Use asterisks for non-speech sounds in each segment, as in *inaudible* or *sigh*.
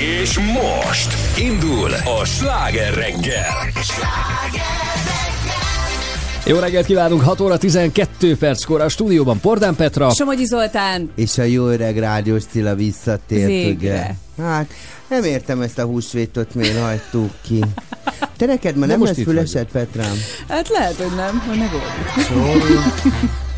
És most indul a sláger reggel. Jó reggelt kívánunk, 6 óra 12 perckor a stúdióban Pordán Petra. Somogyi Zoltán. És a jó öreg rádiós Cilla visszatért, Végre. ugye? Hát, nem értem ezt a húsvétot, miért hagytuk ki. Te neked ma nem, nem lesz fülesed, Petrám? Hát lehet, hogy nem, ha megoldjuk.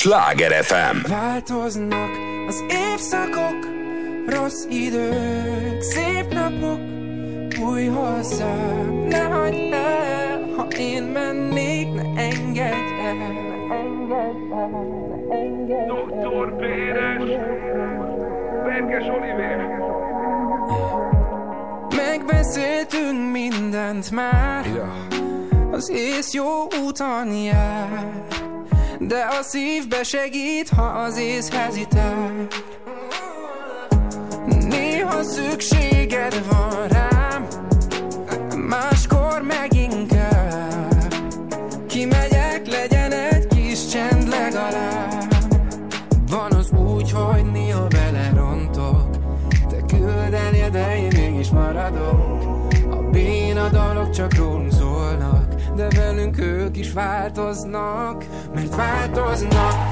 Sláger FM Változnak az évszakok, rossz idők, szép napok, új hozzám, ne hagyd el, ha én mennék, ne engedj el. Doktor Béres, Berkes Oliver. Megbeszéltünk mindent már, az ész jó úton jár. De a szívbe segít, ha az ész hezitál Néha szükséged van rám Máskor meg inkább. Kimegyek, legyen egy kis csend legalább. Van az úgy, hogy néha belerontok Te küldeni, de én mégis maradok. A béna dalok csak rólunk szólnak De velünk ők is változnak. my door's are locked.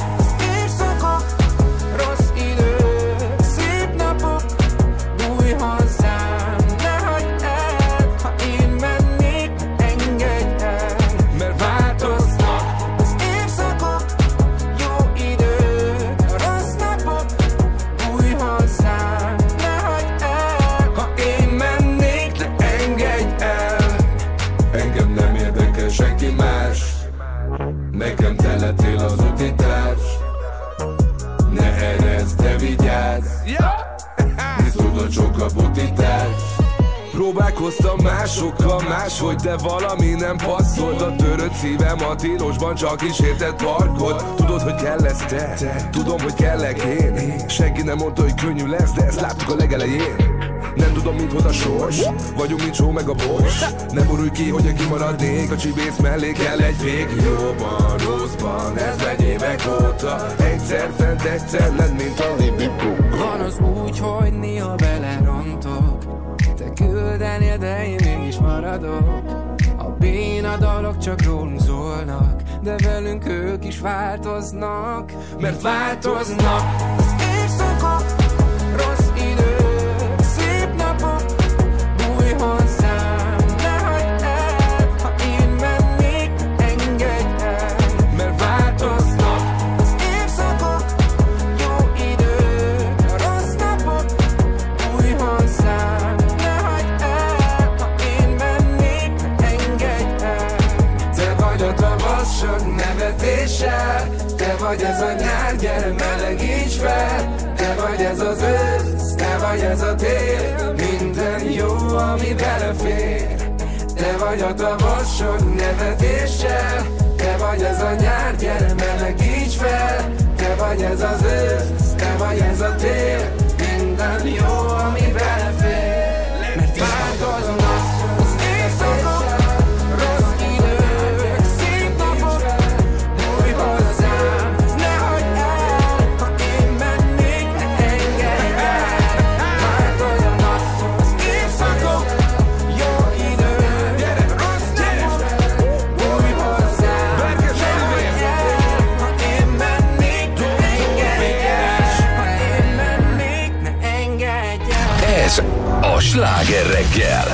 Máshogy, de valami nem passzolt. A törött szívem a tilosban csak is érted parkod Tudod, hogy kell ez te, tudom, hogy kellek én. Senki nem mondta, hogy könnyű lesz, de ezt láttuk a legelején. Nem tudom, mit hoz a sors. Vagyunk, mint só meg a bors Nem borulj ki, hogy kimaradnék A csibész mellé. Kell egy fék Jóban, rosszban, ez megy évek óta. Egyszer fent, egyszer lent, mint a libikó Van az úgy, hogy néha belerontok Te küldenél, de én mégis maradok. A béna dalok csak rólunk szólnak De velünk ők is változnak Mert változnak. Évszakok, vagy ez a nyár, gyere melegíts fel. Te vagy ez az ősz, te vagy ez a tél Minden jó, ami belefér. Te vagy a tavasz sok nevetéssel Te vagy ez a nyár, gyere melegíts fel. Te vagy ez az ősz, te vagy ez a tél Minden jó, ami belefér sláger reggel.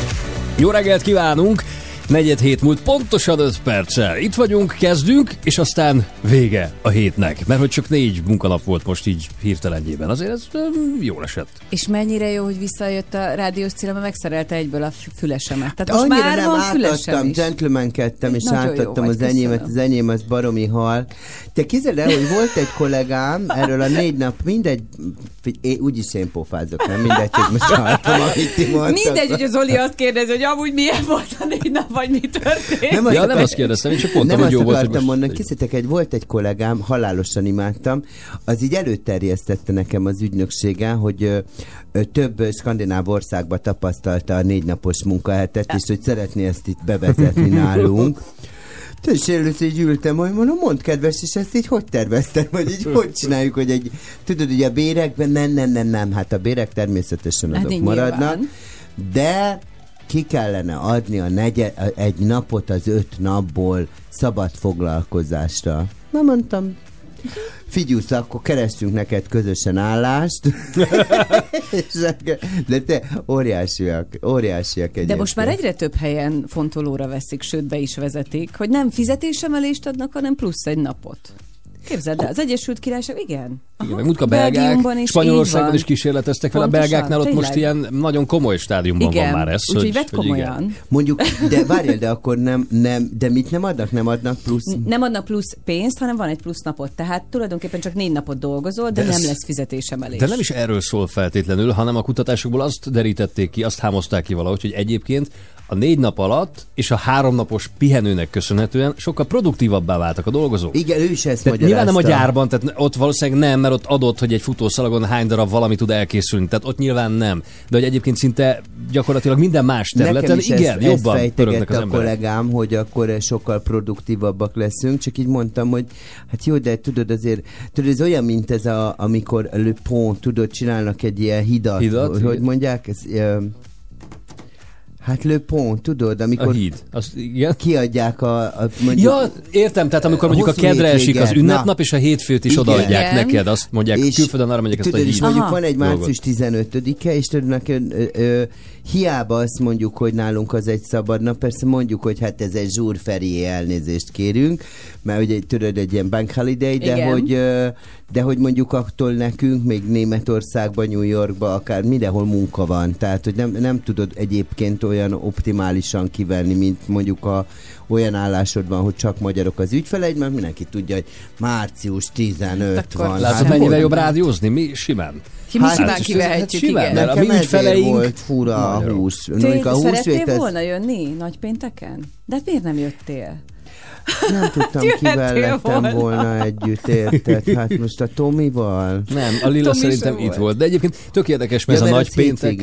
Jó reggelt kívánunk! Negyed hét múlt pontosan 5 perccel. Itt vagyunk, kezdünk, és aztán vége a hétnek. Mert hogy csak négy munkanap volt most így hirtelenjében. Azért ez öm, jól esett. És mennyire jó, hogy visszajött a rádiós cél, mert megszerelte egyből a fülesemet. Tehát most Annyira már nem van fülesem átadtam, is. gentlemankedtem, és Nagyon jó átadtam vagy, az enyémet, köszönöm. az enyém az baromi hal. Te képzeld el, hogy volt egy kollégám, erről a négy nap, mindegy, én úgyis én pofázok, nem mindegy, hogy most hallottam, amit ti mondtatok. Mindegy, hogy az Zoli azt kérdezi, hogy amúgy milyen volt a négy nap, vagy mi történt. Nem Ja, nem azt kérdeztem, én csak mondtam, nem hogy jó volt, hogy akartam most... mondani, készítek egy, volt egy kollégám, halálosan imádtam, az így előterjesztette nekem az ügynökségen, hogy ö, ö, több skandináv országban tapasztalta a négy napos munkahetet, és hogy szeretné ezt itt bevezetni *laughs* nálunk. És először így ültem, hogy mondom, mondd kedves, és ezt így hogy tervezted, vagy így hogy csináljuk, hogy egy, tudod, hogy a bérekben, nem, nem, nem, nem, hát a bérek természetesen Hát azok nyilván. maradnak, de ki kellene adni a negye, egy napot az öt napból szabad foglalkozásra. Na mondtam, figyelsz, akkor keressünk neked közösen állást. *laughs* De te óriásiak, óriásiak egyébként. De most már egyre több helyen fontolóra veszik, sőt be is vezetik, hogy nem fizetésemelést adnak, hanem plusz egy napot. Képzeld el, az Egyesült Királyság, igen. Igen, meg múltkor a belgák, Belgiumban is Spanyolországban is kísérleteztek vele. A belgáknál ott most ilyen nagyon komoly stádiumban Igen, van már ez. úgyhogy hogy- vedd hogy igen. komolyan. Mondjuk, de várjál, de akkor nem, nem, de mit nem adnak? Nem adnak plusz? Nem adnak plusz pénzt, hanem van egy plusz napot. Tehát tulajdonképpen csak négy napot dolgozol, de, De nem ez- lesz fizetésemelés. De nem is erről szól feltétlenül, hanem a kutatásokból azt derítették ki, azt hámozták ki valahogy, hogy egyébként a négy nap alatt és a három napos pihenőnek köszönhetően sokkal produktívabbá váltak a dolgozók. Igen, ő is ezt Tehát magyarázta. Nyilván nem a gyárban, tehát ott valószínűleg nem, mert ott adott, hogy egy futószalagon hány darab valami tud elkészülni, tehát ott nyilván nem. De hogy egyébként szinte gyakorlatilag minden más területen, Nekem igen, ezt, jobban ezt pörögnek az a emberek. kollégám, hogy akkor sokkal produktívabbak leszünk, csak így mondtam, hogy hát jó, de tudod azért, tudod, ez olyan, mint ez a, amikor Le Pont, tudod, csinálnak egy ilyen hidat, Hidat, hogy, mondják, ez, hát Le Pont, tudod, A amikor híd. Azt, igen. kiadják a, a mondjuk, Ja, értem, tehát amikor mondjuk a hosszú kedre esik az ünnepnap, na. és a hétfőt is Igen. odaadják Igen. neked, azt mondják, külföldön arra megyek ezt a tudod, és híd. mondjuk Aha. van egy március 15-e, és tudod, neked ö, ö, hiába azt mondjuk, hogy nálunk az egy szabad nap, persze mondjuk, hogy hát ez egy zsúrferié elnézést kérünk, mert ugye tudod, egy ilyen bank holiday, de Igen. hogy, de hogy mondjuk attól nekünk, még Németországban, New Yorkban, akár mindenhol munka van, tehát hogy nem, nem tudod egyébként olyan optimálisan kivenni, mint mondjuk a olyan állásod van, hogy csak magyarok az ügyfeleid, mert mindenki tudja, hogy március 15 Akkor van. Látod, Hát mennyivel jobb rádiózni? Mi simán. Ki mi Hát, simán hát, kivehetjük, simán, igen. mert a Nekem mi ezért ügyfeleink volt fura a húsz. Te Mondjuk a szerettél húsvét, ez volna jönni nagypénteken? De hát miért nem jöttél? Nem tudtam, kivel lettem volna. volna együtt, érted? Hát most a Tomival. Nem, a Lilla Tomi szerintem itt volt. volt. De egyébként tök érdekes, mert Ja, ez a nagy péntek...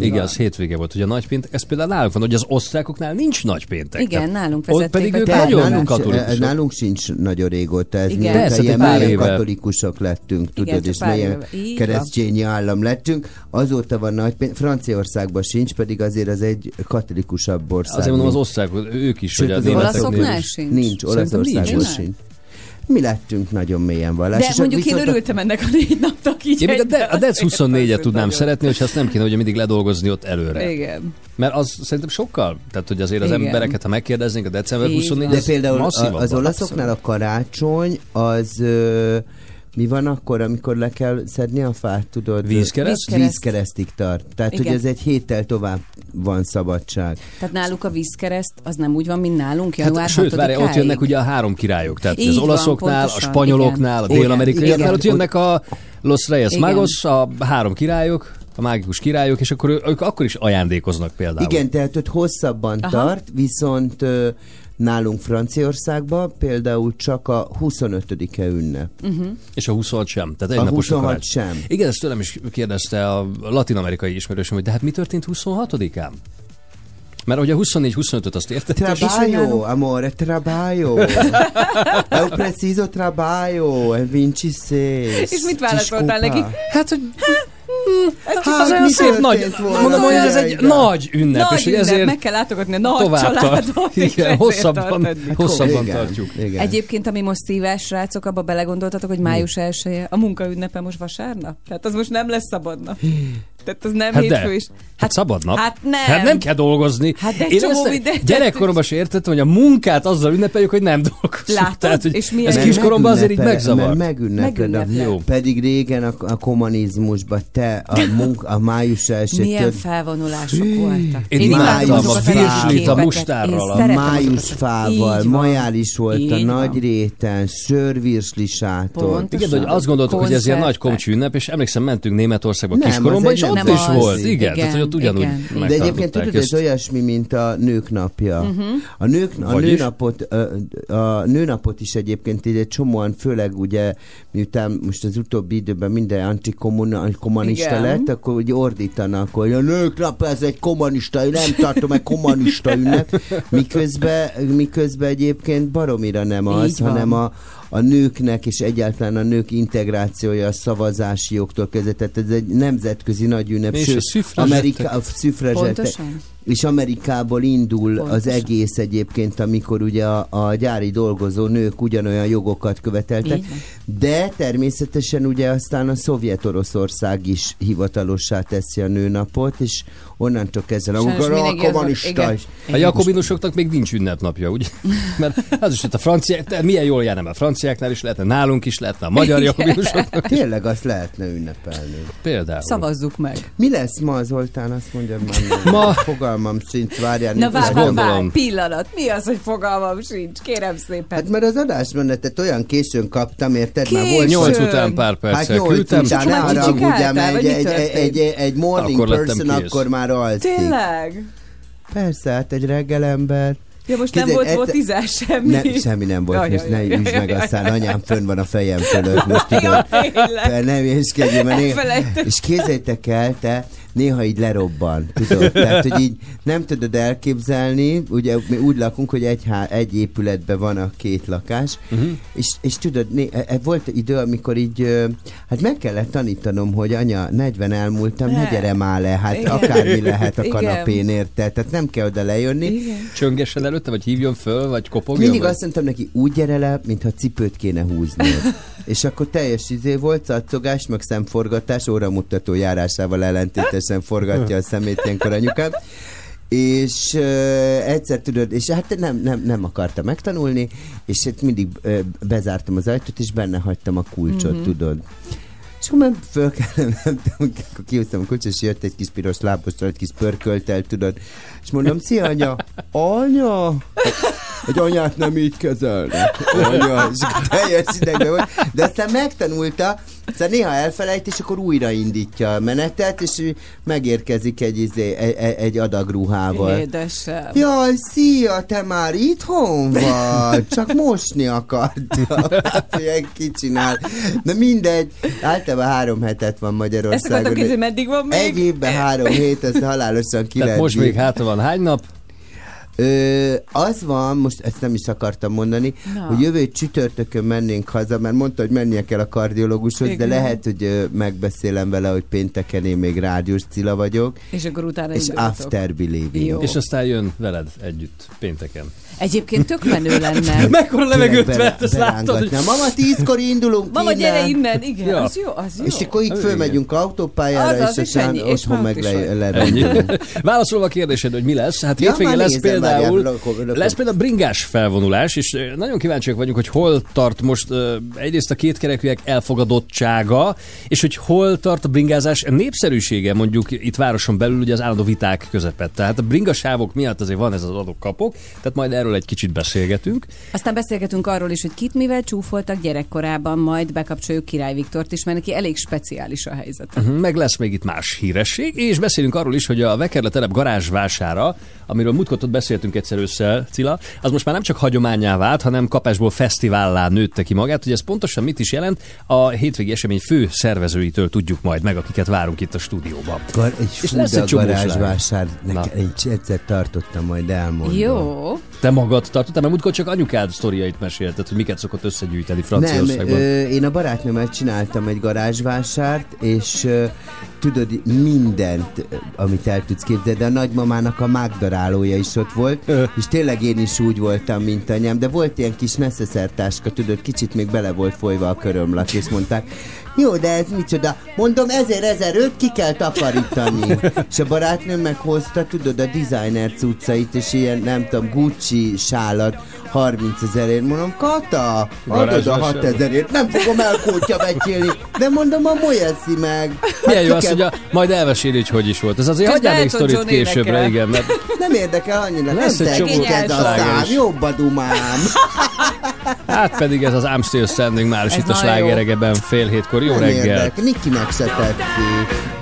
Igen, az hétvége volt, hogy a nagypéntek, ez például nálunk van, hogy az osztrákoknál nincs nagypéntek. Igen, Tehát nálunk Ott vezették pedig be ők nagyon katolikusok. nálunk sincs nagyon régóta ez. Igen. Persze, ilyen mélyen katolikusok lettünk, tudod, és mélyen keresztényi állam lettünk. Azóta van nagy péntek. Franciaországban sincs, pedig azért az egy katolikusabb ország. Azért mondom, az osztrákok, ők is, Sőt, hogy a az olaszoknál. Sincs? Nincs. Olaszországban sincs. Mi lettünk nagyon mélyen vallás. De mondjuk én örültem ennek a négy napnak így. Én még a, de, a DEC azért 24-et az tudnám nagyon- szeretni, hogyha azt nem kéne ugye mindig ledolgozni ott előre. Igen. Mert az szerintem sokkal, tehát hogy azért az Igen. embereket, ha megkérdeznénk a december Így 24 van. De például az van. olaszoknál a karácsony az ö, mi van akkor, amikor le kell szedni a fát, tudod? Vízkereszt? Vízkereszt. Vízkeresztig tart. Tehát, Igen. hogy ez egy héttel tovább van szabadság. Tehát náluk a vízkereszt az nem úgy van, mint nálunk, Hát, január sőt, várj, ott 6-áig? jönnek ugye a három királyok, tehát Így az van, olaszoknál, pontosan, a spanyoloknál, igen. a dél-amerikaiaknál, Igen, ott jönnek a Los Reyes Igen. Magos, a három királyok, a mágikus királyok, és akkor ők akkor is ajándékoznak például. Igen, tehát ott hosszabban Aha. tart, viszont ö, nálunk Franciaországban például csak a 25-e ünnep. És a 26 sem. Tehát egy A napos 26 karácsony. sem. Igen, ezt tőlem is kérdezte a latin-amerikai ismerősöm, hogy de hát mi történt 26-án? Mert ugye a 24-25-öt azt értettem. Trabalho, amore, trabalho. *laughs* È un preciso trabalho, è vinci se. És mit válaszoltál neki? Hát, hogy Hát, az olyan mi szép nagy, volna? mondom, hogy ez egy Igen. nagy ünnep, és Nagy hogy ünnep, ezért meg kell látogatni a nagy tovább családot, és Igen, hosszabban, hosszabban Igen, tartjuk. Igen. Egyébként, ami most szívás, srácok, abba belegondoltatok, hogy május 1 a munkaünnepe most vasárnap? Tehát az most nem lesz szabad nap. Tehát az nem Hát hétfő de. is. Hát szabad nap. Hát nem. Hát nem kell dolgozni. Hát de Én csomó ezt gyerekkoromban se értettem, hogy a munkát azzal ünnepeljük, hogy nem dolgozunk. Látod? *laughs* Tehát, hogy És milyen- ez kiskoromban azért így megünnepel- megzavar. A- Megünnepled. Jó. Pedig régen a, a kommunizmusban te a, munk, a május elsőt Milyen töd, felvonulások voltak. Én imádtam imádtam a virslit, a mustárral, Én a a szeretem május azokat. fával, Így van. majális volt a Így nagy van. réten, sörvirsli sátor. Igen, hogy azt gondoltuk, hogy ez ilyen nagy komcsi ünnep, és emlékszem, mentünk Németországba kiskoromban, és egy ott nem is az. volt. Igen, Igen, tehát hogy ott ugyanúgy igen. De egyébként tudod, ez olyasmi, mint a nők napja. Uh-huh. A, nők, a, Vagyis? nőnapot, a, a nőnapot is egyébként így egy csomóan, főleg ugye, miután most az utóbbi időben minden antikommunista lett, akkor úgy ordítanak, hogy a nők nap ez egy kommunista, én nem tartom egy kommunista ünnep, *laughs* miközben, miközben egyébként baromira nem az, hanem a, a nőknek és egyáltalán a nők integrációja a szavazási jogtól kezdve, tehát ez egy nemzetközi nagy ünnep, És a sőt, szüfrazsettek. Amerika, a szüfrazsettek. Pontosan. És Amerikából indul Pontosan. az egész egyébként, amikor ugye a, a gyári dolgozó nők ugyanolyan jogokat követeltek, de természetesen ugye aztán a szovjet Oroszország is hivatalossá teszi a nőnapot, és onnantól kezdve amikor a kommunista is. A jakobinusoknak még nincs ünnepnapja, ugye? *laughs* Mert az is, hogy a franciák, milyen jól járna a franciáknál is lehetne, nálunk is lehetne, a magyar jakobinusoknak is Tényleg azt lehetne ünnepelni. például. Szavazzuk meg. Mi lesz ma Zoltán, azt mondja már. Ma- Fogalmam sincs, várjál. Na várj, várj, pillanat. Mi az, hogy fogalmam sincs? Kérem szépen. Hát mert az adásmenetet olyan későn kaptam, érted? Már volt Későn. Nyolc után pár Hát perccel nyolc küldtem. után, ne haragudjál, mert egy, egy, egy, egy, egy morning Akkor person akkor már alszik. Tényleg? Persze, hát egy reggelember. Ja, most nem Képzeld, volt et- fotizás semmi. Ne, semmi nem volt, Jaj, most jaj, ne jaj, üsd meg, aztán anyám fönn van a fejem fölött, *laughs* most tudod. Ja, nem észkedjél, mert néha, Elfelejtettem. és képzeljétek el, te néha így lerobban, tudod? Tehát, hogy így nem tudod elképzelni, ugye mi úgy lakunk, hogy egy, há, egy épületben van a két lakás, uh-huh. és, és tudod, né, e, e, volt idő, amikor így, hát meg kellett tanítanom, hogy anya, 40 elmúltam, ne Ne. gyere már le, hát Igen. akármi lehet a kanapén, érted? Tehát nem kell oda lejönni. Igen. Csöngessen előtte, vagy hívjon föl, vagy kopogjon? Mindig vagy? azt mondtam neki, úgy gyere le, mintha cipőt kéne húznod. *laughs* és akkor teljes izé volt, szatszogás, meg szemforgatás, óramutató járásával ellentétes rendesen forgatja a szemét ilyenkor anyukám. És uh, egyszer tudod, és hát nem, nem, nem akarta megtanulni, és hát mindig uh, bezártam az ajtót, és benne hagytam a kulcsot, mm-hmm. tudod. És akkor föl kellene, akkor kihúztam a kulcsot, és jött egy kis piros lábosra, egy kis pörköltel, tudod. És mondom, szia anya, anya, hogy anyát nem így kezelnek. Anya, és teljes idegben volt. De aztán megtanulta, aztán néha elfelejt, és akkor újraindítja a menetet, és megérkezik egy, izé, egy, egy adag ruhával. Édesem. Jaj, szia, te már itthon vagy, csak mosni akartam. *laughs* Hát, ilyen kicsinál. De mindegy, általában három hetet van Ezt Magyarországon. akartam kérdezni, meddig van még? Egy évben három hét, ez halálosan ki Tehát lehet most még hátra van hány nap? Ö, az van, most ezt nem is akartam mondani, Na. hogy jövő csütörtökön mennénk haza, mert mondta, hogy mennie kell a kardiológushoz, Igen. de lehet, hogy ö, megbeszélem vele, hogy pénteken én még rádiós Cilla vagyok, És akkor utána és indultok. after believing. Jó. És aztán jön veled együtt pénteken. Egyébként tök menő lenne. *laughs* Mekkora levegőt vett, ezt látod? hogy-. Mama, tízkor indulunk Mama, innen. gyere innen, igen, Ja. az jó, az jó. És akkor így fölmegyünk autópályára, Az, az, és aztán ennyi, és otthon meg. *laughs* Válaszolva a kérdésed, hogy mi lesz, hát Ja, hétvégén lesz például, lesz például bringás felvonulás, és nagyon kíváncsiak vagyunk, hogy hol tart most egyrészt a kétkerekűek elfogadottsága, és hogy hol tart a bringázás népszerűsége mondjuk itt városon belül ugye az állandó viták közepette. Tehát a bringasávok miatt azért van ez az adok kapok, tehát majd erről egy kicsit beszélgetünk. Aztán beszélgetünk arról is, hogy kit mivel csúfoltak gyerekkorában, majd bekapcsoljuk Király Viktort is, mert neki elég speciális a helyzet. Mhm, Meg lesz még itt más híresség, és beszélünk arról is, hogy a Vekerle telep garázsvására, amiről múltkor ott beszéltünk egyszer össze, Cilla, az most már nem csak hagyományá vált, hanem kapásból fesztivállá nőtte ki magát. Hogy ez pontosan mit is jelent, a hétvégi esemény fő szervezőitől tudjuk majd meg, akiket várunk itt a stúdióban. Gar- egy És lesz egy garázsvásár, nekem egy egyszer tartottam, majd elmondom. Jó. Te magad tartottál, mert múltkor csak anyukád sztoriait mesélted, hogy miket szokott összegyűjteni Nem, Franciaországban. ö, én a barátnőmmel csináltam egy garázsvásárt, és ö, tudod, mindent, amit el tudsz képzelni, de a nagymamának a mágdarálója is ott volt, Ö. és tényleg én is úgy voltam, mint anyám, de volt ilyen kis neszeszertáska, tudod, kicsit még bele volt folyva a körömlak, és mondták, jó, de ez micsoda? Mondom, ezért ezerőt ki kell takarítani. *laughs* és a barátnőm meghozta, tudod, a designer cuccait, és ilyen, nem tudom, Gucci sálat, 30 ezerért. Mondom, Kata, adod a Garázsvásárló. 6 ezerért, nem fogom elkótya becsélni, de mondom, a molyeszi meg. Milyen jó ki az, hogy a, majd elmeséli, hogy hogy is volt. Ez azért hagyjál még sztorit későbbre, igen, mert Nem érdekel annyira, Lesz nem ez a szám, jobb a dumám. hát pedig ez az I'm Still Standing már is itt a jó. slágeregeben fél hétkor. Jó Nem reggel! érdekel, Nikinek se tetszik.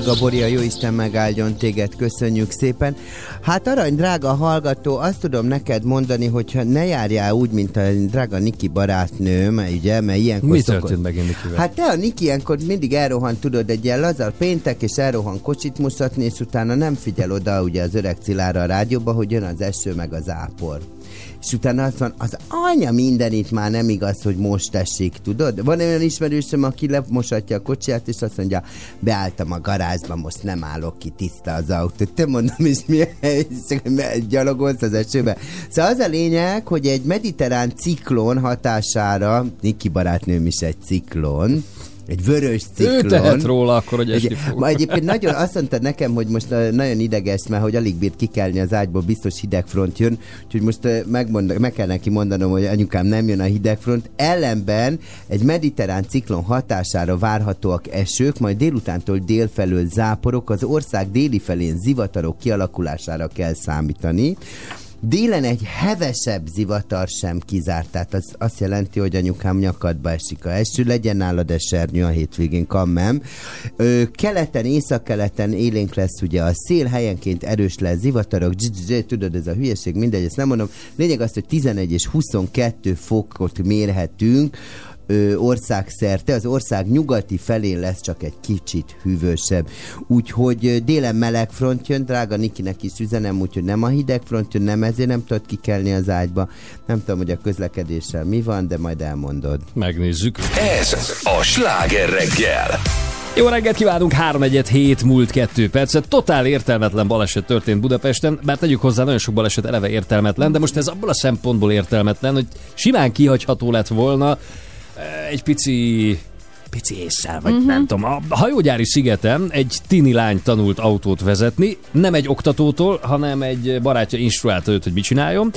Drága Boria, jó Isten megáldjon téged, köszönjük szépen. Hát arany, drága hallgató, azt tudom neked mondani, hogyha ne járjál úgy, mint a drága Niki barátnőm, ugye, mert ilyenkor Mi szokott- történt megint Nikivel? Hát te a Niki ilyenkor mindig elrohan, tudod, egy ilyen lazar péntek, és elrohan kocsit mutatni, és utána nem figyel oda ugye az öreg Cilára a rádióba, hogy jön az eső meg az ápor. És utána azt van, az anya mindenit már nem igaz, hogy most tessék, tudod? Van olyan ismerősöm, aki lemosatja a kocsiját, és azt mondja, beálltam a garázsba, most nem állok ki, tiszta az autó. Te mondom, és mi gyalogolsz az esőbe. Szóval az a lényeg, hogy egy mediterrán ciklon hatására, Niki barátnőm is egy ciklon, egy vörös ciklon. Ő tehet róla akkor, hogy esni fog. ma egyébként nagyon azt mondta nekem, hogy most ö, nagyon ideges, mert hogy alig bírt kikelni az ágyból, biztos hidegfront jön, úgyhogy most ö, megmond, meg kell neki mondanom, hogy anyukám nem jön a hidegfront. Ellenben egy mediterrán ciklon hatására várhatóak esők, majd délutántól délfelől záporok, az ország déli felén zivatarok kialakulására kell számítani. Délen egy hevesebb zivatar sem kizárt, tehát az azt jelenti, hogy anyukám nyakadba esik a eső, legyen nálad esernyő a hétvégén, kammem. Ö, keleten, északkeleten élénk lesz ugye a szél, helyenként erős lesz zivatarok, tudod, ez a hülyeség, mindegy, ezt nem mondom. Lényeg az, hogy 11 és 22 fokot mérhetünk, ö, országszerte, az ország nyugati felén lesz csak egy kicsit hűvösebb. Úgyhogy délen meleg front jön, drága Nikinek is üzenem, úgyhogy nem a hideg front jön, nem ezért nem tudod kikelni az ágyba. Nem tudom, hogy a közlekedéssel mi van, de majd elmondod. Megnézzük. Ez a sláger reggel. Jó reggelt kívánunk, 3 hét múlt 2 percet. Totál értelmetlen baleset történt Budapesten, bár tegyük hozzá, nagyon sok baleset eleve értelmetlen, de most ez abból a szempontból értelmetlen, hogy simán kihagyható lett volna egy pici pici észsel, vagy uh-huh. nem tudom. A hajógyári szigeten egy tini lány tanult autót vezetni, nem egy oktatótól, hanem egy barátja instruálta őt, hogy mit csináljon.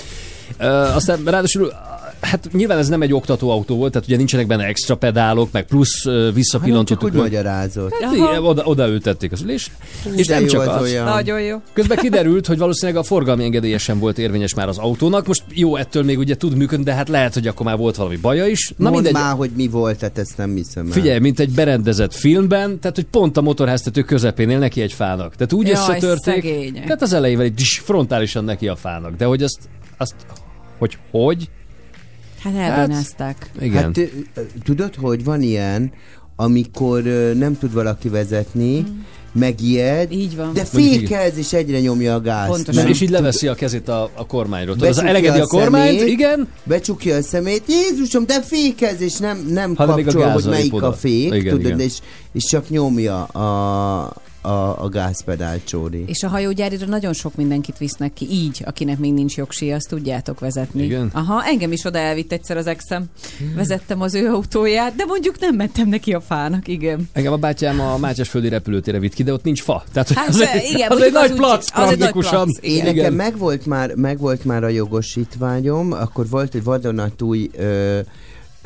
Uh, aztán ráadásul Hát nyilván ez nem egy oktatóautó volt, tehát ugye nincsenek benne extra pedálok, meg plusz uh, Hanem csak visszapillantottuk. úgy magyarázott. Hát igen, oda, oda ültették az ülés. És De nem jó csak az az. olyan. Nagyon jó. Közben kiderült, hogy valószínűleg a forgalmi engedélye sem volt érvényes már az autónak. Most jó, ettől még ugye tud működni, de hát lehet, hogy akkor már volt valami baja is. Na Mondd mindegy. már, hogy mi volt, tehát ezt nem hiszem el. Figyelj, mint egy berendezett filmben, tehát hogy pont a motorháztető közepén él neki egy fának. Tehát úgy Jaj, összetörték. szegények. Tehát az elejével egy frontálisan neki a fának. De hogy azt, azt hogy hogy? Hát elbánázták. Igen. Hát tudod, hogy van ilyen, amikor nem tud valaki vezetni, megijed, Így van. de fékez, és egyre nyomja a gázt. Pontosan. Nem, mert és így leveszi a kezét a, a kormányról. Tudod, elengedi a a kormányt, szemét. igen, becsukja a szemét, Jézusom, de fékez, és nem, nem a kapcsol, hogy melyik épp a oda. fék, Igen, tudod, igen. És, és csak nyomja a, a, a gázpedál csóri. És a hajógyárira nagyon sok mindenkit visznek ki, így, akinek még nincs jogsi, azt tudjátok vezetni. Igen? Aha, engem is oda elvitt egyszer az exem. Vezettem az ő autóját, de mondjuk nem mentem neki a fának, igen. Engem a bátyám a Mátyásföldi repülőtére vitt ki, de ott nincs fa. Tehát Hát, az, egy, igen, az egy az úgy- plac az egy nagy plac, Én igen. nekem megvolt már, megvolt már a jogosítványom, akkor volt egy vadonatúj ö,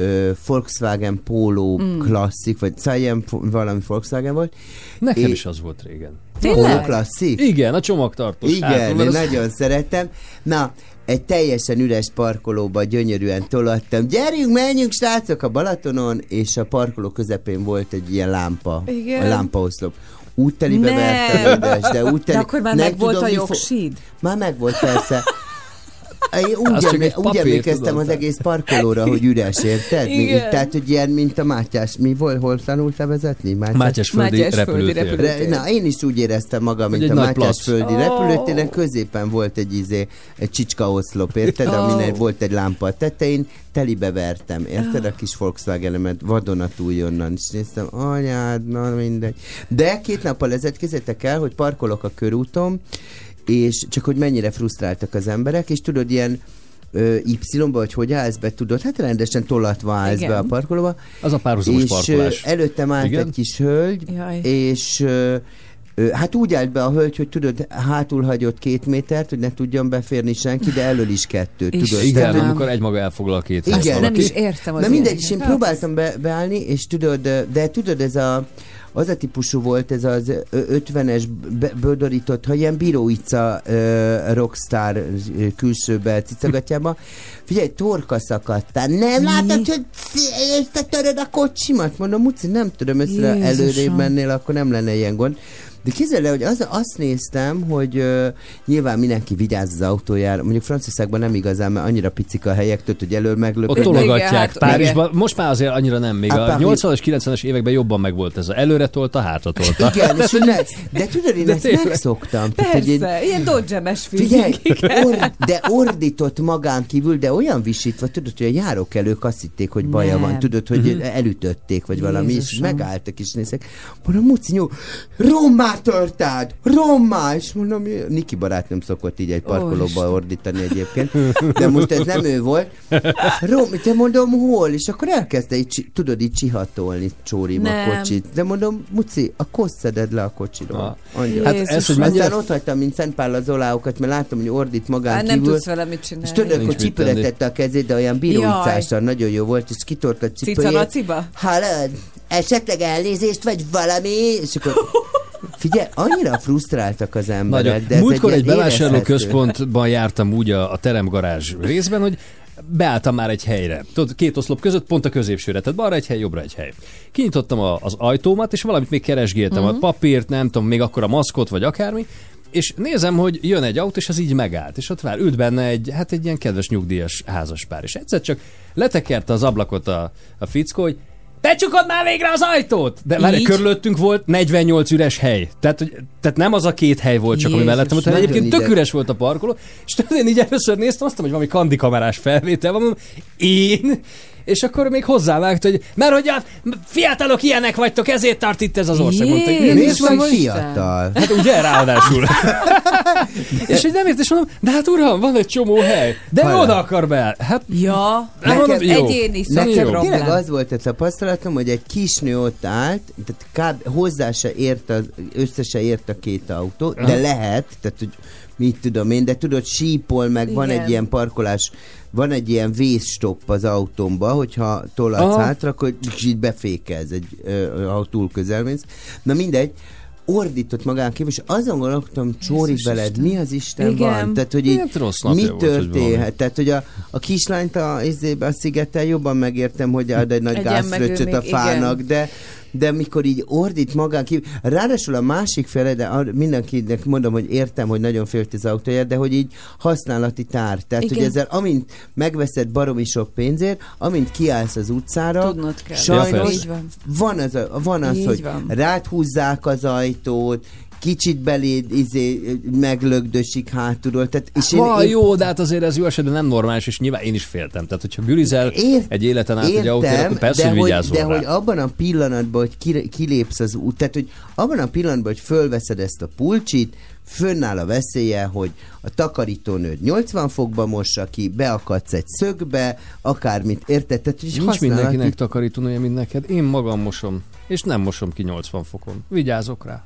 ö, Volkswagen Polo Mm. Classic, vagy szóval ilyen valami Volkswagen volt. Nekem É- is az volt régen. Polo Tényleg? Classic? Igen, a csomagtartós. Igen, hátul, én az- nagyon szerettem. Na, egy teljesen üres parkolóba gyönyörűen tolattam. Gyerünk, menjünk, srácok, a Balatonon, és a parkoló közepén volt egy ilyen lámpa. Igen. A lámpaoszlop. Úgy telibe Ne. vertem, de úgy teli... De akkor már meg volt tudom, a mi fo-? Már megvolt, persze. Én úgy, Az csak emlé- úgy emlékeztem tudod, az egész parkolóra, hogy üres, érted? Mi, tehát, hogy ilyen, mint a Mátyás. Mi volt, hol tanultál vezetni? Mátyás? Mátyásföldi Mátyásföldi repülőtér. repülőtér. Re, na, én is úgy éreztem magam, mint egy a Mátyás földi Ó. repülőtéren, középen volt egy izé, egy csicska oszlop, érted? Ó. Aminek volt egy lámpa a tetején, telibe vertem, érted? A kis Volkswagen-emet vadonatúj onnan, és néztem, anyád, na mindegy. De két nappal ezelőtt kézzétek el, hogy parkolok a körúton, és csak hogy mennyire frusztráltak az emberek, és tudod, ilyen Y-ba, vagy hogy állsz be, tudod, hát rendesen tolatva állsz Igen. be a parkolóba, Az a párhuzamos és parkolás. előttem állt Igen? egy kis hölgy, Jaj. és hát úgy állt be a hölgy, hogy tudod, hátul hagyott két métert, hogy ne tudjon beférni senki, de elől is kettőt, És tudod. Igen, tehát, amikor egymaga elfoglal két Igen. Nem is értem az Na mindegy, és én próbáltam be, beállni, és tudod, de tudod, ez a az a típusú volt ez az ö, 50-es be- bödorított, ha ilyen bíróica rockstar külsőbe cicagatjába. Figyelj, torka szakadtál. Nem látod, hogy összetöröd a kocsimat? Mondom, Muci, nem tudom, össze előrébb mennél, akkor nem lenne ilyen gond. De képzeld el, hogy az, azt néztem, hogy uh, nyilván mindenki vigyáz az autójára. Mondjuk Franciaországban nem igazán, mert annyira picik a helyek, tudod, hogy elől meglöp. Ott tologatják hát, Párizsban. Most már azért annyira nem, még Hát a Párizs- 80-as, 90-es években jobban megvolt ez a előre tolta, hátra tolta. Igen, és *laughs* ne, de tudod, én De ezt tényleg. megszoktam. Tehát, hogy én- Persze, ilyen dodge-emes Figyelj, *laughs* or, de ordított magán kívül, de olyan visítva, tudod, hogy a járókelők azt hitték, hogy baja Nem. van, tudod, hogy Mhm. elütötték, vagy valami, és megálltak és nézek. Mondom, Muci, nyú, rommá törtád, rommá, és mondom, Niki barát nem szokott így egy parkolóba ordítani egyébként, de most ez nem ő volt. Rom, te mondom, hol? És akkor elkezdte így, tudod, így csihatolni csórim a Nem. kocsit. De mondom, Muci, a kosszeded le a kocsiról. Hát ez, hogy Aztán mennyire... ott hagytam, mint Szent Pál az oláokat, mert láttam, hogy ordít magán Hát nem kívül. tudsz vele mit És csinálni. tudod, Nincs hogy cipőretette a kezét, de olyan bíróicással nagyon jó volt, és kitort a cipőjét. Cicanaciba? Hallod? Esetleg elnézést, vagy valami? És akkor... *laughs* Figyelj, annyira frusztráltak az emberek, Nagyon. de ez Múltkor egy ilyen bevásárlóközpontban jártam úgy a, a teremgarázs részben, hogy beálltam már egy helyre. Tudod, két oszlop között pont a középsőre, tehát balra egy hely, jobbra egy hely. Kinyitottam a, az ajtómat, és valamit még keresgéltem, uh-huh. a papírt, nem tudom, még akkor a maszkot, vagy akármi, és nézem, hogy jön egy autó, és az így megállt, és ott vár, ült benne egy, hát egy ilyen kedves nyugdíjas házaspár, és egyszer csak letekerte az ablakot a, a fickó, hogy Becsukod már végre az ajtót! De már körülöttünk volt 48 üres hely. Tehát, hogy, tehát nem az a két hely volt csak, ami Jézus, mellettem volt, hanem egyébként tök ide- üres volt a parkoló, és tudod, én így először néztem, azt mondom, hogy valami kandikamerás felvétel van, mondom, én? És akkor még hozzávágta, hogy mert hogy a fiatalok ilyenek vagytok, ezért tart itt ez az ország. Mondta, Nézd meg, fiatal. Hát ugye, ráadásul. *laughs* és hogy nem ért, és mondom, de hát uram, van egy csomó hely. De Hallod. oda akar be. Hát Ja, nem mondom, jó. egyéni Nekem tényleg az volt a tapasztalatom, hogy egy kisnő ott állt, tehát kb. hozzá se ért, az, össze se ért a két autó, de lehet, tehát hogy mit tudom én, de tudod, sípol meg, van Igen. egy ilyen parkolás, van egy ilyen vészstopp az autómba, hogyha tollatsz Aha. hátra, akkor így befékez, egy, ö, ha túl közel mész. Na mindegy, ordított magán kívül, és azon gondolkodtam, Csóri Jézus veled, Isten. mi az Isten Igen. van? Tehát, hogy így, Hát rossz mi volt, történhet? Tehát, hogy a, a kislányt a, a szigeten jobban megértem, hogy ad egy nagy gázfröccsöt a fának, igen. de de mikor így ordít magán kívül, ráadásul a másik fele, de mindenkinek mondom, hogy értem, hogy nagyon félt az autóját, de hogy így használati tár. Tehát, Igen. hogy ezzel, amint megveszed baromi sok pénzért, amint kiállsz az utcára, Tudnod kell. Ja, sajnos. Így van. van az, a, van az Így hogy van. rád húzzák az ajtót, kicsit beléd izé, meglögdösik hátulról. Tehát, és Ha, jó, de hát azért ez jó esetben nem normális, és nyilván én is féltem. Tehát, hogyha gürizel Ért- egy életen át egy autóra, akkor persze, de hogy hogy, de rá. hogy abban a pillanatban, hogy ki- kilépsz az út, tehát hogy abban a pillanatban, hogy fölveszed ezt a pulcsit, fönnáll a veszélye, hogy a takarítónőd 80 fokba mossa ki, beakadsz egy szögbe, akármit, érted? Tehát, Nincs használati- mindenkinek takarítónője, mint neked. Én magam mosom, és nem mosom ki 80 fokon. Vigyázok rá.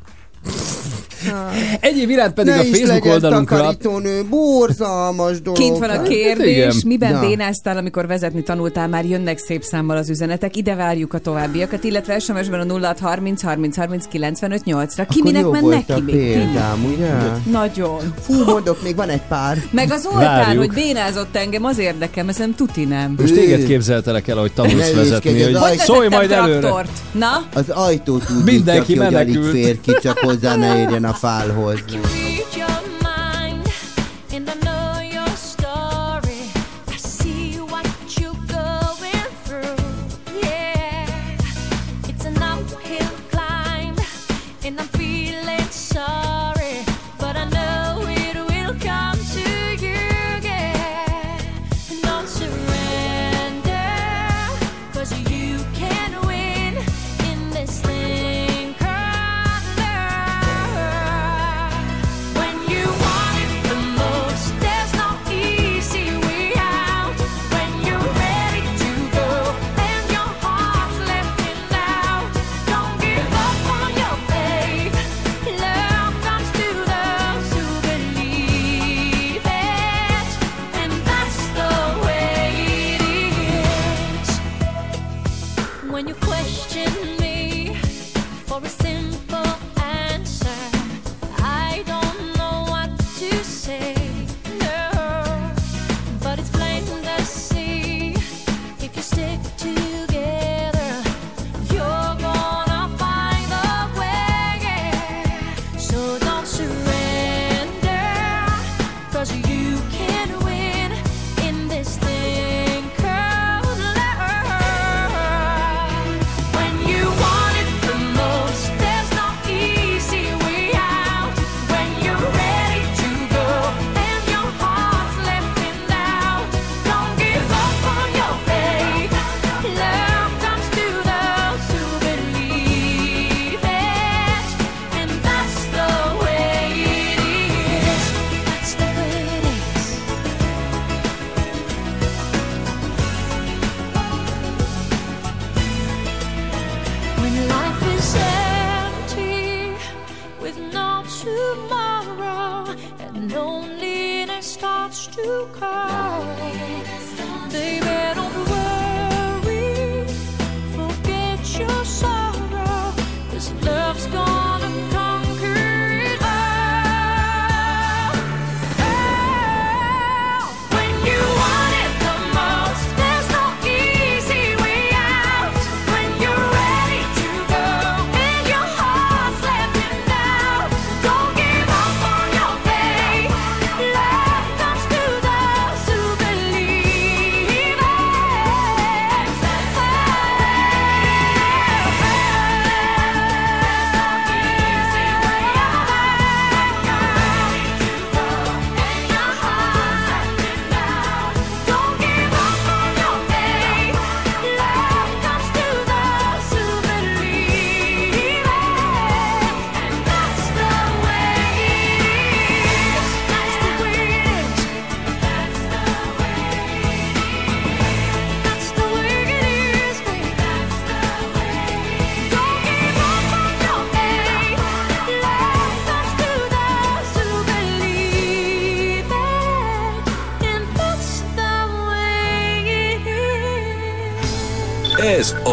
Egyéb iránt pedig ne a Facebook oldalunkra takarítónő, borzalmas dolog. Kint van a Hát, kérdés, igen. miben Na. bénáztál, amikor vezetni tanultál, már jönnek szép számmal az üzenetek, ide várjuk a továbbiakat, illetve SMS-ben a 0630 30 30 95 8-ra. Ki Akkor minek jó men volt neki a még? Példám, ugye? Nagyon. Fú, mondok, még van egy pár. Meg az Várjuk. hogy bénázott engem, az érdekem, ezen tuti nem. Most téged képzeltelek el, hogy tanulsz vezetni, hogy az Hogy szólj majd előre. traktort? Na? Az ajtót úgy Mindenki menekült. fér ki, csak hozzá ne érjen a fálhoz.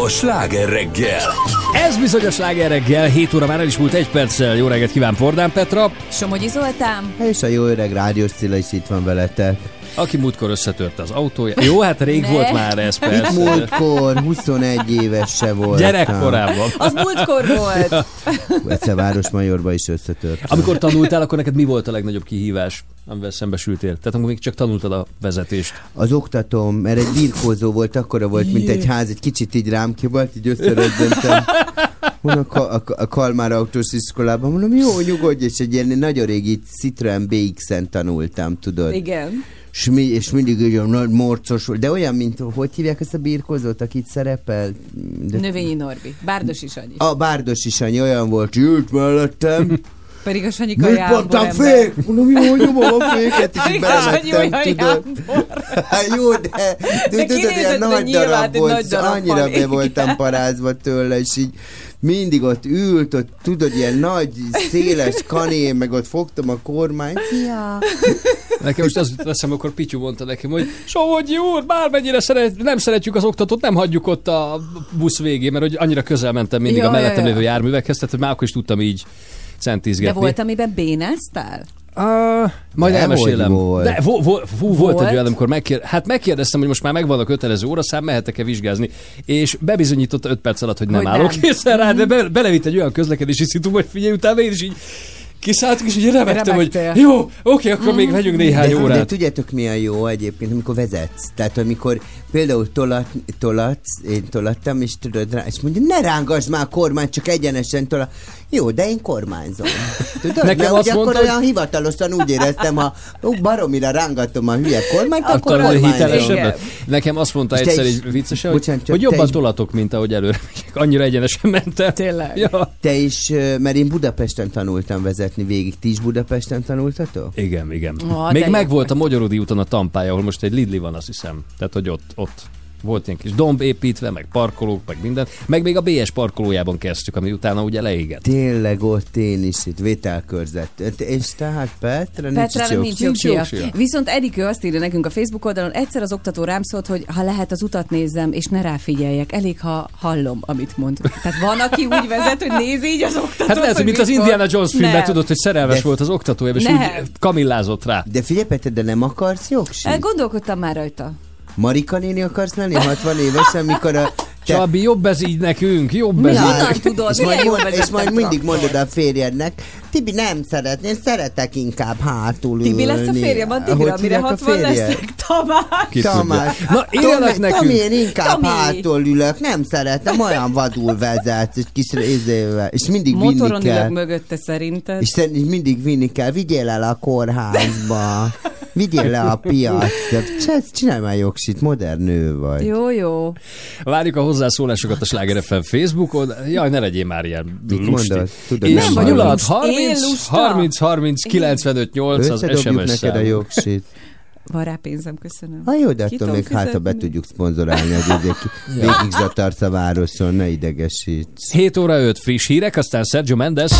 A sláger reggel. Ez bizony a sláger reggel, 7 óra már el is múlt egy perccel. Jó reggelt kíván Pordán Petra, Somogyi Zoltán, És a jó öreg rádiós Cilla is itt van veletek. Aki múltkor összetörte az autója. Jó, hát rég Ne. volt már ez Itt persze. múltkor 21 éves se volt. Gyerekkorában. az múltkor volt. Egyszer Városmajorba is összetört. Amikor tanultál, akkor neked mi volt a legnagyobb kihívás, amivel szembesültél? Tehát amikor még csak tanultad a vezetést. Az oktatóm, mert egy birkózó volt, akkora volt, mint egy ház, egy kicsit így rám kibalt, így összerezzentem. Mondom, a, a, a Kalmár autós iskolában, mondom, jó, nyugodj, és egy ilyen nagyon régi Citroen BX-en tanultam, tudod. Igen. És, mi, és mindig egy olyan nagy morcos volt, de olyan, mint, hogy hívják ezt a birkózót, akit szerepel? De, Növényi Norbi. Bárdos is annyi. a Bárdos is annyi olyan volt, ült mellettem, *laughs* Pedig a mondtam, ember. fék? Mondom, jó, nyomom a féket, és így *laughs* Sanyi belemettem, tudod. *laughs* Hát jó, de, de tudod, ilyen nagy darab volt, nagy és darab annyira be voltam parázva tőle, és így mindig ott ült, ott tudod, ilyen nagy, széles kané, meg ott fogtam a kormányt. Ja. Nekem most az jutott eszembe, akkor Pityu mondta nekem, hogy Somogyi úr, bármennyire szeret, nem szeretjük az oktatót, nem hagyjuk ott a busz végén, mert hogy annyira közel mentem mindig Ja, a mellettem ja, ja. lévő járművekhez, tehát hogy már akkor is tudtam így De centízgetni. volt, amiben bénáztál? Uh, majd Nem, elmesélem. volt. De vo, vo, fú, volt, volt Volt? egy olyan, amikor megkér, hát megkérdeztem, hogy most már megvan a kötelező óraszám, mehetek-e vizsgázni, és bebizonyította 5 perc alatt, hogy nem Hogy állok nem. készen rá, de be, belevitt egy olyan közlekedési szitu, hogy figyelj, utána én is így kiszálltunk, és így remektem, hogy jó, oké, akkor még vegyünk néhány De, de órát. tudjátok mi a jó egyébként, amikor vezetsz? Tehát amikor például tolat, tolatsz, én tolattam, és tudod rá, és mondja, ne rángasd már a kormányt, csak egyenesen tolat. Jó, de én kormányzom. Tudod? Nekem Mert azt ugye akkor mondta, hogy- olyan hivatalosan úgy éreztem, ha ó, baromira rángatom a hülye kormányt, akkor, Akkor a hitelesebb. Nekem azt mondta És egyszer egy viccesen, hogy, Bocsánat, hogy jobban is- tolatok, mint ahogy előre megyek. Annyira egyenesen mentem. Tényleg? Ja. Te is, mert én Budapesten tanultam vezetni végig. Ti is Budapesten tanultatok? Igen, igen. Ó, Még de meg jó. volt a Magyarodi úton a tampája, ahol most egy Lidli van, azt hiszem. Tehát, hogy ott, ott volt ilyen kis domb építve, meg parkolók, meg minden. Meg még a BS parkolójában kezdtük, ami utána ugye leégett. Tényleg ott én is itt vételkörzet. És tehát Petra, Petrának nincs Nincs jogsia. jogsia. Viszont Erikő azt írja nekünk a Facebook oldalon, egyszer az oktató rám szólt, hogy ha lehet az utat nézzem, és ne ráfigyeljek, elég, ha hallom, amit mond. Tehát van, aki úgy vezet, hogy nézi így az oktatót. Hát hogy mint az Indiana. Jones filmben, Nem. tudod, hogy szerelmes De- volt az oktatója, és Nem. úgy kamillázott rá. De figyelj, Petra, de nem akarsz jogsit? Gondolkodtam már rajta. Marika néni akarsz lenni 60 évesen, mikor a... te- Csabi, jobb ez így nekünk, jobb Mi ez honnan így. Tudod? És majd, mond, és majd mindig mondod a férjednek, Tibi nem szeret, én szeretek inkább hátul ülni. Tibi lesz a férjem, addigra, Hogy amire hívják a 60 férjed? leszek. Tamás. Ki. Tamás. Na, Tomi, nekünk. Tomi, én inkább Tomi. hátul ülök, nem szeretem, olyan vadul vezet, és kis izével, és mindig vinni Motoron kell. ülök mögötte szerinted. És szerint mindig vinni kell, vigyél el a kórházba, *laughs* vigyél le a piacra. Csinálj- már jogsit, modern nő vagy. Jó, jó. Várjuk a hozzászólásokat a Sláger FM Facebookon. Jaj, ne legyél már ilyen Mit lusti. mondod? Tudod, És nem a vagyok 06 lusta. Én 30 lusta. 30 30 95 8 az SMS neked a jogsit. Van rá pénzem, köszönöm. Ha jó, de attól még hát, ha be tudjuk szponzorálni, izé ki- végig zatarsz a városon, ne idegesíts. 7 óra 5 friss hírek, aztán Sergio Mendes.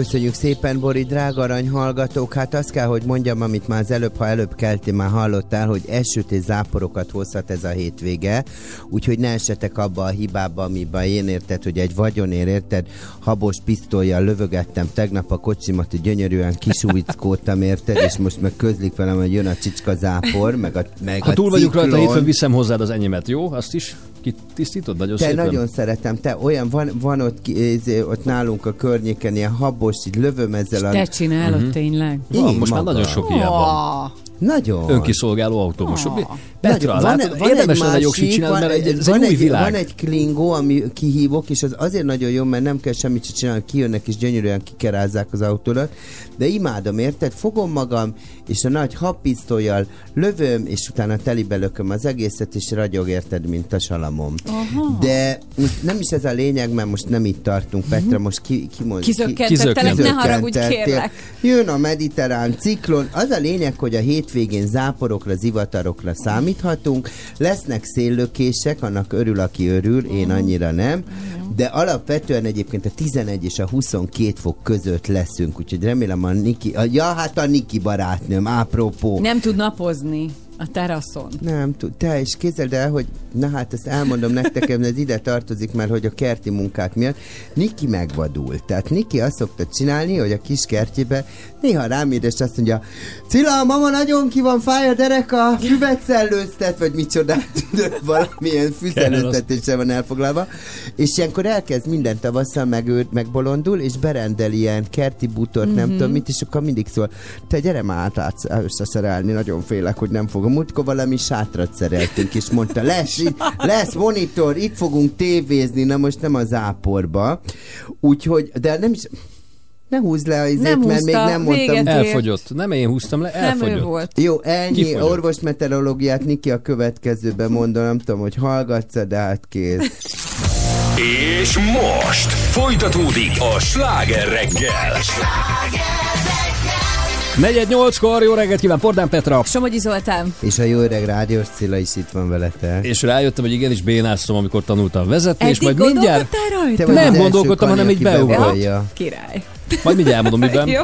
Köszönjük szépen, Bori, drága arany hallgatók. Hát azt kell, hogy mondjam, amit már az előbb, ha előbb kelti, már hallottál, hogy esőt és záporokat hozhat ez a hétvége. Úgyhogy ne esetek abba a hibába, amiben én érted, hogy egy vagyonér érted, habos pisztolyjal lövögettem tegnap a kocsimat, hogy gyönyörűen kisúvickódtam, érted, és most meg közlik velem, hogy jön a csicska zápor, meg a, meg Ha a túl vagyunk rajta, hétfőn viszem hozzád az enyémet, jó? Azt is kitisztítod nagyon Te szépen? nagyon szeretem, te olyan, van, van ott, ez- ott nálunk a környéken ilyen habos, így lövöm ezzel a... Te csinálod uh-huh. tényleg? Van, Én most már maga. nagyon sok ilyen van. Oh, Nagyon. Önkiszolgáló autómosok. Ah. Petra, Nagyon- látod, érdemes lenne jogsit csinálni, mert egy- ez van egy új világ. Van egy klingó, ami kihívok, és az azért nagyon jó, mert nem kell semmit sem csinálni, kijönnek és gyönyörűen kikerázzák az autódat, de imádom, érted? Fogom magam, és a nagy habpisztolyjal lövöm, és utána telibe lököm az egészet, és ragyog, érted, mint a salamom. Aha. De most nem is ez a lényeg, mert most nem itt tartunk, Petra, most ki, ki mond, Kizökkentettelek, ne haragudj, kérlek. Jön a mediterrán ciklon. Az a lényeg, hogy a hétvégén záporokra, zivatarokra számíthatunk. Lesznek széllökések, annak örül, aki örül, én annyira nem. De alapvetően egyébként a 11 és a 22 fok között leszünk, úgyhogy remélem a Niki, a, ja hát a Niki barátnőm, apropó. Nem tud napozni a teraszon. Nem tud. Te is képzeld el, hogy na hát ezt elmondom nektek, ez ide tartozik, mert hogy a kerti munkák miatt Niki megvadult. Tehát Niki azt szokta csinálni, hogy a kis kertjébe néha rám ír, és azt mondja, Cilla, mama nagyon ki van fáj a dereka, füvet szellőztet, vagy micsodát, *laughs* valamilyen fűszellőztetéssel van elfoglalva. És ilyenkor elkezd minden tavasszal megőrt, megbolondul, és berendel ilyen kerti bútort, mm-hmm. nem tudom mit, és akkor mindig szól, te gyere már át, át összeszerelni, nagyon félek, hogy nem fogom. Múltkor valami sátrat szereltünk, és mondta, lesz, lesz monitor, itt fogunk tévézni, na most nem az áporba. Úgyhogy, de nem is, ne húzd le a izét, Nem mert még nem mondtam. Elfogyott. Nem én húztam le, Nem ő elfogyott. volt. Jó, ennyi Kifogyott. orvosmeteorológiát Niki a következőben mondom, nem tudom, hogy hallgatsz de hát kész. És most folytatódik a sláger reggel. Negyed nyolckor, jó reggelt kíván, Pordán Petra. Somogyi Zoltán. És a jó öreg rádiós Cilla is itt van veletek. És rájöttem, hogy igenis bénáztam, amikor tanultam vezetni, és Eddig majd mindjárt, rajta? Te Nem gondolkodtam, hanem így beugrott. bevallja. Király. Majd mindjárt elmondom, miben. *laughs* Jó.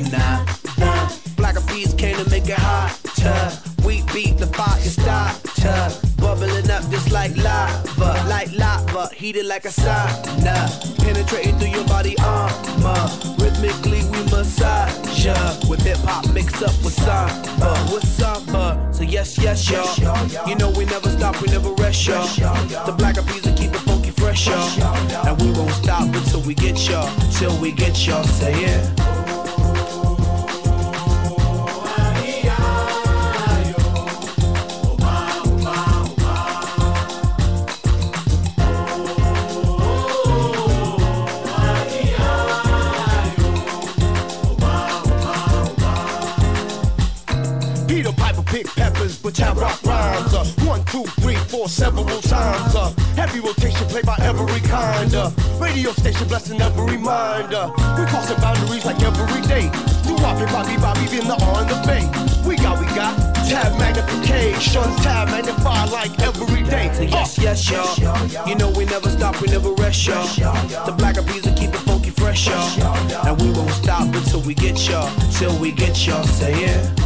Mushkina. Black of bees came to make it hotter. We beat the fire starter. Bubbling up just like lava, like lava, heated like a sauna. Penetrating through your body armor. Rhythmically we massage ya. With hip hop mixed up with samba, with samba. So yes, yes, y'all. You know we never stop, we never rest, y'all. The black of bees will keep it funky fresh, y'all. And we won't stop until we get y'all, till we get y'all. Say it. Four, several times. Uh, heavy rotation played by every kind. Uh, radio station blessing every mind. Uh, we crossing boundaries like every day. Do Bobby, Bobby, Bobby, in the on the bay. We got, we got tab magnification, tab magnify like every day. So yes, yes, y'all. You know we never stop, we never rest, y'all. The black will keep it funky fresh, y'all. And we won't stop until we get y'all, till we get y'all. Say it.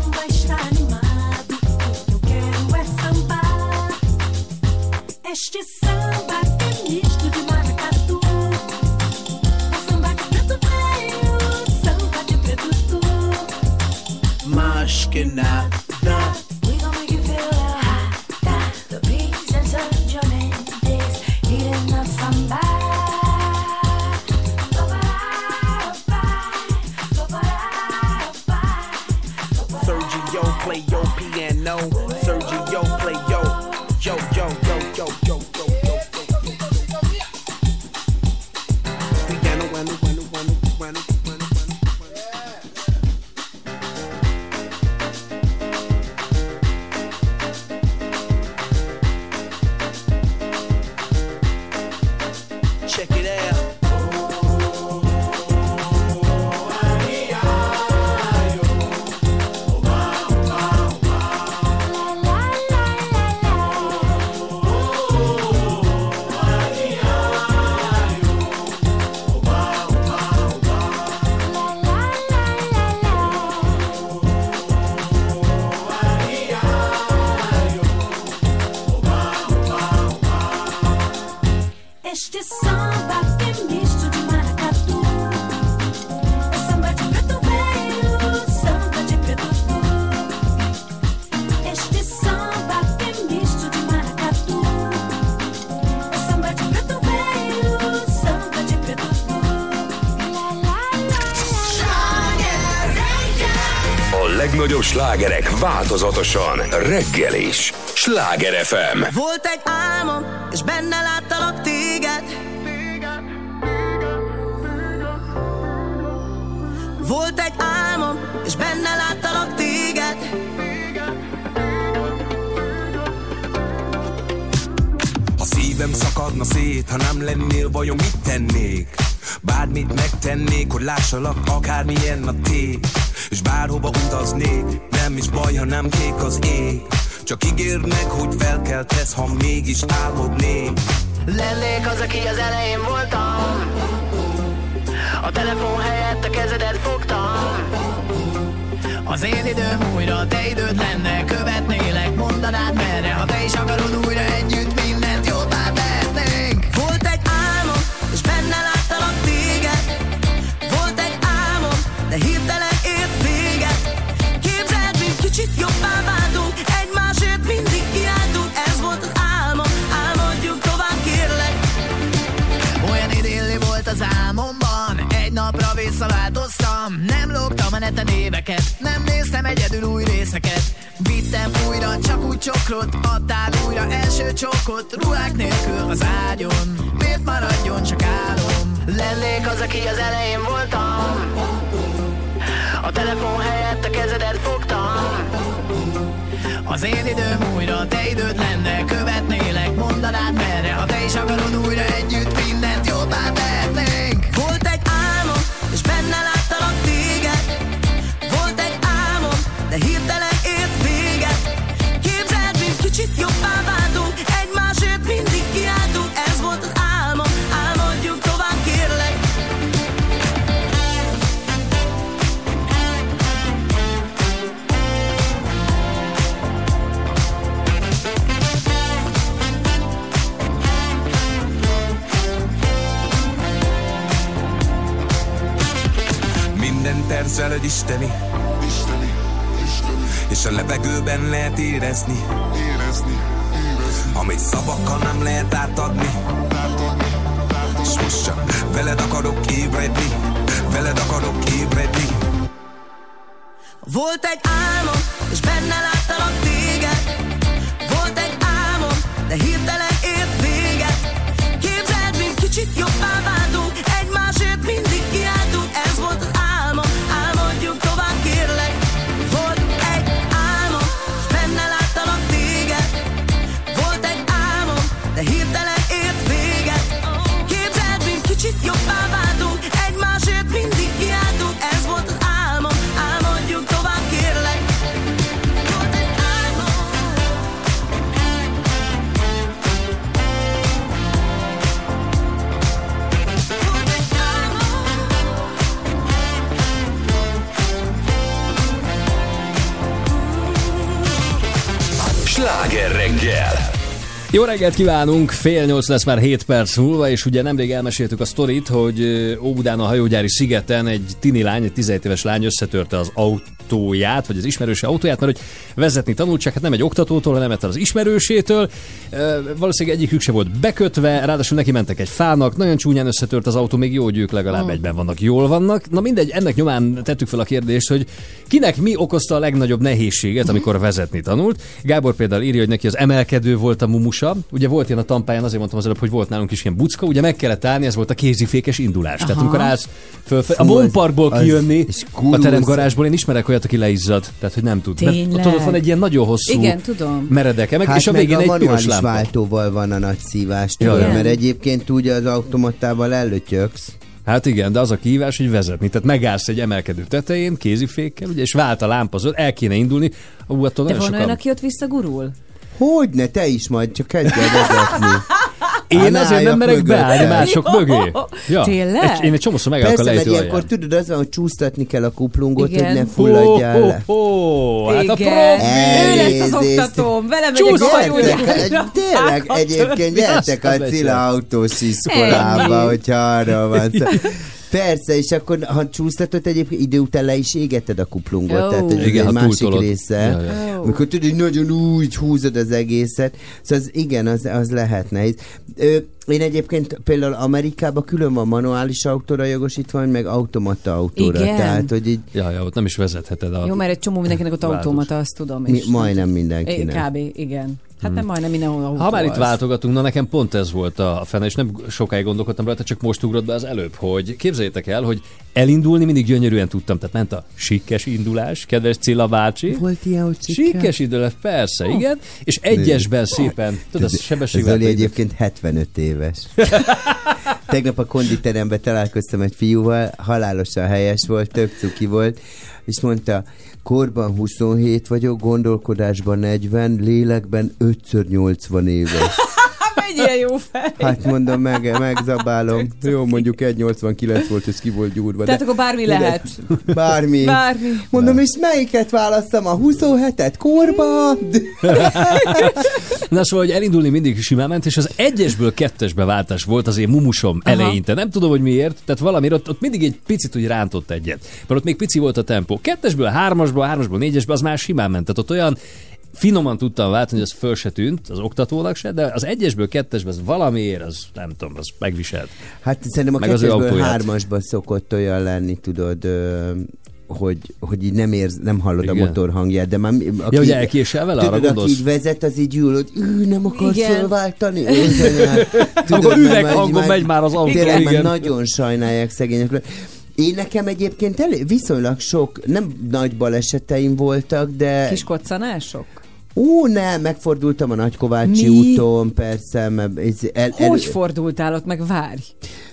Változatosan reggel is. Sláger FM. Volt egy álmom, és benne láttalak téged. Volt egy álmom, és benne láttalak téged. Ha szívem szakadna szét, ha nem lennél, vajon mit tennék? Bármit megtennék, hogy lássalak, akármilyen a tég És bárhova utaznék, nem is baj, ha nem kék az ég Csak ígérnek, hogy felkeltesz, ha mégis álmodnék Lennék az, aki az elején voltam. A telefon helyett a kezedet fogtam. Az én időm újra, te időd lenne Követnélek, mondanád merre Ha te is akarod újra együtt csokrot Adtál újra első csokot Ruhák nélkül az ágyon Miért maradjon csak álom Lennék az, aki az elején voltam. A telefon helyett a kezedet fogtam. Az én időm újra, te időd lenne Követnélek, mondanád merre Ha te is akarod újra együtt mindent jobbá tehetnénk that's me. Jó reggelt kívánunk, fél nyolc lesz már 7 perc múlva, és ugye nemrég elmeséltük a sztorit, hogy Óbudán a hajógyári szigeten egy tini lány, egy 17 éves lány összetörte az autó autóját, vagy az ismerőse autóját, mert hogy vezetni tanult, csak hát nem egy oktatótól, hanem hát az ismerősétől. Valószínűleg egyikük se volt bekötve, ráadásul neki mentek egy fának, nagyon csúnyán összetört az autó, még jó, hogy ők legalább Mm. egyben vannak, jól vannak. Na mindegy, ennek nyomán tettük fel a kérdést, hogy kinek mi okozta a legnagyobb nehézséget, amikor vezetni tanult. Gábor például írja, hogy neki az emelkedő volt a mumusa. Ugye volt ilyen a tampáján, azért mondtam az előbb, hogy volt nálunk is ilyen bucka, ugye meg kellett állni, ez volt a kézifékes indulás. Tehát Aha. amikor állsz fölfelé, a Monparkból kijönni, a teremgarázsból, én ismerek olyat, aki leizzad, tehát hogy nem tud. Mert Tényleg? ott, ott van egy ilyen nagyon hosszú, Igen, tudom. meredek emek, Hát és a végén meg egy a piros lámpa. váltóval van a nagy szívás, tudod, ja. mert egyébként úgy az automatával előtyöksz. Hát igen, de az a kihívás, hogy vezetni. Tehát megállsz egy emelkedő tetején, kézifékkel, ugye, és vált a lámpa zöld, el kéne indulni. Ú, attól De van sokan... olyan, aki ott visszagurul? Hogyne, te is majd csak kezdj el vezetni. *laughs* Én azért nem merek beállni *laughs* mások mögé. *laughs* Tényleg? Egy, én egy csomószor megállok a Persze, mert lejtő ilyenkor alján. tudod, az van, hogy csúsztatni kell a kuplungot, Igen. hogy ne fulladjál le. Ho, ho, hát a Igen. profi! Ő lesz az oktatóm, vele megyek a Gyertek, tényleg, *laughs* egyébként gyertek a Cilla autós iskolába, Ennyi. hogyha arra van szó. Persze, és akkor ha csúsztatod egyébként idő után le is égeted a kuplungot, Ó. tehát ez Igen, egy másik túltolod. része. Ja, ja. Ó. Amikor tudod, hogy nagyon úgy húzod az egészet. Szóval az, igen, az, az lehet nehéz. Ö, én egyébként például Amerikában külön van manuális autóra jogosítvány, meg automata autóra. Igen. Tehát, hogy így Ja, ja, ott nem is vezetheted a... Jó, mert egy csomó mindenkinek ott Változó. automata, azt tudom. mi, és majdnem É, mindenkinek. Kb. igen. Hát nem majdnem mindenhol Ha már itt váltogatunk, na nekem pont ez volt a fene, és nem sokáig gondolkodtam rajta, csak most ugrott be az előbb, hogy képzeljétek el, hogy elindulni mindig gyönyörűen tudtam. Tehát ment a sikkes indulás, kedves Cilla bácsi. Volt ilyen, hogy Sikkes indulás, persze, igen. És egyesben szépen, tudod, az Ez sebességvel. Zoli egyébként 75 éves. *laughs* Tegnap a konditeremben találkoztam egy fiúval, halálosan helyes volt, több cuki volt, és mondta, korban 27 vagyok, gondolkodásban 40, lélekben 5 80 éves. Mennyire jó fej. Hát mondom, meg, megzabálom. Jó, mondjuk 1,89 volt, ez ki volt gyúrva. Tehát akkor bármi lehet. Bármi. Bármi. Mondom, és melyiket választam? A 27-et korba? *laughs* Na szóval, hogy elindulni mindig simán ment, és az egyesből kettesbe váltás volt az én mumusom Aha. eleinte. Nem tudom, hogy miért, tehát valamiért ott, ott mindig egy picit úgy rántott egyet. Mert ott még pici volt a tempó. Kettesből hármasból, hármasból négyesbe az már simán ment. Tehát ott olyan finoman tudtam váltani, hogy az föl se tűnt az oktatónak se, de az egyesből kettesbe az valamiért, az nem tudom, az megviselt. Hát szerintem a Meg kettesből hármasban szokott olyan lenni, tudod, ö, hogy, hogy így nem érz, nem hallod Igen. a motor hangját, de már... Aki, Ja, hogy elkésel vele, arra tudod, aki gondolsz? így vezet, az így ül, hogy ő, nem akarsz Igen. fölváltani? *laughs* Akkor üveghangon megy már az autó, Tényleg már igen. nagyon sajnálják szegények. Én nekem egyébként elég, viszonylag sok, nem nagy baleseteim voltak, de... Kis koccanások? Ó, nem, megfordultam a Nagykovácsi Mi? úton, persze, mert ez el, el, Hogy fordultál ott meg? Várj.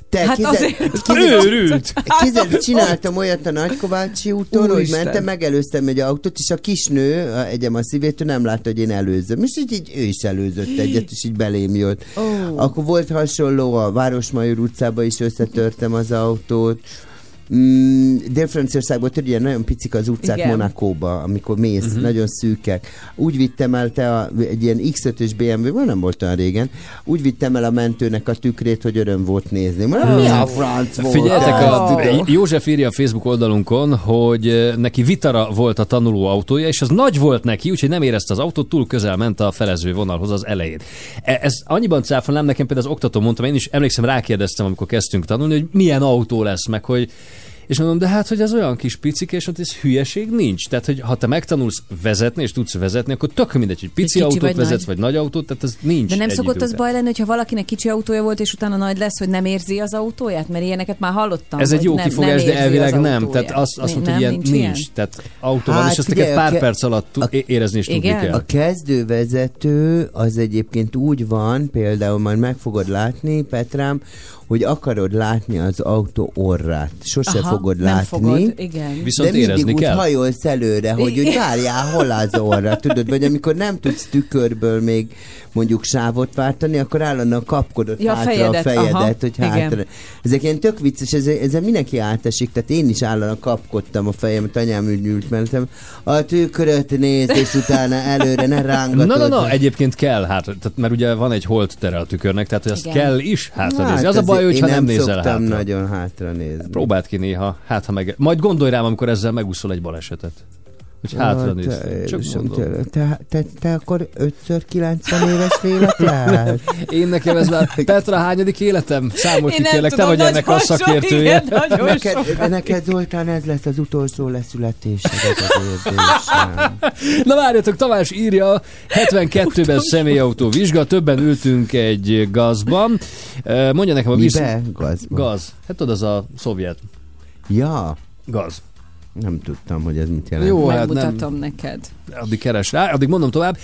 te, Hát kézzel- azért- kézzel- Őrült! Kézzel csináltam olyat a Nagykovácsi úton, hogy Úristen. mentem, megelőztem egy autót, és a kisnő, a- egyem a szívét, ő nem látta, hogy én előzöm. És így, így ő is előzött egyet, és így belém jött. Ó. Akkor volt hasonló, a Városmajor utcába is összetörtem az autót. Mm, Dél-Franciaországban tudod, ilyen nagyon picik az utcák Igen. Monakóba, amikor mész, uh-huh. nagyon szűkek. Úgy vittem el te a, egy ilyen X5-ös BMW, nem volt olyan régen, úgy vittem el a mentőnek a tükrét, hogy öröm volt nézni. Mondom, mi a franc volt? Figyeljetek, ez? a, József írja a Facebook oldalunkon, hogy eh, neki Vitara volt a tanuló autója, és az nagy volt neki, úgyhogy nem érezte az autót, túl közel ment a felező vonalhoz az elején. E- Ez annyiban cáfolnám, nekem például az oktató mondtam, én is emlékszem, rákérdeztem, amikor kezdtünk tanulni, hogy milyen autó lesz, meg hogy és mondom, de hát, hogy ez olyan kis picik, és ott ez hülyeség nincs. Tehát, hogy ha te megtanulsz vezetni, és tudsz vezetni, akkor tök mindegy, hogy pici kicsi autót vagy vezetsz, nagy. vagy nagy autót, tehát ez nincs. De nem szokott az baj lenni, hogyha valakinek kicsi autója volt, és utána nagy lesz, hogy nem érzi az autóját? Mert ilyeneket már hallottam. Ez egy jó nem, kifogás, nem de elvileg az nem. Tehát azt, azt mondta, hogy ilyen nincs. nincs. Ilyen? Tehát autó van, Hát és a pár ke- perc alatt é- érezni és tudni kell. A kezdővezető az egyébként úgy van, például majd meg fogod látni, Petrám, hogy akarod látni az autó orrát. Sose Aha, fogod nem látni. fogod, igen. Viszont de mindig érezni úgy kell. hajolsz előre, hogy úgy *laughs* várjál, hol az orra, tudod? Vagy amikor nem tudsz tükörből még mondjuk sávot váltani, akkor állandóan kapkodod Ja, hátra fejedet, a fejedet, aha, hogy igen. hátra. Ezek ilyen tök vicces, ezzel, ezzel mindenki átesik, tehát én is állandóan kapkodtam a fejemet, anyám úgy ült mellettem, a tükröt nézd, és utána előre ne rángatod. Na, na, na, egyébként kell hátra, tehát, mert ugye van egy holt tere a tükörnek, tehát hogy azt Igen. kell is hátra Hát nézni. Az a baj, hogyha én nem, nézel hátra. nagyon hátra nézni. Próbáld ki néha, hát ha meg... Majd gondolj rám, amikor ezzel megúszol egy balesetet. Hogy hátra néztem. te- Csak mondom. te, te, te, te akkor 5 90 éves lélek lehet? *laughs* Én nekem ez már... Petra, hányadik életem? Számolj ki kérlek, te vagy ennek a szakértője. Neked, neked Zoltán ez lesz az utolsó leszületésed, érzésem. Na várjatok, Tamás írja, 72-ben személyautó vizsga, többen ültünk egy gazban. Mondja nekem a visz... Mibe? Gaz. Hát tudod, az a szovjet Ja, gaz. Nem tudtam, hogy ez mit jelent. Jó, hát nem. Megmutatom neked. Addig keres rá, addig mondom tovább.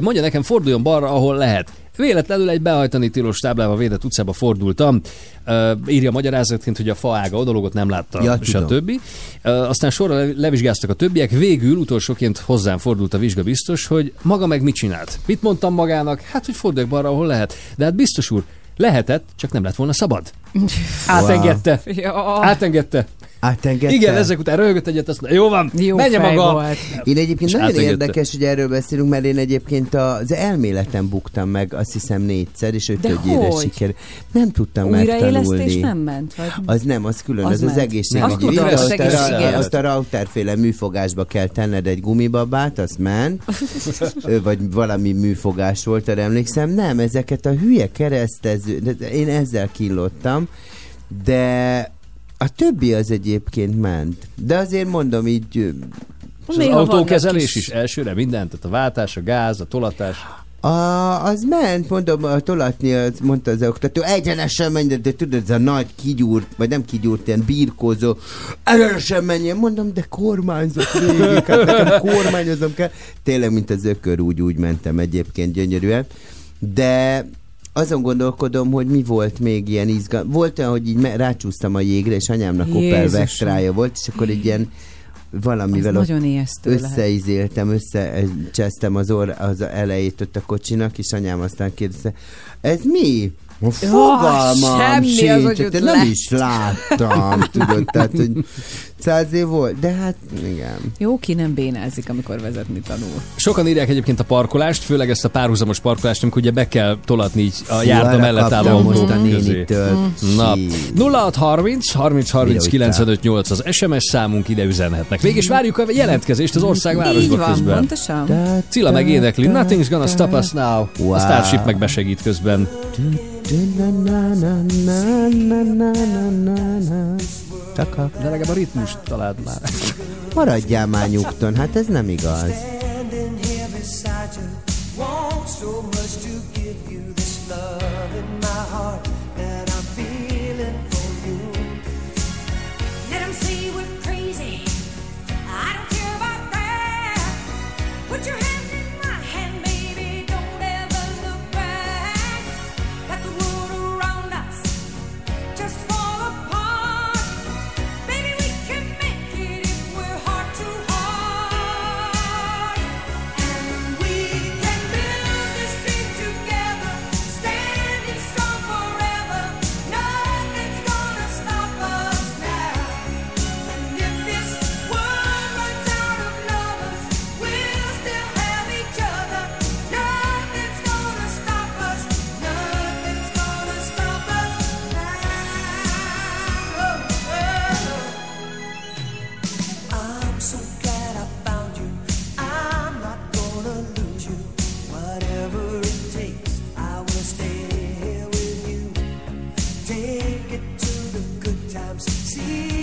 Mondja nekem, forduljon balra, ahol lehet. Véletlenül egy behajtani tilos táblával védett utcába fordultam. Ö, írja magyarázatként, hogy a faága odalogott nem látta, Ja, stb. Ö, Aztán sorra le- levizsgáztak a többiek. Végül utolsóként hozzám fordult a vizsga biztos, hogy maga meg mit csinált. Mit mondtam magának? Hát, hogy forduljak balra, ahol lehet. De hát biztos úr, lehetett, csak nem lett volna szabad. *laughs* Átengedte. Ja. Átengedte. Átengedte? Igen, ezek után röhögött egyet, azt jó van, Jó menje maga. volt. Én egyébként És nagyon átengedte. érdekes, hogy erről beszélünk, mert én egyébként az elméleten buktam meg, azt hiszem négyszer, és ötödjére siker. Nem tudtam Újraélesztés megtanulni. nem ment? Vagy? Az nem, az külön, Az az, az, az ment. egészségügyi. Azt tudom, az azt, egészségügyi. a, azt a rauterféle műfogásba kell tenned egy gumibabát, azt ment, *laughs* Ö, vagy valami műfogás volt, arra emlékszem. Nem, ezeket a hülye keresztező, én ezzel kínlottam, de a többi az egyébként ment. De azért mondom így, És az Néha autókezelés is elsőre mindent, tehát a váltás, a gáz, a tolatás. A, az ment, mondom, a tolatni, az, mondta az oktató, egyenesen menj, de, de tudod, ez a nagy kigyúrt, vagy nem kigyúrt, ilyen birkózó, egyenesen menjen, mondom, de kormányzok végig, hát nekem kormányozom kell. Tényleg, mint az ökör, úgy, úgy mentem egyébként gyönyörűen. De azon gondolkodom, hogy mi volt még ilyen izgalmas. Volt olyan, hogy így me- rácsúsztam a jégre, és anyámnak Opel. Vectrája volt, és akkor egy ilyen valamivel Az nagyon összeizéltem, összecsesztem az, orr, az elejét ott a kocsinak, és anyám aztán kérdezte, ez mi? Fogalmam semmi, sincs, az, hogy hát nem lett. is láttam, tudod, tehát, hogy száz év volt, de hát igen. Jó, ki nem bénázik, amikor vezetni tanul. Sokan írják egyébként a parkolást, főleg ezt a párhuzamos parkolást, amikor ugye be kell tolatni így a Fú, járda mellett álló most a nénitől. Na, Hí. 0630 30 30 Mire 95 8 az SMS számunk, ide üzenhetnek. Végig is várjuk a jelentkezést az Így országvárosba van, közben. pontosan. Cilla megénekli, Nothing's gonna stop us now. Wow. A Starship meg besegít közben. Taka. De legalább a ritmust találd már. Maradjál már nyugton, hát ez nem igaz. See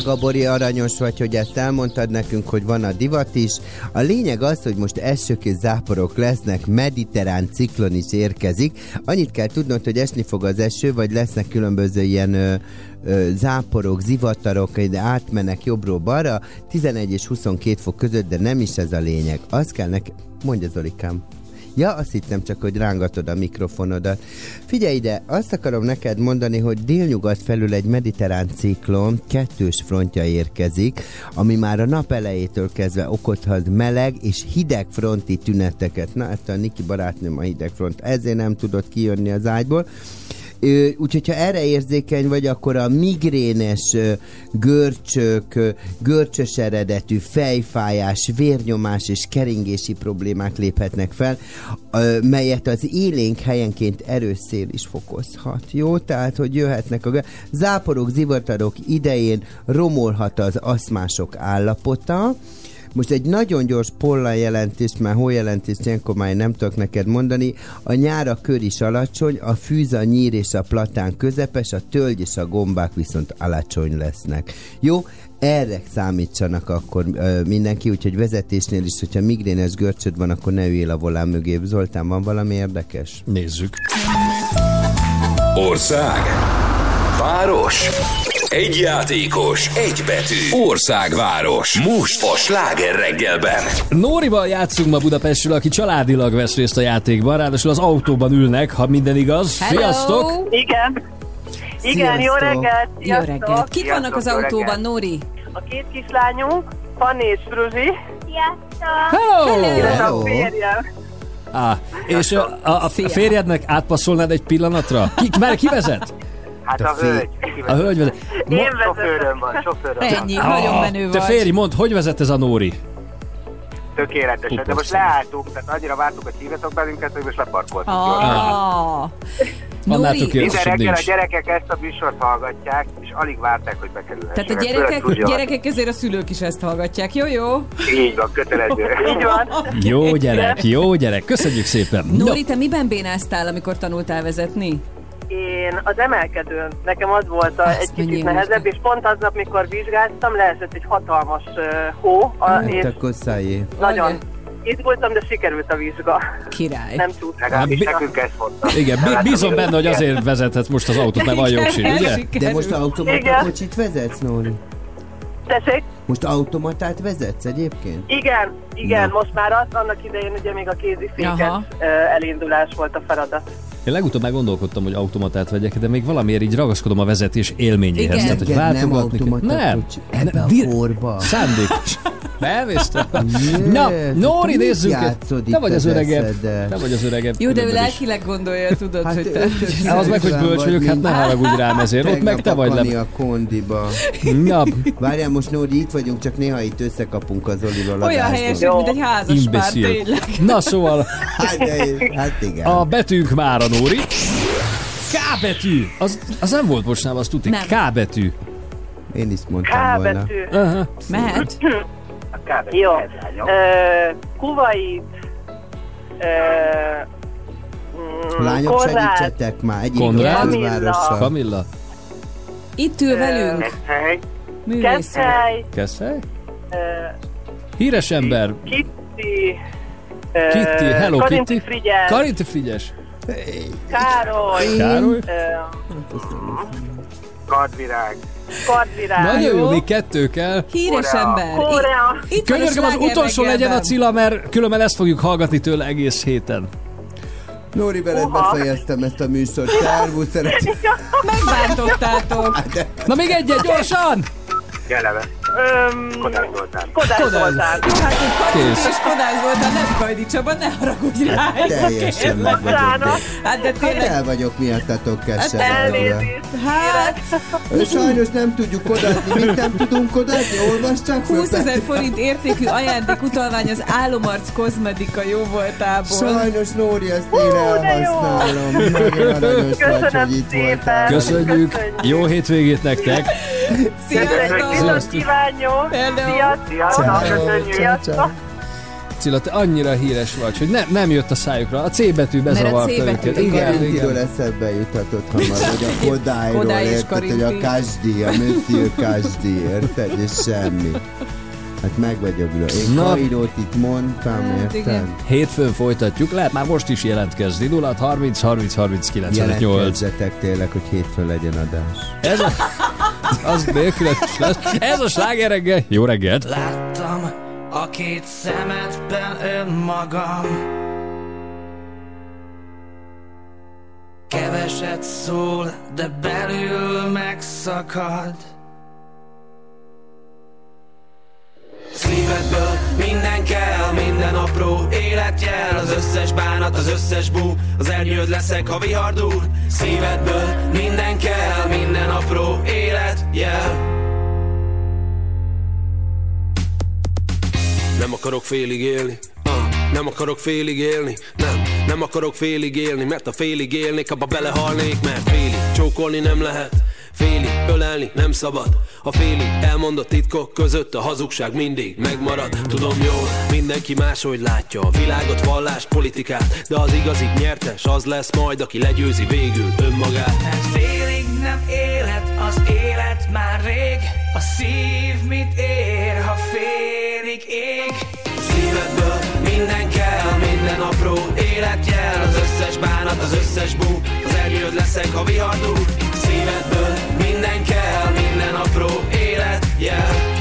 Drága Bori, aranyos vagy, hogy ezt elmondtad nekünk, hogy van a divat is. A lényeg az, hogy most esők és záporok lesznek, mediterrán ciklon is érkezik. Annyit kell tudnod, hogy esni fog az eső, vagy lesznek különböző ilyen ö, ö, záporok, zivatarok, de átmennek jobbról balra, 11 és 22 fok között, de nem is ez a lényeg. Az kell nekem... Mondja Zolikám. Ja, azt hittem csak, hogy rángatod a mikrofonodat. Figyelj ide, azt akarom neked mondani, hogy délnyugat felül egy mediterrán ciklon kettős frontja érkezik, ami már a nap elejétől kezdve okozhat meleg és hideg fronti tüneteket. Na, ezt a Niki barátnőm a hideg front, ezért nem tudott kijönni az ágyból. Úgyhogy ha erre érzékeny vagy, akkor a migrénes görcsök, görcsös eredetű fejfájás, vérnyomás és keringési problémák léphetnek fel, melyet az élénk helyenként erős szél is fokozhat. Jó? Tehát, hogy jöhetnek a záporok, zivatarok idején romolhat az aszmások állapota, most egy nagyon gyors pollan jelentést, már hójelentést ilyenkor már nem tudok neked mondani. A nyár a kör is alacsony, a fűz, a nyír és a platán közepes, a tölgy és a gombák viszont alacsony lesznek. Jó? Erre számítsanak akkor ö, mindenki, úgyhogy vezetésnél is, hogyha migrénes görcsöd van, akkor ne üljél a volán mögé. Zoltán, van valami érdekes? Nézzük. Ország. Város. Egy játékos, egy betű. Országváros. Most a sláger reggelben. Nórival játszunk ma Budapestről, aki családilag vesz részt a játékban, ráadásul az autóban ülnek, ha minden igaz. Sziasztok! Igen. Igen, jó reggelt! Jó sziasztok. reggelt. Kik vannak az Sziasztok, jó autóban, reggelt. Nóri? A két kislányunk, Fanni és Fruzsi. Sziasztok! Hello! Hello. a férjem. Á, és a, a, a férjednek átpasszolnád egy pillanatra? Ki, már ki vezet? Hát a hölgy. A hölgy vezet. Én sofőröm van, sofőröm Ennyi, van. nagyon menő Te férj, mondd, hogy vezet ez a Nóri? Tökéletesen, de most leálltuk, tehát annyira vártuk, hogy hívjatok bennünket, hogy most leparkoltunk. Ah. Annál. Minden reggel a gyerekek ezt a műsort hallgatják, és alig várták, hogy bekerülhessenek. tehát a gyerekek, gyerekek ezért a szülők is ezt hallgatják. Jó, jó? Így van, kötelező. *laughs* Így van. Jó gyerek, jó gyerek, köszönjük szépen. No. Nóri, te miben bénáztál, amikor tanultál vezetni? Én az emelkedőn, nekem az volt a, egy kicsit nehezebb, és pont aznap, mikor vizsgáztam, leesett egy hatalmas uh, hó, a, Hát és akkor szálljé. nagyon izgultam, de sikerült a vizsga. Király. Nem tud. Legalábbis bi- nekünk ez fontos. Igen, bí- bízom benne, hogy azért vezethetsz most az autót, mert van jogsid, ugye? De most automata kocsit vezetsz, Nóri? Tessék? Most automatát vezetsz egyébként? Igen, igen, Na. most már az, annak idején ugye még a kéziféket Aha. ö, elindulás volt a feladat. Én legutóbb már gondolkodtam, hogy automatát vegyek, de még valamiért így ragaszkodom a vezetés élményéhez. Igen. Tehát, hogy Neked nem váltogatni automata Nem. Ebbe a korba. Szándékos. *laughs* Nem. *laughs* Jé, Na, Nóri, nézzük. Te vagy az öregebb. Te vagy az öregebb. Jó, de ő lelkileg gondolja, tudod, Hát hogy te... ötös Az meg, hogy bölcs vagy, vagyok, hát ne haragudj rám ezért. Ott meg te vagy le. a kondiba. Na, Várjál, most Nóri, itt vagyunk, csak néha itt összekapunk az Olival Olyan helyesek, mint egy házas pár, tényleg. Na szóval, Hát, de, hát igen. a betűnk már a Nóri. K betű! Az, az nem volt most az tuti. Nem. K betű. Én is mondtam K volna. betű. Aha. Mehet? Jó. Ö, Kuwait. Ö, mm, Lányok, Konrád, segítsetek már. Egyik Konrád? várossal. Kamilla? Itt ül velünk, Keszthely. művész. Keszthely. Kezd ö, Híres ember. Kitty. Kitty, hello Karinti Kitty. Frigyes. Karinti Frigyes. Károly. Károly. Ö, Kardvirág. Nagyon jó, jó. még kettő kell. Híres Korea. ember. Korea. Itt, Könyörgöm, az utolsó legyen a. Cilla, mert különben ezt fogjuk hallgatni tőle egész héten. Nóri, veled Uha. befejeztem ezt a műsort. Szervusz, szeretem. Megbántottátok. Na még egy-egy, gyorsan! Jeleve. Öm, Kodály Zoltán. Kodály Zoltán. Jó, hát Kész. és Kodály Zoltán nem Kajdi Csaba, ne haragudj rá. Teljesen meg vagyok. Hát de Hát tényleg, el vagyok miattatok keserve. Elnézést. hát Sajnos nem tudjuk odaadni. Mit nem tudunk odaadni? Olvasd csak föl. 20 ezer forint értékű ajándékutalvány az Álomarc kozmetika jó voltából. Sajnos Nóri, ezt én elhasználom. Nagyon aranyos vagy, Köszönöm hogy itt szépen. voltál. Köszönjük, Köszönjük. jó hétvégét nektek! Sziasztok! Viszont kívánjuk. Sziasztok. Köszönjük. Ciao. Cilla, te annyira híres vagy, hogy ne, nem jött a szájukra. A C betű bezavarta őket. igen. Igen, igen. eszembe jutatott hamar, hogy a Kodályról, Kodály érted, hogy a. Kasdi, a Monsieur Kasdi, érted, és semmi. Hát meg vagyok ülő. Én Na. Kairót itt mondtam, Hát érted? Hétfőn folytatjuk, lehet már most is jelentkezni. 0 30 30 30 98. Jelentkezzetek tényleg, hogy hétfőn legyen adás. Ez a, az nélkületes lesz. Ez a sláger reggel. Jó reggelt! Láttam a két szemedben önmagam Keveset szól, de belül megszakad Szívedből minden kell, minden apró életjel. Az összes bánat, az összes bú Az elnyőd leszek, ha vihar dúl Szívedből minden kell, minden apró életjel. Nem akarok félig élni ah, Nem akarok félig élni Nem, nem akarok félig élni Mert a félig élnék, abba belehalnék Mert félig csókolni nem lehet Félig ölelni nem szabad. A félig elmondott titkok között A hazugság mindig megmarad. Tudom jól, mindenki máshogy látja A világot, vallást, politikát De az igazi nyertes az lesz majd Aki legyőzi végül önmagát. Mert félig nem élet, az élet már rég. A szív mit ér, ha félig ég? Szívedből minden kell, minden apró életjel Az összes bánat, az összes bú Az eljöd leszek, ha vihar dúl Szívedből minden kell, minden apró életjel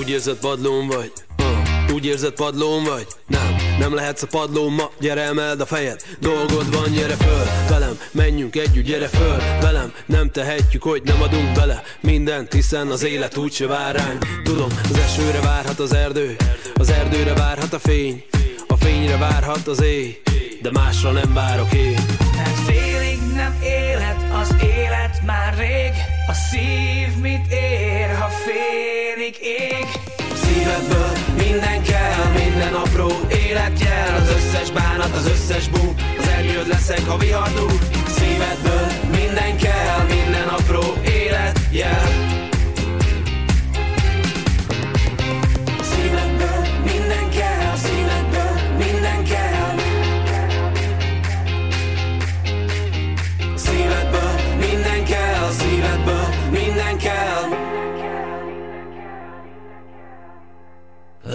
Úgy érzed padlón vagy? Uh, úgy érzed padlón vagy? Nem, nem lehetsz a padlón ma Gyere emeld a fejed, dolgod van, gyere föl Velem, menjünk együtt, gyere föl Velem, nem tehetjük, hogy nem adunk bele Mindent, hiszen az élet úgyse vár ránk. Tudom, az esőre várhat az erdő Az erdőre várhat a fény A fényre várhat az éj De másra nem várok én. Mert félig nem élet, az élet már rég A szív mit ér, ha félig ég? Szívedből minden kell, minden apró életjel. Az összes bánat, az összes bú Az eljöd leszek, ha vihar Szívedből minden kell, minden apró életjel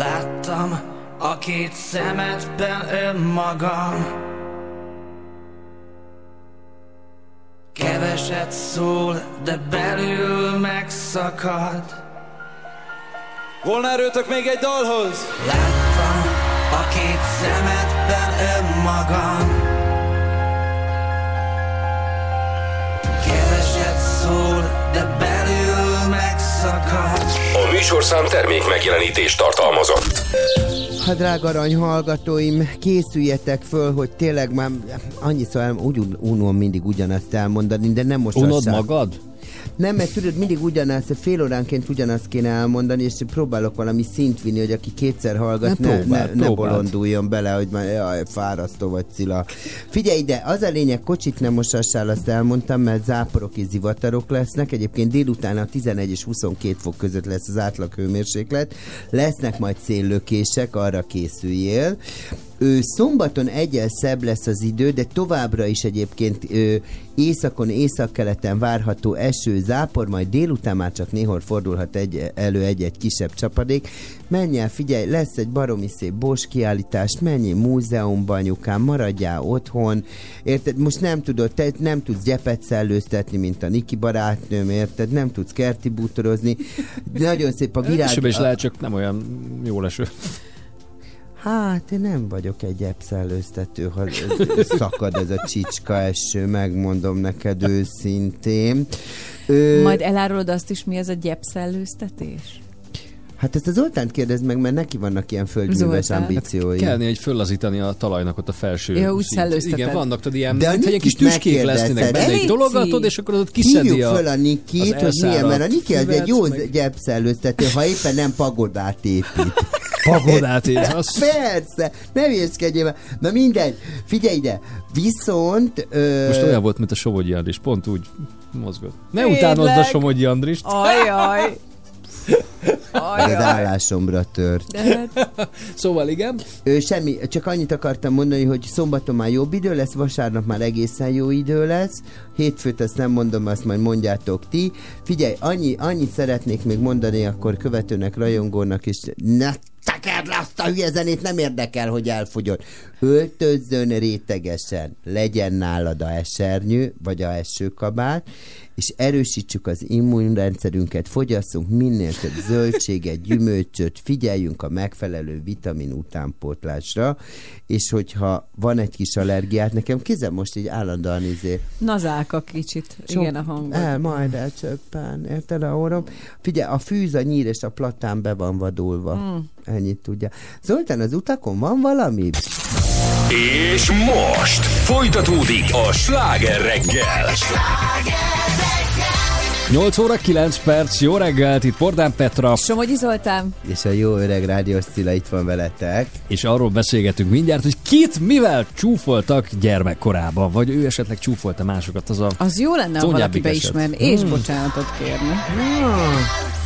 Láttam a két szemedben önmagam. Keveset szól, de belül megszakad. Volna erőtök még egy dalhoz? Láttam a két szemedben önmagam. Keveset szól, de belül megszakad A műsorszám termék megjelenítést tartalmazott. Ha drága arany hallgatóim, készüljetek föl, hogy tényleg már annyiszor el, úgy un- unom mindig ugyanazt elmondani, de nem most Unod magad? Nem, mert tudod, mindig ugyanazt, fél óránként ugyanazt kéne elmondani, és próbálok valami szint vinni, hogy aki kétszer hallgat, Ne ne, próbáld, ne, ne bolonduljon bele, hogy már jaj, fárasztó vagy Cilla. Figyelj ide, az a lényeg, kocsit nem mosassál, azt elmondtam, mert záporok és zivatarok lesznek. Egyébként délután a 11 és 22 fok között lesz az átlag hőmérséklet. Lesznek majd széllökések, arra készüljél. Ő szombaton egyel szebb lesz az idő, de továbbra is egyébként ö, északon, északkeleten várható eső, zápor, majd délután már csak néhol fordulhat egy, elő egy-egy kisebb csapadék. Menj el, figyelj, lesz egy baromi szép Bosch kiállítás, menj múzeumban, anyukám, maradjál otthon, érted? Most nem tudod, te nem tudsz gyepet szellőztetni, mint a Niki barátnőm, érted? Nem tudsz kerti bútorozni. Nagyon szép a virág... Esőbe is lehet, csak nem olyan jó eső. Hát, én nem vagyok egy epszellőztető, ha *laughs* szakad ez a csicska eső, megmondom neked őszintén. Ö, Majd elárulod azt is, mi ez a gyepszellőztetés? Hát ezt az Zoltánt kérdezd meg, mert neki vannak ilyen földműves Zoltán. ambíciói. Kellene egy föllazítani a talajnak ott a felső Ja, úgy. Igen, vannak tudod ilyen, De mint, hogy egy kis tüskék lesznek benne, egy dologatod, és akkor ott kiszedi Hívjuk a... föl a Nikit, hogy milyen, mert a Niki az egy jó meg- gyepszellőztető, ha éppen nem pagodát épít. *laughs* Pagodát és az... Persze, ne vieskedjél már. Na mindegy, figyelj ide. Viszont... Ö, Most olyan volt, mint a Somogyi Andris, pont úgy mozgott. Ne Tényleg? utánozd a Somogyi Andrist. Ajaj. *laughs* az Ajaj. állásomra tört. De hát, *laughs* Szóval igen, Ö, semmi, csak annyit akartam mondani, hogy szombaton már jobb idő lesz, vasárnap már egészen jó idő lesz, hétfőt azt nem mondom, azt majd mondjátok ti. Figyelj, annyi, annyit szeretnék még mondani akkor követőnek, rajongónak is, ne tekerd le azt a hülye zenét, nem érdekel, hogy elfogyott. Öltözzön rétegesen, legyen nálad a esernyő, vagy a esőkabát, és erősítsük az immunrendszerünket, fogyasszunk minél több zöldséget, gyümölcsöt, figyeljünk a megfelelő vitamin utánpótlásra, és hogyha van egy kis allergiát, nekem kézem most így állandóan izé, nazálka kicsit. Igen, a hangod. el, majd elcsöppen, érted a orrom? Figyelj, a fűz, a nyír és a platán be van vadulva. Mm. Ennyit tudja. Zoltán, az utakon van valami? És most folytatódik a sláger reggel. 8 óra 9 perc, jó reggelt, itt Pordán Petra, Somogyi Zoltán. És a jó öreg rádiós Cilla itt van veletek. és arról beszélgetünk mindjárt, hogy kit mivel csúfoltak gyermekkorában, vagy ő esetleg csúfolta másokat, az a... Az jó lenne, ha valaki beismerni, és Hmm. bocsánatot kérni. Estoy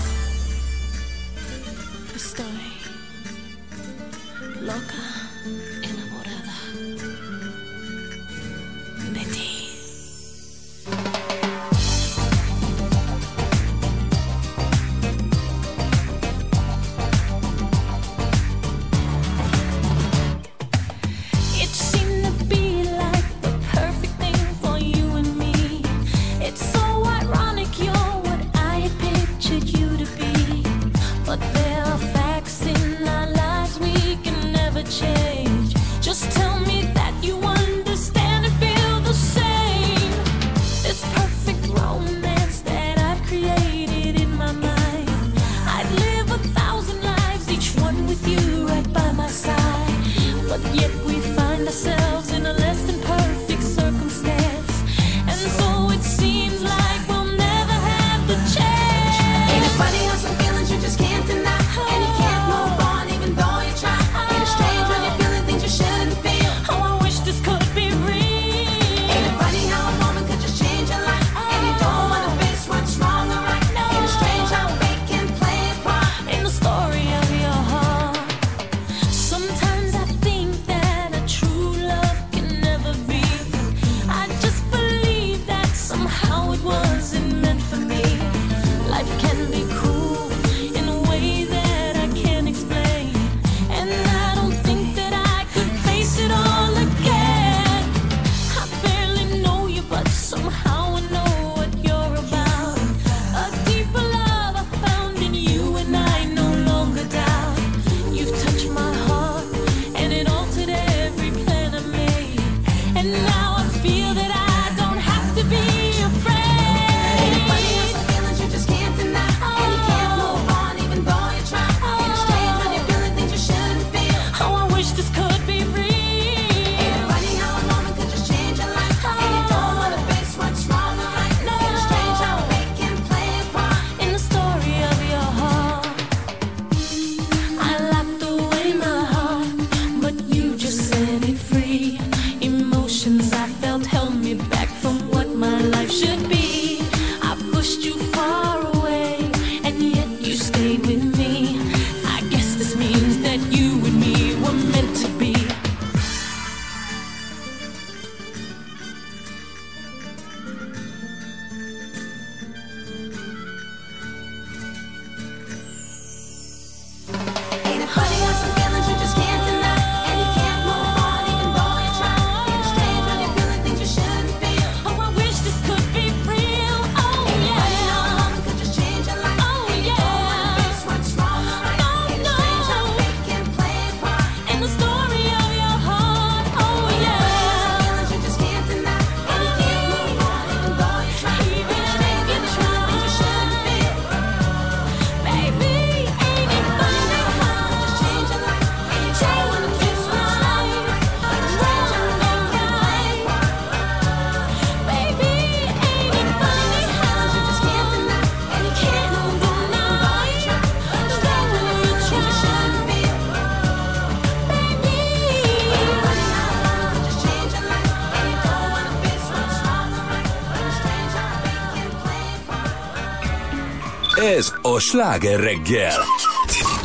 a Sláger reggel.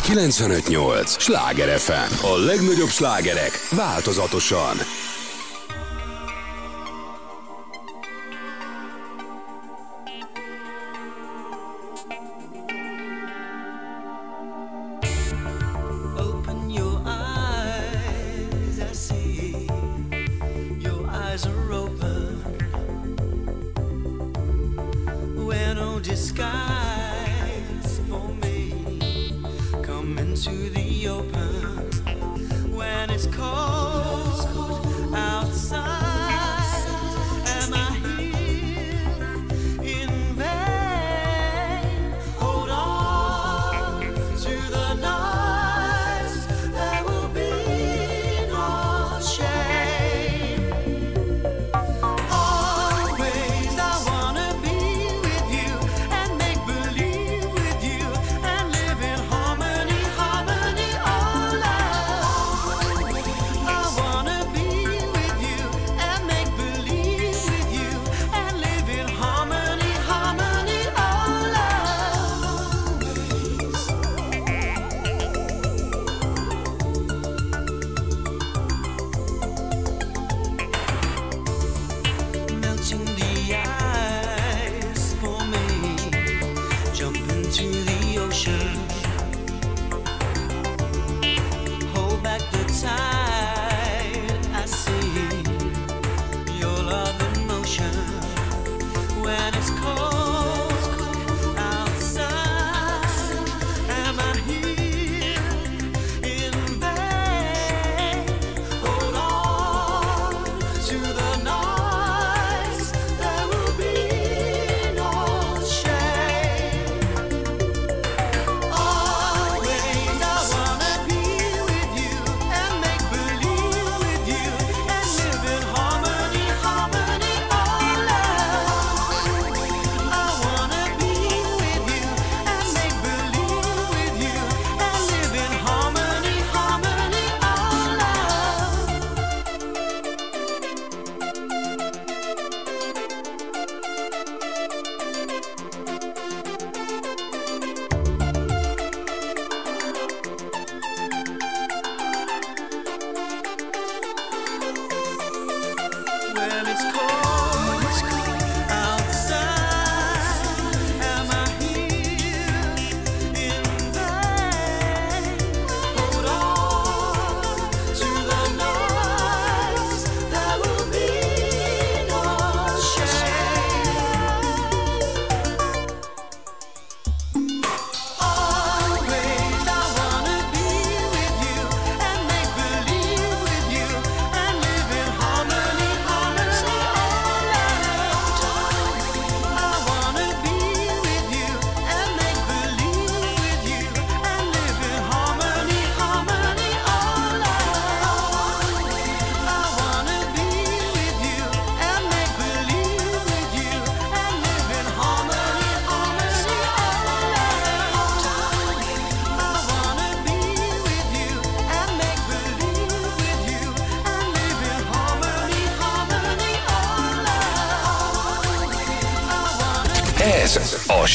95.8. Sláger FM. A legnagyobb slágerek változatosan.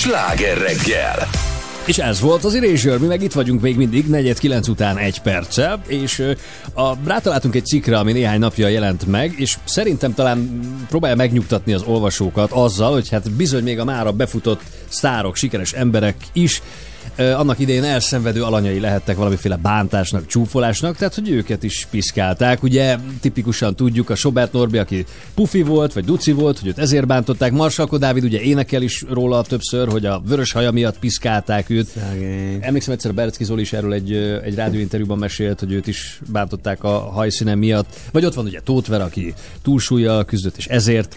Sláger reggel. És ez volt az Erasure, mi meg itt vagyunk még mindig, negyed kilenc után egy perccel, és a, rátaláltunk egy cikkre, ami néhány napja jelent meg, és szerintem talán próbálja megnyugtatni az olvasókat azzal, hogy hát bizony még a mára befutott sztárok, sikeres emberek is annak idején elszenvedő alanyai lehettek valamiféle bántásnak, csúfolásnak, tehát hogy őket is piszkálták. Ugye tipikusan tudjuk a Sobert Norbi, aki pufi volt, vagy duci volt, hogy őt ezért bántották. Marsalko Dávid ugye énekel is róla többször, hogy a vörös haja miatt piszkálták őt. Emlékszem egyszer a Berecki Zoli is erről egy, egy rádióinterjúban mesélt, hogy őt is bántották a hajszíne miatt. Vagy ott van ugye Tóth Ver, aki túlsúlyjal küzdött, és ezért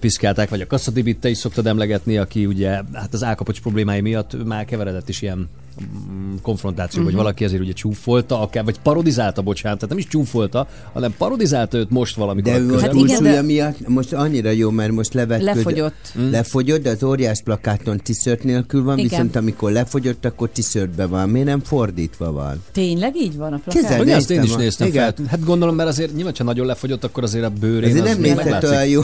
piszkálták, vagy a Kasszadibit te is szoktad emlegetni, aki ugye hát az állkapocs problémái miatt már keveredett is ilyen mm, konfrontáció, hogy Mhm. valaki azért ugye csúfolta, akár, vagy parodizálta, bocsánat, tehát nem is csúfolta, hanem parodizálta őt most valamikor. De ő a közel- túlsúlya miatt most annyira jó, mert most levetkőd, Lefogyott. Mm. Lefogyott, de az óriás plakáton tiszört nélkül van, Igen. viszont amikor lefogyott, akkor tiszörtbe van. Miért nem fordítva van? Tényleg így van a plakát? Hogy azt én is néztem igen. fel. Hát gondolom, mert azért nyilván, ha nagyon lefogyott, akkor azért a bőrén Ezért az nem nézett olyan jó.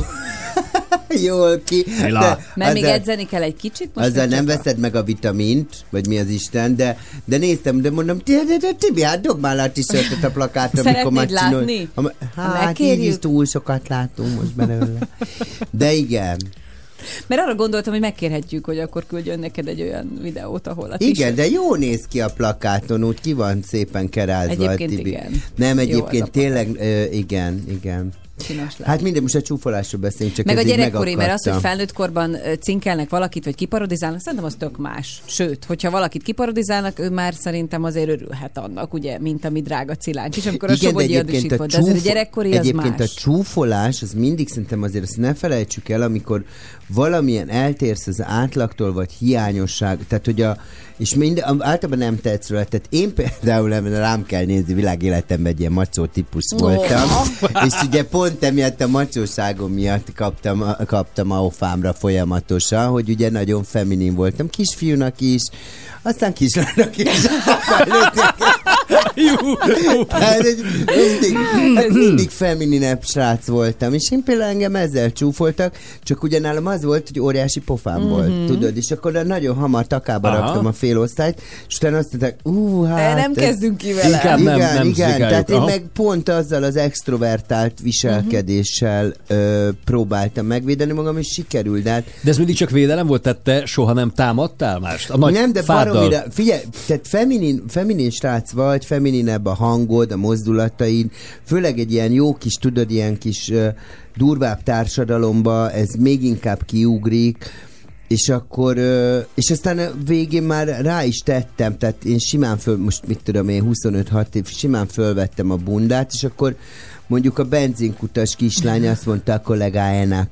Jól ki. Mila. Mert még azzal- edzeni kell egy kicsit most. Azzal nem veszed meg a vitamint, vagy mi az Isten, de, de néztem, de mondom, ti- de, de, Tibi, hát dob már le a t-shirtet a plakátra, amikor már csinál- Hát így is túl sokat látunk most belőle. De igen. Mert arra gondoltam, hogy megkérhetjük, hogy akkor küldjön neked egy olyan videót, ahol a Igen, de jó néz ki a plakáton, úgy ki van szépen kerázva Egyébként a Tibi. igen. Nem, egyébként tényleg, ö, igen, igen. Csinos lehet. Hát minden, most a csúfolásról beszélünk, csak Meg a gyerekkori, mert az, hogy felnőtt korban cinkelnek valakit, vagy kiparodizálnak, szerintem az tök más. Sőt, hogyha valakit kiparodizálnak, ő már szerintem azért örülhet annak, ugye, mint a mi drága cilánk. És amikor a Igen, de Sobogyi Adi is egyébként itt a, volt, de azért a gyerekkori az egyébként más. a csúfolás, az mindig szerintem azért ezt ne felejtsük el, amikor valamilyen eltérsz az átlagtól, vagy hiányosság, tehát hogy a, és mind, általában nem tetsz róla, tehát én például rám kell nézni, világéletemben egy ilyen macsó típus voltam, és ugye pont emiatt a macsóságom miatt kaptam, kaptam a ofámra folyamatosan, hogy ugye nagyon feminin voltam, kisfiúnak is, aztán kislánynak is. *laughs* Tehát egy- mindig, hát mindig femininebb srác voltam, és én például engem ezzel csúfoltak, csak ugye nálam az volt, hogy óriási pofám Mhm. volt, tudod, és akkor nagyon hamar takába Aha. raktam a félosztályt, és utána azt mondták, ú, hát... nem ez- kezdünk ki vele. Inkább nem- igen, nem igen, zrikáljuk. tehát én Aha. meg pont azzal az extrovertált viselkedéssel ö, próbáltam megvédeni magam, és sikerült, de hát De ez mindig csak védelem volt, tehát te soha nem támadtál mást? A nagy nem, de fáddal. baromira, figyelj, tehát feminin, feminin srác vagy, femininebb a hangod, a mozdulataid, főleg egy ilyen jó kis, tudod, ilyen kis uh, durvább társadalomba, ez még inkább kiugrik, és akkor, és aztán végén már rá is tettem, tehát én simán föl, most mit tudom én, 25-6 év, simán fölvettem a bundát, és akkor mondjuk a benzinkutas kislány azt mondta a kollégájának,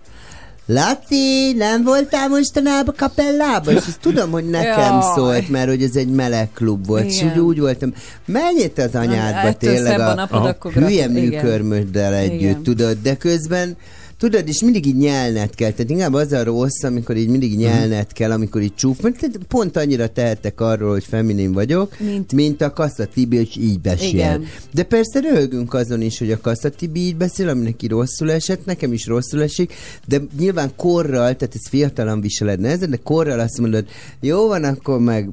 Laci, nem voltál mostanában kapellában? És ezt tudom, hogy nekem Jaj. szólt, mert hogy ez egy meleg klub volt, és Igen. úgy, úgy voltam, menj itt az anyádba Ettől tényleg a a, napod, hülye műkörmöddel együtt, Igen. tudod, de közben Tudod, és mindig így nyelned kell, tehát inkább az a rossz, amikor így mindig Mhm. nyelned kell, amikor így csúf, mert pont annyira tehetek arról, hogy feminin vagyok, Mint- mint, a Kassa Tibi, hogy így beszél. De persze röhögünk azon is, hogy a Kassa Tibi így beszél, ami neki rosszul esett, nekem is rosszul esik, de nyilván korral, tehát ez fiatalan viseled nehezen, de korral azt mondod, jó van, akkor meg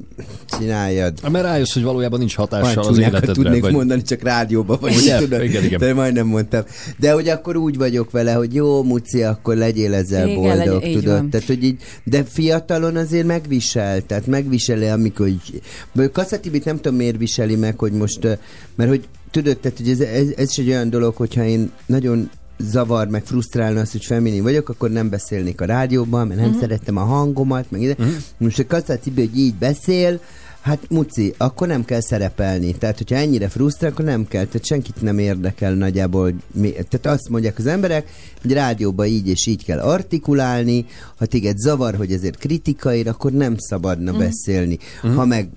csináljad. Mert rájössz, hogy valójában nincs hatással az életedre. tudnék vagy... mondani, csak rádióban vagy, Ugye? tudod? Igen, igen. De majdnem mondtam. De hogy akkor úgy vagyok vele, hogy jó, Muci, akkor legyél ezzel Igen, boldog, legy- tudod? van. Tehát, hogy így, de fiatalon azért megvisel, tehát megviseli, amikor így, vagy Kasszatibit nem tudom miért viseli meg, hogy most, mert hogy tudod, tehát, hogy ez, ez, ez is egy olyan dolog, hogyha én nagyon zavar, meg frusztrálna az, hogy feminin vagyok, akkor nem beszélnék a rádióban, mert nem Mhm. szeretem a hangomat, meg ide. Most, hogy Kasszát Tibi, hogy így beszél, Hát Muci, akkor nem kell szerepelni. Tehát, hogyha ennyire frusztrál, akkor nem kell. Tehát senkit nem érdekel nagyjából. Hogy mi, tehát azt mondják az emberek, hogy rádióban így és így kell artikulálni, ha téged zavar, hogy ezért kritikaid, akkor nem szabadna Mhm. beszélni. Ha meg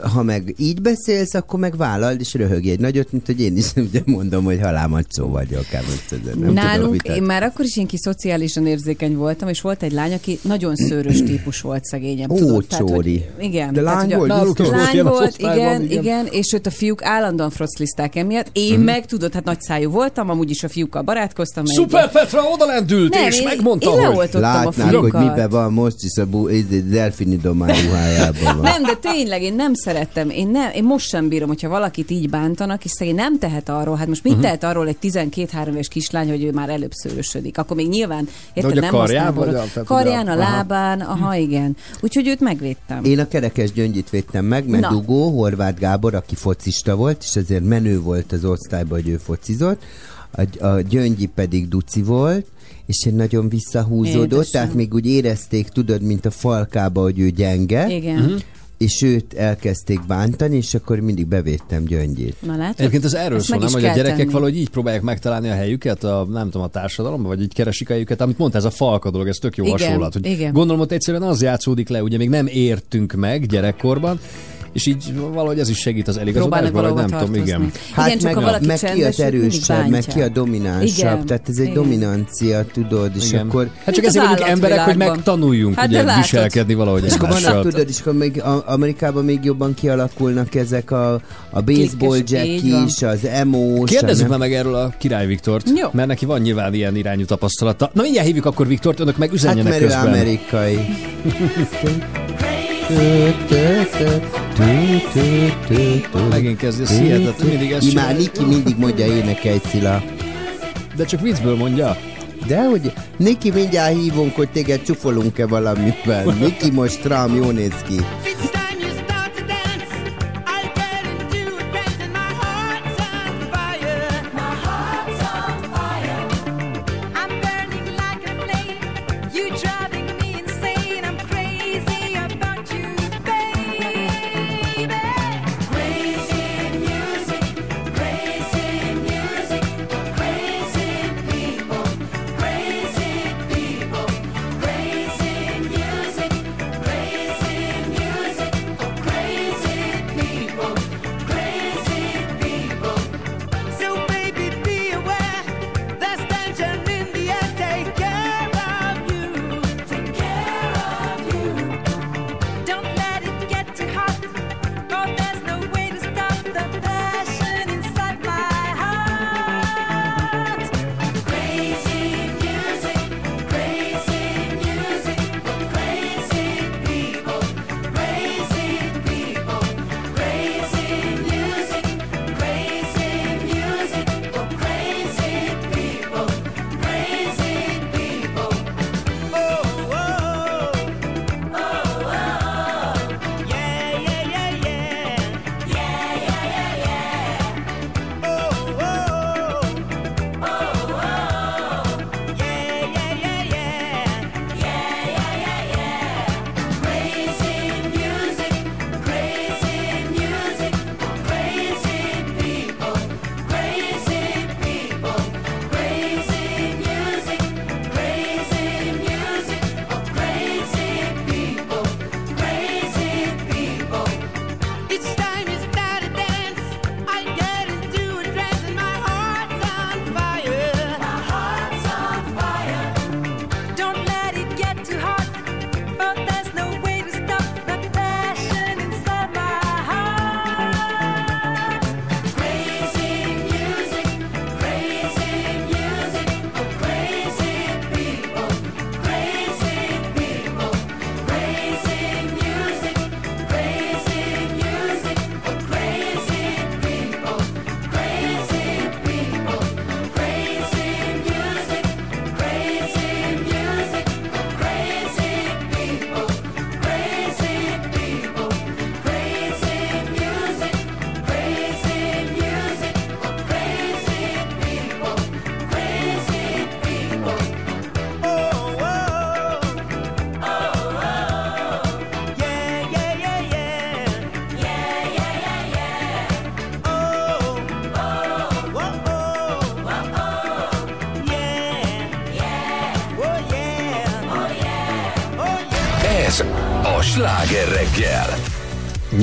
ha meg így beszélsz, akkor meg vállald és röhögj egy nagyot, mint hogy én is *laughs* ugye mondom, hogy halámatszó vagyok. Hát nem Nálunk, tudom vitatkozni. én már akkor is ilyen kis szociálisan érzékeny voltam, és volt egy lány, aki nagyon szőrös *clears throat* típus volt szegényem. Ó, tudod? Tehát, hogy- Csóri. Igen. De tehát, lány hogy a- volt, biztos? volt Lány a volt, igen, igen. igen, és őt a fiúk állandóan froclizták emiatt. Én Mhm. meg, tudod, hát nagy szájú voltam, amúgy is a fiúkkal barátkoztam. Szuper Petra oda lendült, és én- megmondta, én hogy... a Látnák, hogy miben van most is a bu- ez- delfini domán ruhájában. Nem, de tényleg én nem szerettem. Én, nem, én most sem bírom, hogyha valakit így bántanak, és szegény nem tehet arról. Hát most mit Mhm. uh-huh. tehet arról egy 12-3 éves kislány, hogy ő már előbb szőrösödik? Akkor még nyilván, érted, nem karján, vagy a- tehát Karján, ugye a a- aha. lábán, aha, igen. Úgyhogy őt megvédtem. Én a kerekes gyöngyit védtem meg, mert Na. Dugó, Horváth Gábor, aki focista volt, és ezért menő volt az osztályban, hogy ő focizott, a, a gyöngyi pedig duci volt, és egy nagyon visszahúzódott, Édesem. tehát még úgy érezték, tudod, mint a falkába, hogy ő gyenge, Igen. Mhm. Uh-huh. És őt elkezdték bántani, és akkor mindig bevédtem gyöngyét. Na látod? Egyébként ez erről Ezt szól, nem, hogy a gyerekek tenni. valahogy így próbálják megtalálni a helyüket, a, nem tudom, a társadalomban, vagy így keresik a helyüket, amit mondta, ez a falka dolog, ez tök jó Igen, hasonlat. Hogy igen. Gondolom, ott egyszerűen az játszódik le, ugye még nem értünk meg gyerekkorban, és így valahogy ez is segít az eligazodásban, vagy nem valahova tudom, igen. tartozni. Hát Igen, csak meg, valaki meg ki az erősebb, meg ki a dominánsabb. Igen, Tehát ez egy igen. dominancia, tudod, és Igen. akkor... Hát csak ezért az vagyunk emberek, hogy megtanuljunk Hát ugye viselkedni valahogy És akkor vannak, tudod, és akkor még Amerikában még jobban kialakulnak ezek a, a baseball jack is, az emo Kérdezzük már meg erről a Király Viktort, Jó. mert neki van nyilván ilyen irányú tapasztalata. Na mindjárt hívjuk akkor Viktort, önök meg Hát üzenjenek ő közben. amerikai. *laughs* Megint kezdi, ez hihetetlen, mindig ez Imá, Niki mindig mondja énekelj Cilla. De csak viccből mondja. De hogy Niki mindjárt hívunk, hogy téged csufolunk-e valamivel. Niki most Trump, jó néz ki.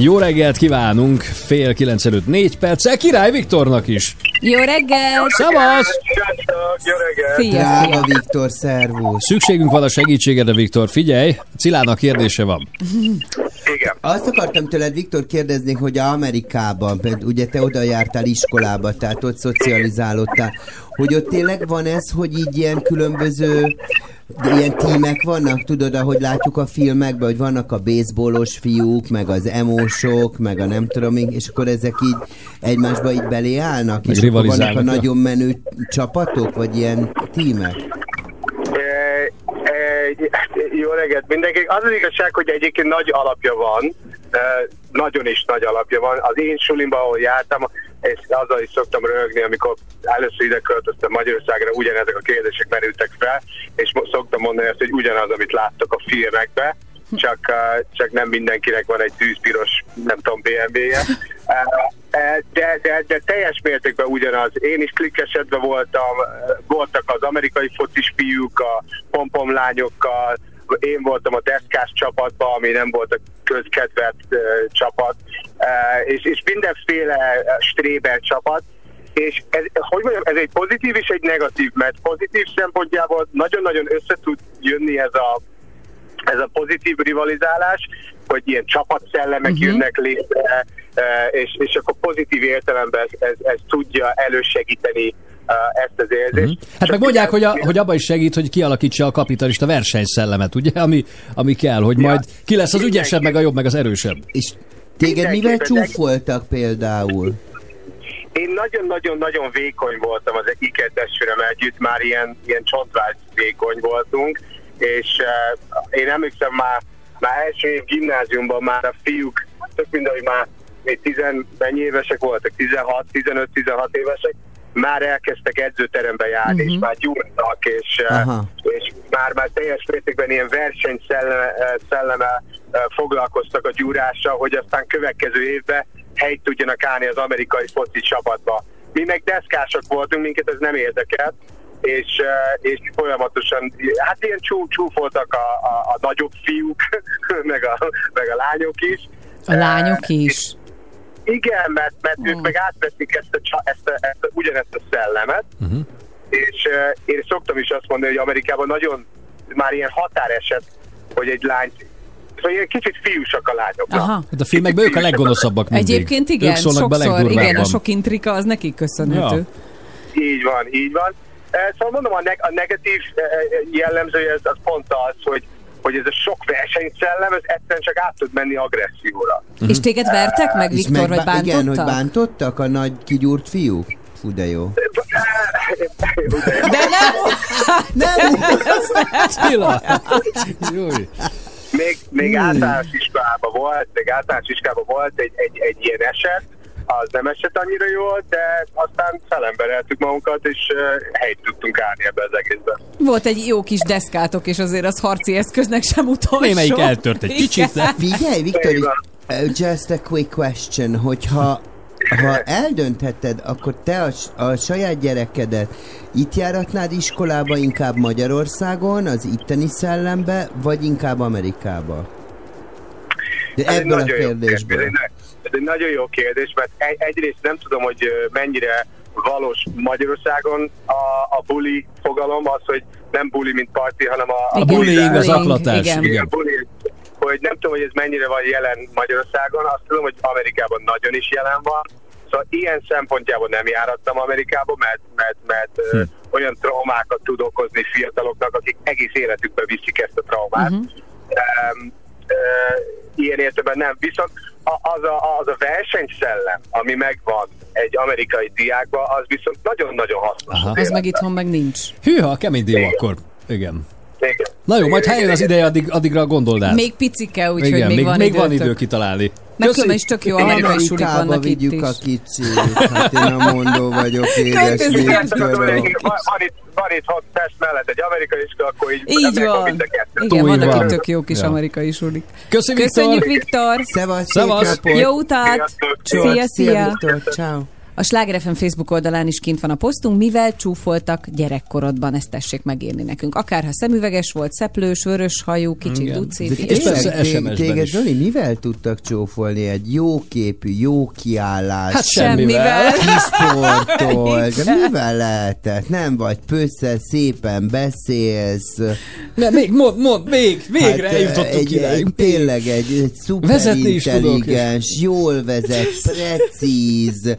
Jó reggelt kívánunk, fél kilenc előtt négy perccel, Király Viktornak is. Jó reggel! Szavasz! Jó reggelt! Szia, Drága. Viktor, szervusz. Szükségünk van a segítségedre, Viktor. Figyelj, Cilának kérdése van. Igen. Azt akartam tőled, Viktor, kérdezni, hogy Amerikában, például ugye te oda jártál iskolába, tehát ott szocializálódtál, hogy ott tényleg van ez, hogy így ilyen különböző ilyen tímek vannak, tudod, ahogy látjuk a filmekben, hogy vannak a baseballos fiúk, meg az emósok, meg a nem tudom, és akkor ezek így egymásba így belé állnak, Meg és vannak a nagyon menő csapatok, vagy ilyen tímek? Eh, eh, Jó reggelt mindenki. Az az igazság, hogy egyébként nagy alapja van, nagyon is nagy alapja van. Az én sulimban, ahol jártam, és azzal is szoktam röhögni, amikor először ide költöztem Magyarországra, ugyanezek a kérdések merültek fel, és szoktam mondani azt, hogy ugyanaz, amit láttok a filmekben, csak, csak nem mindenkinek van egy tűzpiros, nem tudom, BMW-je. De, de, de teljes mértékben ugyanaz. Én is klikkesedve voltam, voltak az amerikai focis fiúk, a pompom lányokkal, én voltam a deszkás csapatban, ami nem volt a közkedvelt uh, csapat, uh, és, és mindenféle stréber csapat, és ez, hogy mondjam, ez egy pozitív és egy negatív, mert pozitív szempontjából nagyon-nagyon össze tud jönni ez a, ez a pozitív rivalizálás, hogy ilyen csapatszellemek uh-huh. jönnek létre, és, és akkor pozitív értelemben ez, ez, ez tudja elősegíteni ezt az érzést. Mhm. Hát meg mondják, hogy, a, hogy abban is segít, hogy kialakítsa a kapitalista versenyszellemet, ugye, ami, ami kell, hogy majd ki lesz az ügyesebb, meg a jobb, meg az erősebb. És téged mivel csúfoltak például? Én nagyon-nagyon-nagyon vékony voltam az Iker testvérem együtt, már ilyen, ilyen csontvágy vékony voltunk, és uh, én emlékszem már, már első év gimnáziumban már a fiúk, tök mindegy, hogy már még tizen, mennyi évesek voltak, 16, 15-16 évesek, már elkezdtek edzőterembe járni, Mhm. uh-huh. és már gyúrtak, és, uh, és már, már teljes mértékben ilyen versenyszelleme szelleme, uh, foglalkoztak a gyúrással, hogy aztán következő évben helyt tudjanak állni az amerikai foci csapatba. Mi meg deszkások voltunk, minket ez nem érdekelt, és, és folyamatosan, hát ilyen csú, csúfoltak a, a, a nagyobb fiúk, *laughs* meg a, meg a lányok is. A lányok is. Igen, mert, mert ők meg átveszik ezt a, ezt a, ezt a, ugyanezt a szellemet, Uh-huh. és uh, én szoktam is azt mondani, hogy Amerikában nagyon már ilyen határeset, hogy egy lány, szóval ilyen kicsit fiúsak a lányok. Aha. Hát a filmekben ők a leggonoszabbak mindig. Egyébként igen, ők szólnak sokszor, igen, a sok intrika az nekik köszönhető. Így van, így van. Eh, Szóval mondom, a, neg- a negatív eh, jellemzője az, az pont az, hogy, hogy ez a sok versenyszellem, ez egyszerűen csak át tud menni agresszióra. És téged vertek meg, Viktor, vagy megbá- Igen, hogy bántottak? bántottak a nagy kigyúrt fiúk? Fú, de jó. De nem! *laughs* nem! Csilla! Júj. Még, még általános iskolában volt, még általános iskolában volt egy, egy, egy ilyen eset, az nem esett annyira jól, de aztán felembereltük magunkat, és helyt tudtunk állni ebbe az egészben. Volt egy jó kis deszkátok, és azért az harci eszköznek sem utolsó. Némelyik eltört egy kicsit, de- Figyelj, Viktor, just a quick question, hogyha ha eldöntheted, akkor te a, a saját gyerekedet itt járatnád iskolába inkább Magyarországon, az itteni szellembe, vagy inkább Amerikába? De ebből a jó kérdésből. kérdés. Ez egy- nagyon jó kérdés, mert egy, egyrészt nem tudom, hogy mennyire valós Magyarországon a, a buli fogalom, az, hogy nem buli, mint parti, hanem a, A bullying, az zaklatás, Igen. igen. Bullying. Hogy nem tudom, hogy ez mennyire van jelen Magyarországon, azt tudom, hogy Amerikában nagyon is jelen van. Szóval ilyen szempontjából nem járattam Amerikába, mert, mert, mert Hm. olyan traumákat tud okozni fiataloknak, akik egész életükben viszik ezt a traumát. Mhm. Um, uh, ilyen értelemben nem. Viszont az a, az a versenyszellem, ami megvan egy amerikai diákban, az viszont nagyon-nagyon hasznos. Aha. Az meg itthon meg nincs. Hűha, kemény dió akkor. Igen. Igen. Na jó, majd ha eljön az ideje, addig, addigra gondold át. Még picike, úgyhogy még, még, van még van időtök. idő kitalálni. Meg különben is tök jó amerikai sulik vannak itt vigyük is. a kicsit. Hát én a mondó vagyok, édes van, van, itt, van hat Pest mellett egy amerikai iskola, akkor így, Így megvan van. Igen, Túl vannak van. itt tök jó kis Ja. amerikai sulik. Köszi, Viktor! Köszönjük, Viktor! Szevasz. Jó utat! Szia, szia! Ciao. A Sláger FM Facebook oldalán is kint van a posztunk, mivel csúfoltak gyerekkorodban, ezt tessék megírni nekünk. Akár ha szemüveges volt, szeplős, vörös hajú, kicsit Igen. duci. És persze téged, mivel tudtak csófolni? Egy jó képű, jó kiállás. Hát semmivel. *laughs* Kisportol, de mivel lehetett? Nem vagy pösszel, szépen beszélsz. Ne, még, mond, mond, még, végre Hát, eljutottunk egy, egy, tényleg egy, egy Vezetni is tudok, szuperintelligens, jól vezet, precíz.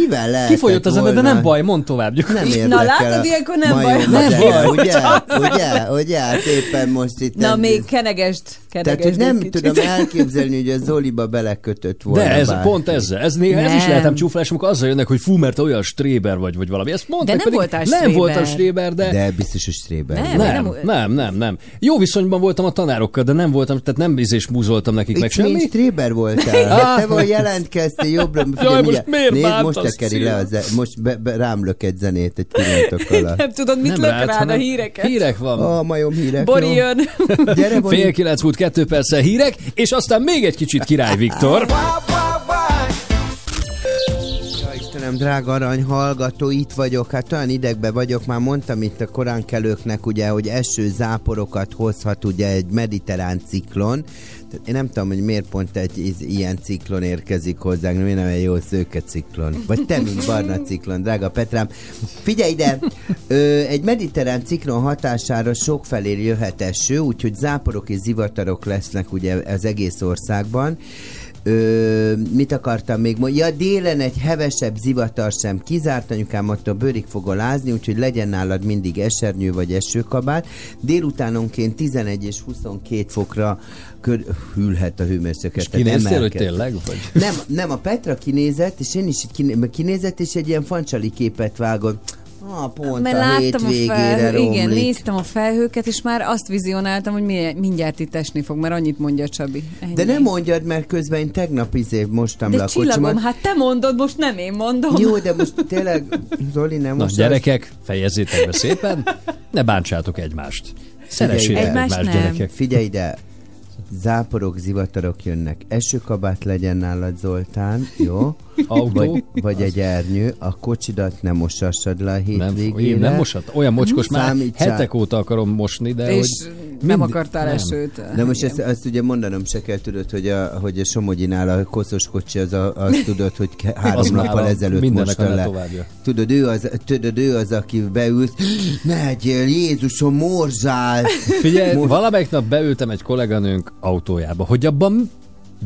Mivel lehetett Kifolyott a zene, de nem baj, mondd tovább. Nem Na, érdekel látod, a ilyenkor nem baj. Nem baj. Ugye? Ugye? Ugye? Hát éppen most itt... Na, nem- még kenegest, Tehát, hogy nem tudom *laughs* elképzelni, hogy a Zoliba belekötött volna De ez pont ezzel. Ez, néha, ez is Nem. lehetem csúfolás, amikor azzal jönnek, hogy fú, mert olyan stréber vagy, vagy valami. Ezt mondták, nem pedig voltál Nem stréber. voltam stréber, de... De biztos, hogy Stréber. Nem. volt. Nem, nem- nem, nem, nem. Jó viszonyban voltam a tanárokkal, de nem voltam, tehát nem izés múzoltam nekik meg Itt mint semmi. Stréber voltál. Hát *laughs* te vagy jelentkeztél jobbra. Figyelj, most miért Nézd, most tekeri le, az, most be, be, rám lök egy zenét egy pillanatok *laughs* alatt. Nem tudod, mit Nem lök rád, rád a híreket? Hírek van. A majom hírek. Bori jön. Gyere, Bori. Fél kilenc múlt kettő perccel hírek, és aztán még egy kicsit Király Viktor. Köszönöm, drága arany hallgató, itt vagyok, hát olyan idegbe vagyok, már mondtam itt a koránkelőknek, ugye, hogy eső záporokat hozhat ugye egy mediterrán ciklon. Tehát Én nem tudom, hogy miért pont egy ilyen ciklon érkezik hozzánk, miért nem egy jó szőke ciklon. Vagy te, mint barna ciklon, drága Petrám. Figyelj ide, ö, egy mediterrán ciklon hatására sokfelé jöhet eső, úgyhogy záporok és zivatarok lesznek ugye az egész országban. Ö, mit akartam még mondani? Ja, délen egy hevesebb zivatar sem kizárt, anyukám attól bőrig fog alázni, úgyhogy legyen nálad mindig esernyő vagy esőkabát. Délutánonként 11 és 22 fokra kör, hűlhet a hőmérséklet. És kinéztél, hogy tényleg? Vagy? Nem, nem, a Petra kinézett, és én is kinézett, és egy ilyen fancsali képet vágott. Ah, pont Mert a láttam a felhő, igen, néztem a felhőket, és már azt vizionáltam, hogy mi- mindjárt itt esni fog, mert annyit mondja Csabi. Ennyi. De nem mondjad, mert közben én tegnap izé mostam De le a csillagom, kocsimat. hát te mondod, most nem én mondom. Jó, de most tényleg, Zoli, nem Na, most gyerekek, fejezzétek be szépen, ne bántsátok egymást. Szeressétek Egymást egymást, nem. gyerekek. Figyelj ide, záporok, zivatarok jönnek. Esőkabát legyen nálad, Zoltán, jó? Autó. Vagy, vagy egy ernyő. A kocsidat nem mosassad le a Nem, hétvégére. én nem mosat. Olyan mocskos, már Számítsál. hetek óta akarom mosni, de És hogy... nem mindig- akartál nem. esőt. De most ezt, ezt ugye mondanom se kell, tudod, hogy a, hogy a Somogyinál a koszos kocsi, az, a, az *laughs* tudod, hogy három Az nappal már ezelőtt mosta le. Tudod ő, az, tudod, ő az, aki beült, megyél, Jézusom, morzsál. Figyelj, Most- valamelyik nap beültem egy kolléganőnk autójába, hogy abban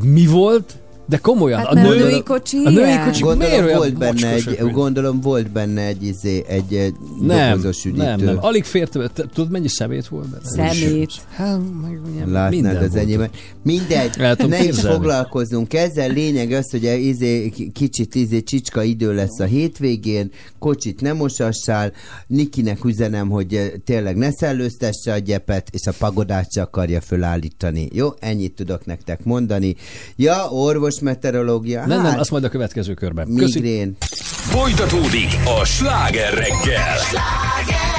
mi volt, de komolyan. Hát a mert a női, kocsi a női miért Gondolom olyan volt benne egy, mint- gondolom volt benne egy, izé, egy, egy nem, üdítő. nem, nem, alig fért, tudod mennyi szemét volt benne? Szemét. Hát, Látnád minden az enyémet. Mindegy, tudom ne is képzelni. foglalkozzunk ezzel. Lényeg az, hogy izé, kicsit izé, csicska idő lesz a hétvégén, kocsit nem mosassál, Nikinek üzenem, hogy eh, tényleg ne szellőztesse a gyepet, és a pagodát se akarja fölállítani. Jó, ennyit tudok nektek mondani. Ja, orvos meteorológia. Nem, hát, nem, azt majd a következő körben. Köszi. migrén. Folytatódik a sláger reggel. Why,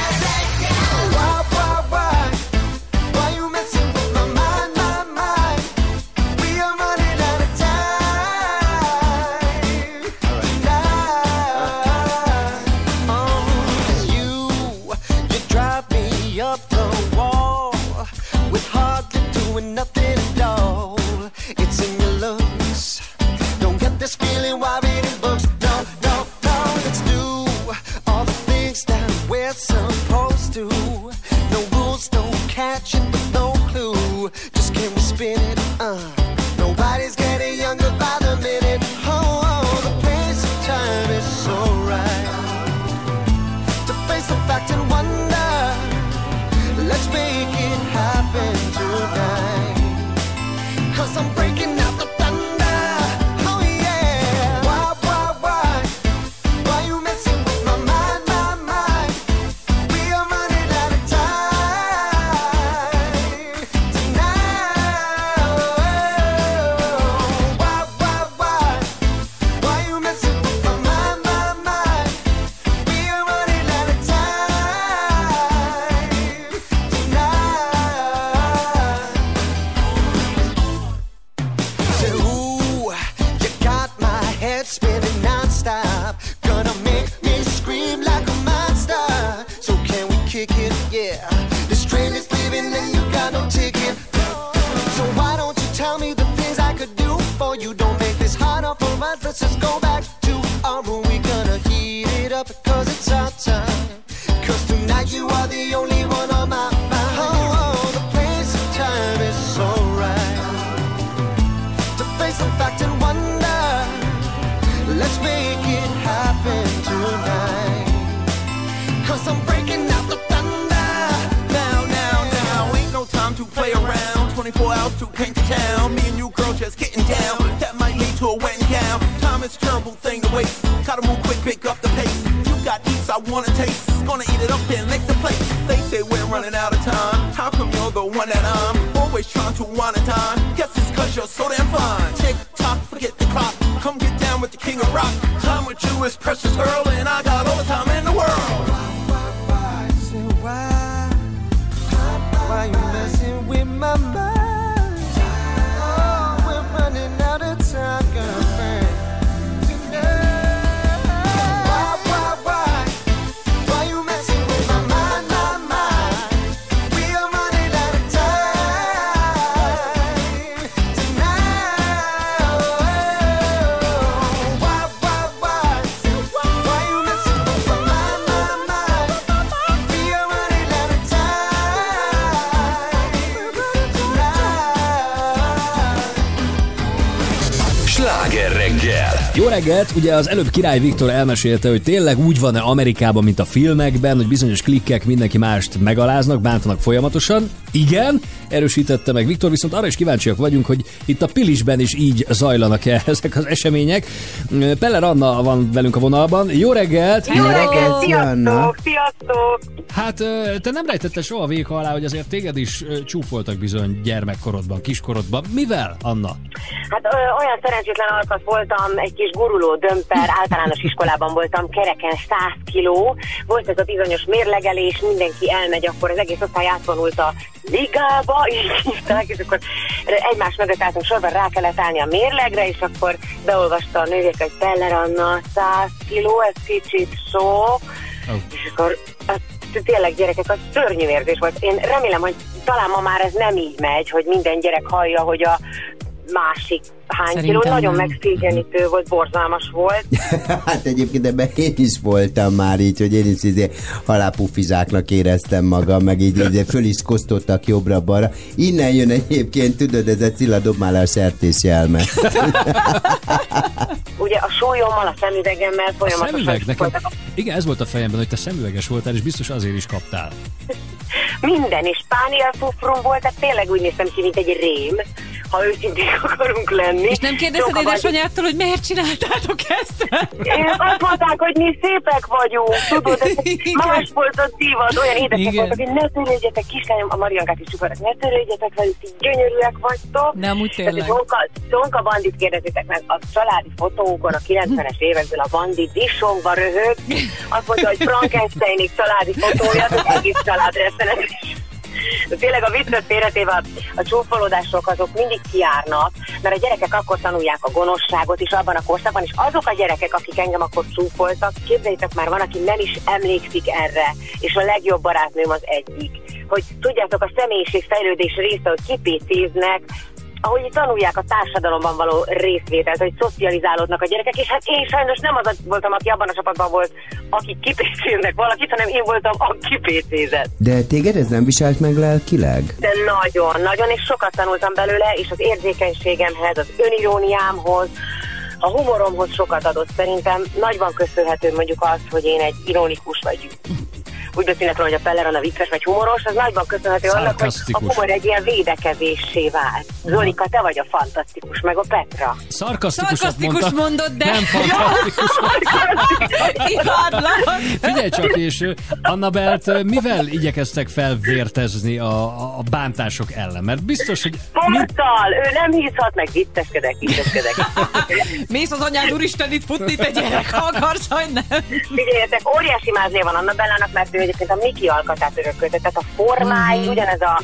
Ugye az előbb Király Viktor elmesélte, hogy tényleg úgy van-e Amerikában, mint a filmekben, hogy bizonyos klikkek mindenki mást megaláznak, bántanak folyamatosan. Igen, erősítette meg Viktor, viszont arra is kíváncsiak vagyunk, hogy itt a Pilisben is így zajlanak-e *laughs* ezek az események. Peller Anna van velünk a vonalban. Jó reggelt! Jó reggelt, szia, Anna! Sziasztok! Hát te nem rejtetted soha véka alá, hogy azért téged is csúfoltak bizony gyermekkorodban, kiskorodban. Mivel, Anna? Hát ö, olyan szerencsétlen alkat voltam, egy kis guruló dömper, általános iskolában voltam, kereken 100 kiló, volt ez a bizonyos mérlegelés, mindenki elmegy, akkor az egész osztály átvonult a ligába, *laughs* így hívták, és akkor egymás mögött álltunk sorban, rá kellett állni a mérlegre, és akkor beolvasta a nővék, hogy Peller Anna, 100 kiló, ez kicsit sok, Oh. és akkor az, tényleg gyerekek, az szörnyű érzés volt. Én remélem, hogy talán ma már ez nem így megy, hogy minden gyerek hallja, hogy a másik hány kiló, nagyon megszégyenítő volt, borzalmas volt. *laughs* hát egyébként ebben én is voltam már így, hogy én is izé halálpufizáknak éreztem magam, meg így izé föl is kosztottak jobbra-balra. Innen jön egyébként, tudod, ez a Cilla dob már a sertésjelme. *laughs* Ugye a súlyommal, a szemüvegemmel A folyamatosan szemüveg, nekem, voltak igen, ez volt a fejemben, hogy te szemüveges voltál, és biztos azért is kaptál. *laughs* minden, és pániel volt, tehát tényleg úgy néztem ki, mint egy rém, ha őszintén akarunk lenni. És nem vagy- édesanyától, hogy miért csináltátok ezt? Én azt mondták, hogy mi szépek vagyunk, tudod, más volt a divat, olyan édesek voltak, hogy ne törődjetek, kislányom, a Mariankát is csukoltak, ne törődjetek velük, ti gyönyörűek vagytok. Amúgy Tehát tényleg. Tonka, Tonka bandit kérdezitek meg, a családi fotónkon a 90-es évekből a bandit disongva röhög, azt mondta, hogy Frankensteinig családi fotója, az egész család rettenetes. Tényleg a viccet félretéve a, csúfolódások azok mindig kiárnak, mert a gyerekek akkor tanulják a gonoszságot is abban a korszakban, és azok a gyerekek, akik engem akkor csúfoltak, képzeljétek már, van, aki nem is emlékszik erre, és a legjobb barátnőm az egyik. Hogy tudjátok, a személyiségfejlődés része, hogy kipécéznek, ahogy tanulják a társadalomban való részvételt, hogy szocializálódnak a gyerekek, és hát én sajnos nem az voltam, aki abban a csapatban volt, aki kipécéznek valakit, hanem én voltam a kipécézet. De téged ez nem viselt meg lelkileg? De nagyon, nagyon, és sokat tanultam belőle, és az érzékenységemhez, az öniróniámhoz, a humoromhoz sokat adott. Szerintem nagyban köszönhető mondjuk az, hogy én egy ironikus vagy úgy beszélek róla, hogy a Peller a vicces vagy humoros, az nagyban köszönhető annak, hogy a Szarkasztikus. humor egy ilyen védekezésé vált. Zolika, te vagy a fantasztikus, meg a Petra. Szarkasztikus mondta. mondod, de... Nem fantasztikus. *laughs* Figyelj csak, és Annabelt, mivel igyekeztek felvértezni a, a- bántások ellen? Mert biztos, hogy Ponttal! Ő nem hiszhat meg, vicceskedek, vicceskedek. *laughs* Mész az anyád úristen itt futni, te gyerek, ha akarsz, hogy nem. Figyeljetek, óriási mázné van Anna Bellának, mert ő egyébként a Miki alkatát örökölte, tehát a formái, Mhm. ugyanez a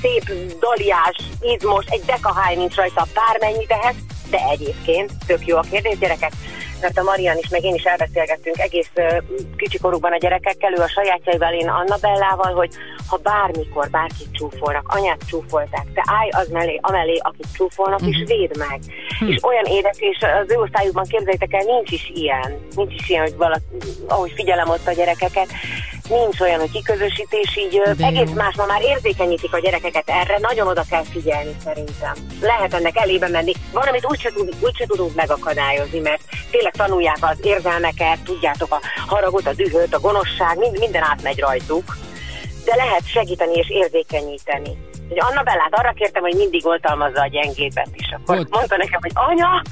szép daliás, izmos, egy dekaháj nincs rajta bármennyit ehhez, de egyébként tök jó a kérdés, gyerekek, mert a Marian is, meg én is elbeszélgettünk egész ö, kicsikorukban a gyerekekkel, ő a sajátjaival, én Anna Bellával, hogy ha bármikor bárkit csúfolnak, anyát csúfolták, te állj az mellé, amellé, akit csúfolnak, és védd meg. És olyan édes, és az ő osztályukban képzeljétek el, nincs is ilyen. Nincs is ilyen, hogy valaki, ahogy figyelem ott a gyerekeket, nincs olyan, hogy kiközösítés, így De jó. egész más, ma már érzékenyítik a gyerekeket erre, nagyon oda kell figyelni szerintem. Lehet ennek elébe menni. Van, amit úgyse, tud, úgyse tudunk megakadályozni, mert tényleg tanulják az érzelmeket, tudjátok, a haragot, a dühöt, a gonoszság, mind, minden átmegy rajtuk, de lehet segíteni és érzékenyíteni. Hogy Anna Bellát arra kértem, hogy mindig oltalmazza a gyengébet is. Akkor Hogy? mondta nekem, hogy anya,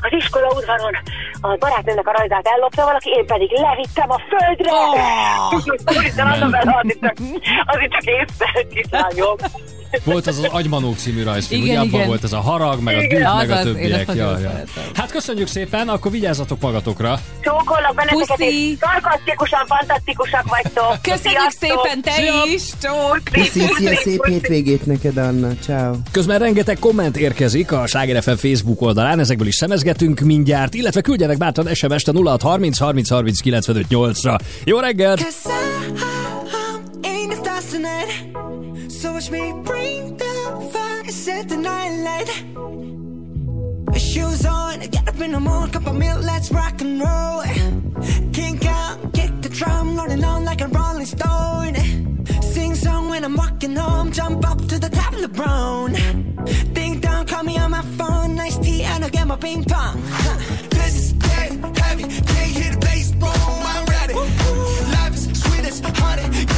az iskola udvaron a barátnőnek a rajzát ellopta valaki, én pedig levittem a földre. Oh! Úristen, Anna Bella, az itt csak, az itt csak észre, kislányom. Volt az az Agymanó című rajzfilm, Igen, ugye abban volt ez a harag, meg a düh, meg a többiek. Ja, ja. Hát köszönjük szépen, akkor vigyázzatok magatokra. Csókolok benneteket, Puszi. és szarkasztikusan, fantasztikusak vagytok. Köszönjük Sziasztok. szépen, te Szia. is! Csók! Puszi, szia, szép hétvégét neked, Anna. Ciao. Közben rengeteg komment érkezik a Sláger FM Facebook oldalán, ezekből is szemezgetünk mindjárt, illetve küldjenek bátran SMS-t a 0630 30 30 95 8-ra. Jó reggelt! Tonight. So watch me bring the fire set the night light. Shoes on, get up in the morning, cup of milk, let's rock and roll. Kink out, kick the drum, rolling on like a rolling stone. Sing song when I'm walking home, jump up to the top of the brown. Ding dong, call me on my phone, nice tea, and I'll get my ping pong. Huh. Cause it's Can't hear the bass, boom, I'm ready. Life is sweet as honey.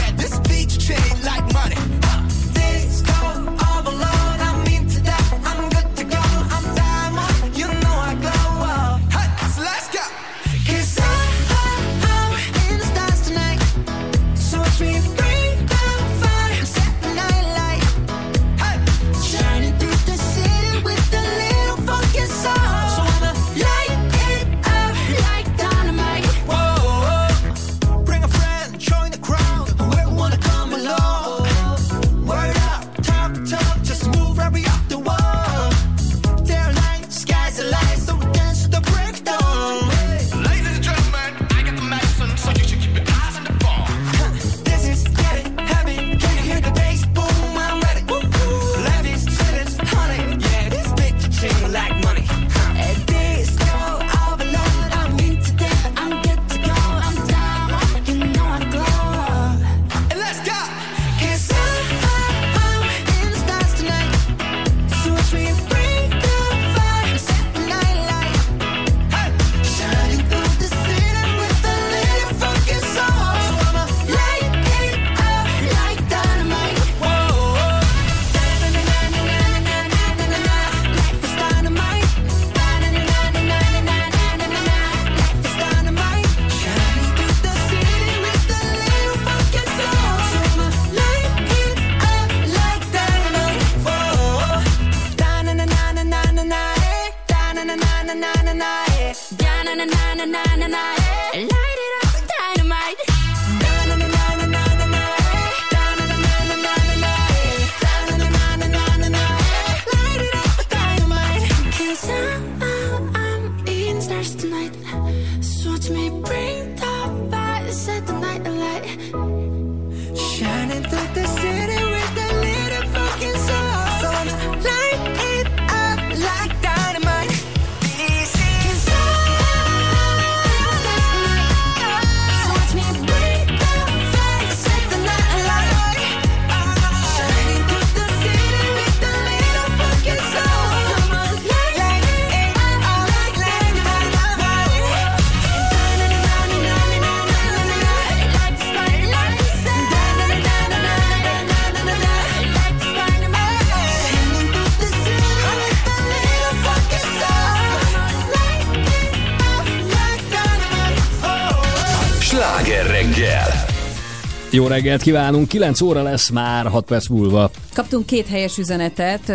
Jó reggelt kívánunk, 9 óra lesz már 6 perc múlva. Kaptunk két helyes üzenetet,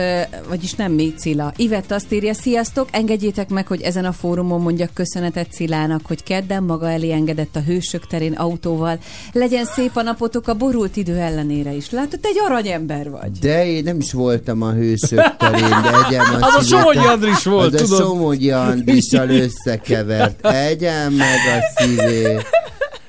vagyis nem mi, Cilla. Ivett azt írja, sziasztok, engedjétek meg, hogy ezen a fórumon mondjak köszönetet Cilának, hogy kedden maga elé engedett a hősök terén autóval. Legyen szép a napotok a borult idő ellenére is. Látod, te egy aranyember vagy. De én nem is voltam a hősök terén, de egyem *laughs* Az a Somogyi Andris volt, az tudod? a Somogyi Andrissal *laughs* összekevert. Egyem meg a szívé.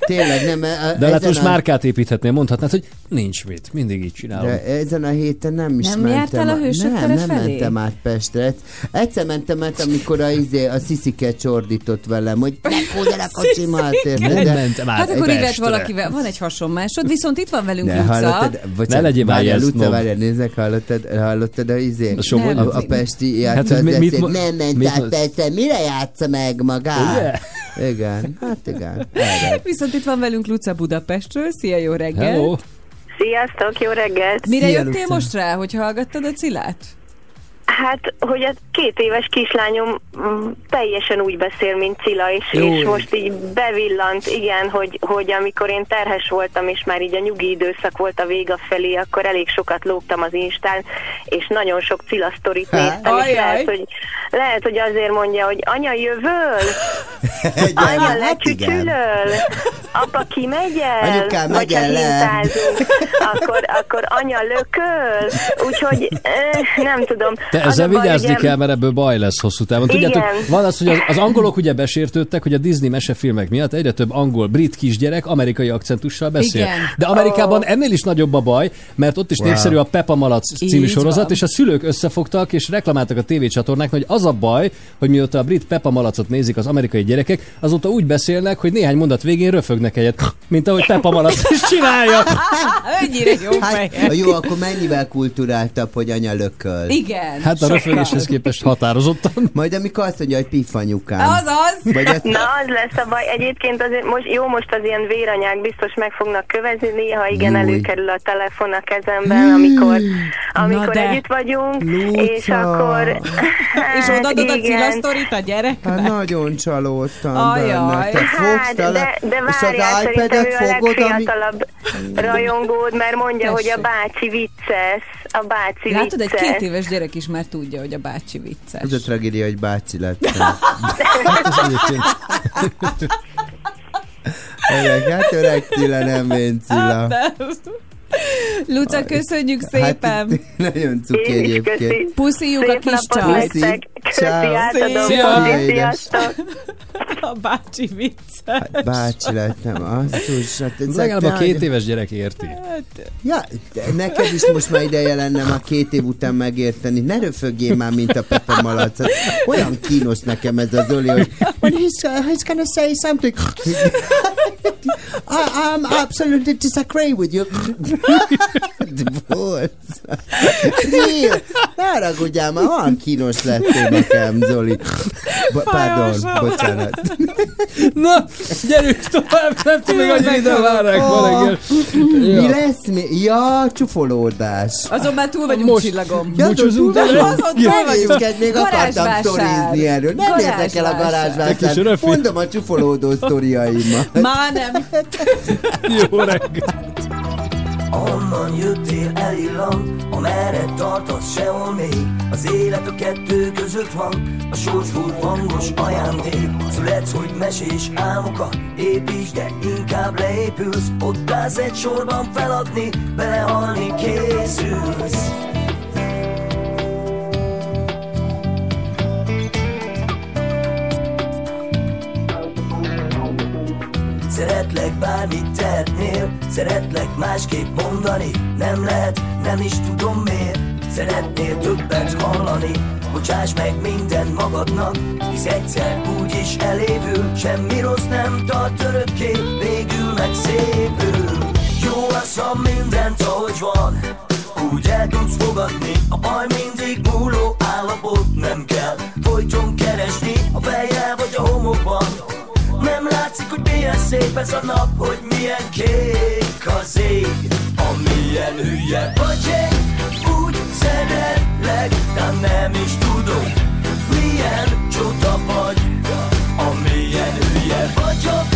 Tényleg nem. e- De lehet most a, márkát építhetnél, mondhatnád, hogy nincs mit, mindig így csinálom. de ezen a héten nem is Nem mentem. jártál a Hősök Nem, nem felé? mentem át Pestre. Egyszer mentem át, amikor a, izé, a sziszike csordított velem, hogy meghúzd a kocsimat. Nem De- mentem át Hát akkor Ivett Pestre. valakivel, van egy hasonmásod, viszont itt van velünk Ne, Luca. hallottad? Bocsánat, Ne legyél már ilyen Luca, várjál, nézzek, hallottad, hallottad a izé? A? A, a Pesti Hát, játszott, hát, mit nem ment mit át Pestre, mire játsza meg magát? Igen, hát igen. Viszont itt van velünk Luca Budapestről. Szia, jó reggel! Hello. Sziasztok, jó reggelt! Mire Szia, jöttél Luca. most rá, hogy hallgattad a Cilát? Hát, hogy a két éves kislányom mm, teljesen úgy beszél, mint Cilla, és, Jó. és most így bevillant, igen, hogy, hogy amikor én terhes voltam, és már így a nyugi időszak volt a vége felé, akkor elég sokat lógtam az Instán, és nagyon sok Cilla sztorit néztem, és Ajaj. lehet hogy, lehet, hogy azért mondja, hogy anya jövöl, *laughs* anya hát lecsücsülöl, apa kimegy el, Anyukám, vagy ha hintázunk, akkor, akkor anya lököl, úgyhogy eh, nem tudom. Az ezzel vigyázni ugye- kell, mert ebből baj lesz hosszú távon. Tudjátok, Igen. van az, hogy az, az angolok ugye besértődtek, hogy a Disney mesefilmek miatt egyre több angol, brit kisgyerek amerikai akcentussal beszél. Igen. De Amerikában ennél is nagyobb a baj, mert ott is Wow. népszerű a Peppa Malac című Így sorozat, van. és a szülők összefogtak és reklamáltak a tévécsatornák, hogy az a baj, hogy mióta a brit Peppa Malacot nézik az amerikai gyerekek, azóta úgy beszélnek, hogy néhány mondat végén röfögnek egyet, mint ahogy Peppa Malac is csinálja. *laughs* Ennyire jó Hát, jó, akkor mennyivel kulturáltabb, hogy anya lököl. Igen. Hát a röfögéshez képest határozottan. Majd amikor azt mondja, hogy piffanyukám. az! Vagy ezt... Na, az lesz a baj. Egyébként azért most, jó, most az ilyen véranyák biztos meg fognak kövezni, néha igen, Júj. előkerül a telefon a kezemben, amikor, amikor de. együtt vagyunk, Luca. és akkor... *laughs* És hát odaadod a igen. cilasztorit a gyereknek? Hát nagyon csalódtam Ajaj. benne. Te fogsz Hát, tele, de, de és várjál, az szerintem iPad-et ő a fogod, ami... legfiatalabb rajongód, mert mondja, hogy a Tessék. bácsi vicces. A bácsi Látod, egy vicces. két éves gyerek is már tudja, hogy a bácsi vicces. Ez a tragédia, hogy bácsi lettem. *laughs* Öreg, *laughs* hát öreg Cilla, nem én Cilla. Luca, köszönjük szépen! Hát, *laughs* nagyon cuki egyébként. köszi. Puszíjuk a kis csajt. Köszi. Szia. A bácsi vicces. Hát bácsi lettem, asszus. Hát Legalább a két éves gyerek érti. Ja, de neked is most már ideje lenne már két év után megérteni. Ne röfögjél már, mint a Pepe Malac. Olyan kínos nekem ez a Zoli, hogy when he's, uh, he's gonna say something. *laughs* I, I'm absolutely disagree with you. *laughs* Real. Ne haragudjál már, olyan kínos lettél nekem, Zoli. Bo- pardon, bocsánat. Na, gyerünk tovább, nem tudom, hogy ide várják ma reggel. Mi Ja. lesz? Mi? Ja, csúfolódás. Azon már túl vagyunk Most- csillagom. Ja, Búcsúzunk tudod, tőle? Azon túl vagyunk. Nehézked, még akartam sztorizni erről. Nem érdekel a Garázsvásár. Mondom a csúfolódó sztoriaimat. Már nem. Jó reggel. Onnan jöttél elillan, amerre tartasz sehol még. Az élet a kettő között van, a sors volt hangos ajándék. Születsz, hogy mesés álmokat építs, de inkább leépülsz. Ott állsz egy sorban feladni, belehalni készülsz Szeretlek bármit tehetnél Szeretlek másképp mondani. Nem lehet, nem is tudom miért. Szeretnél többet hallani. Bocsáss meg minden magadnak Hisz egyszer úgyis elévül. Semmi rossz nem tart örökké Végül meg szépül Jó az, ha mindent ahogy van. Úgy el tudsz fogadni A baj mindig múló állapot Nem kell. Folyton keresni A fejjel vagy a homokban látszik, hogy milyen szép ez a nap, hogy milyen kék az ég. Amilyen hülye vagy én, úgy szeretlek, de nem is tudod Milyen csoda vagy, amilyen hülye vagyok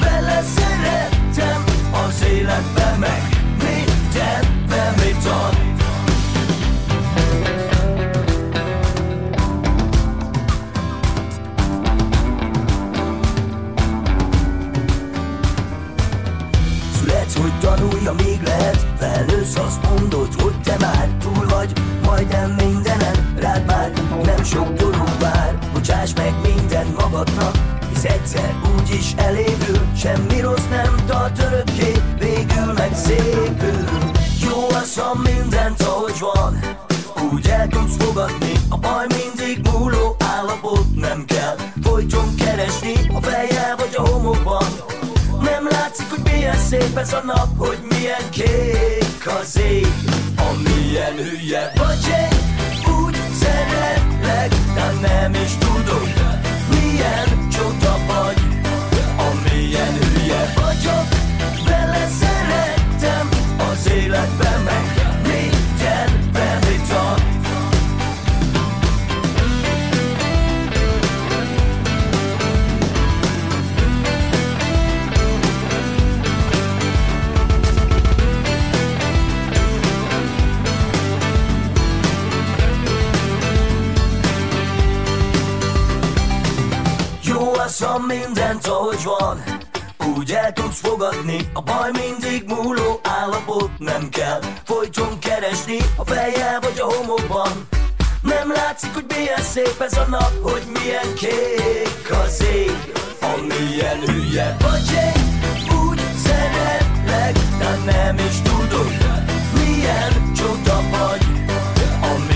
Vele szeretem az életbe meg mindenben, mit ad lehet Felnősz, azt mondod, hogy te már túl vagy Majdnem mindenen, rád már nem sok dolog vár. Bocsáss meg minden magadnak Hisz egyszer úgyis elévül Semmi rossz nem tart örökké Végül milyen szép ez a nap, hogy milyen kék az ég. Amilyen hülye vagy én, úgy szeretlek, de nem is tudod Ha mindent ahogy van. Úgy el tudsz fogadni A baj mindig múló állapot Nem kell. Folyton keresni A fejjel vagy a homokban. Nem látszik, hogy milyen szép ez a nap Hogy milyen kék az ég. Amilyen hülye vagy én Úgy szeretlek, de nem is tudod Milyen csoda vagy. Amilyen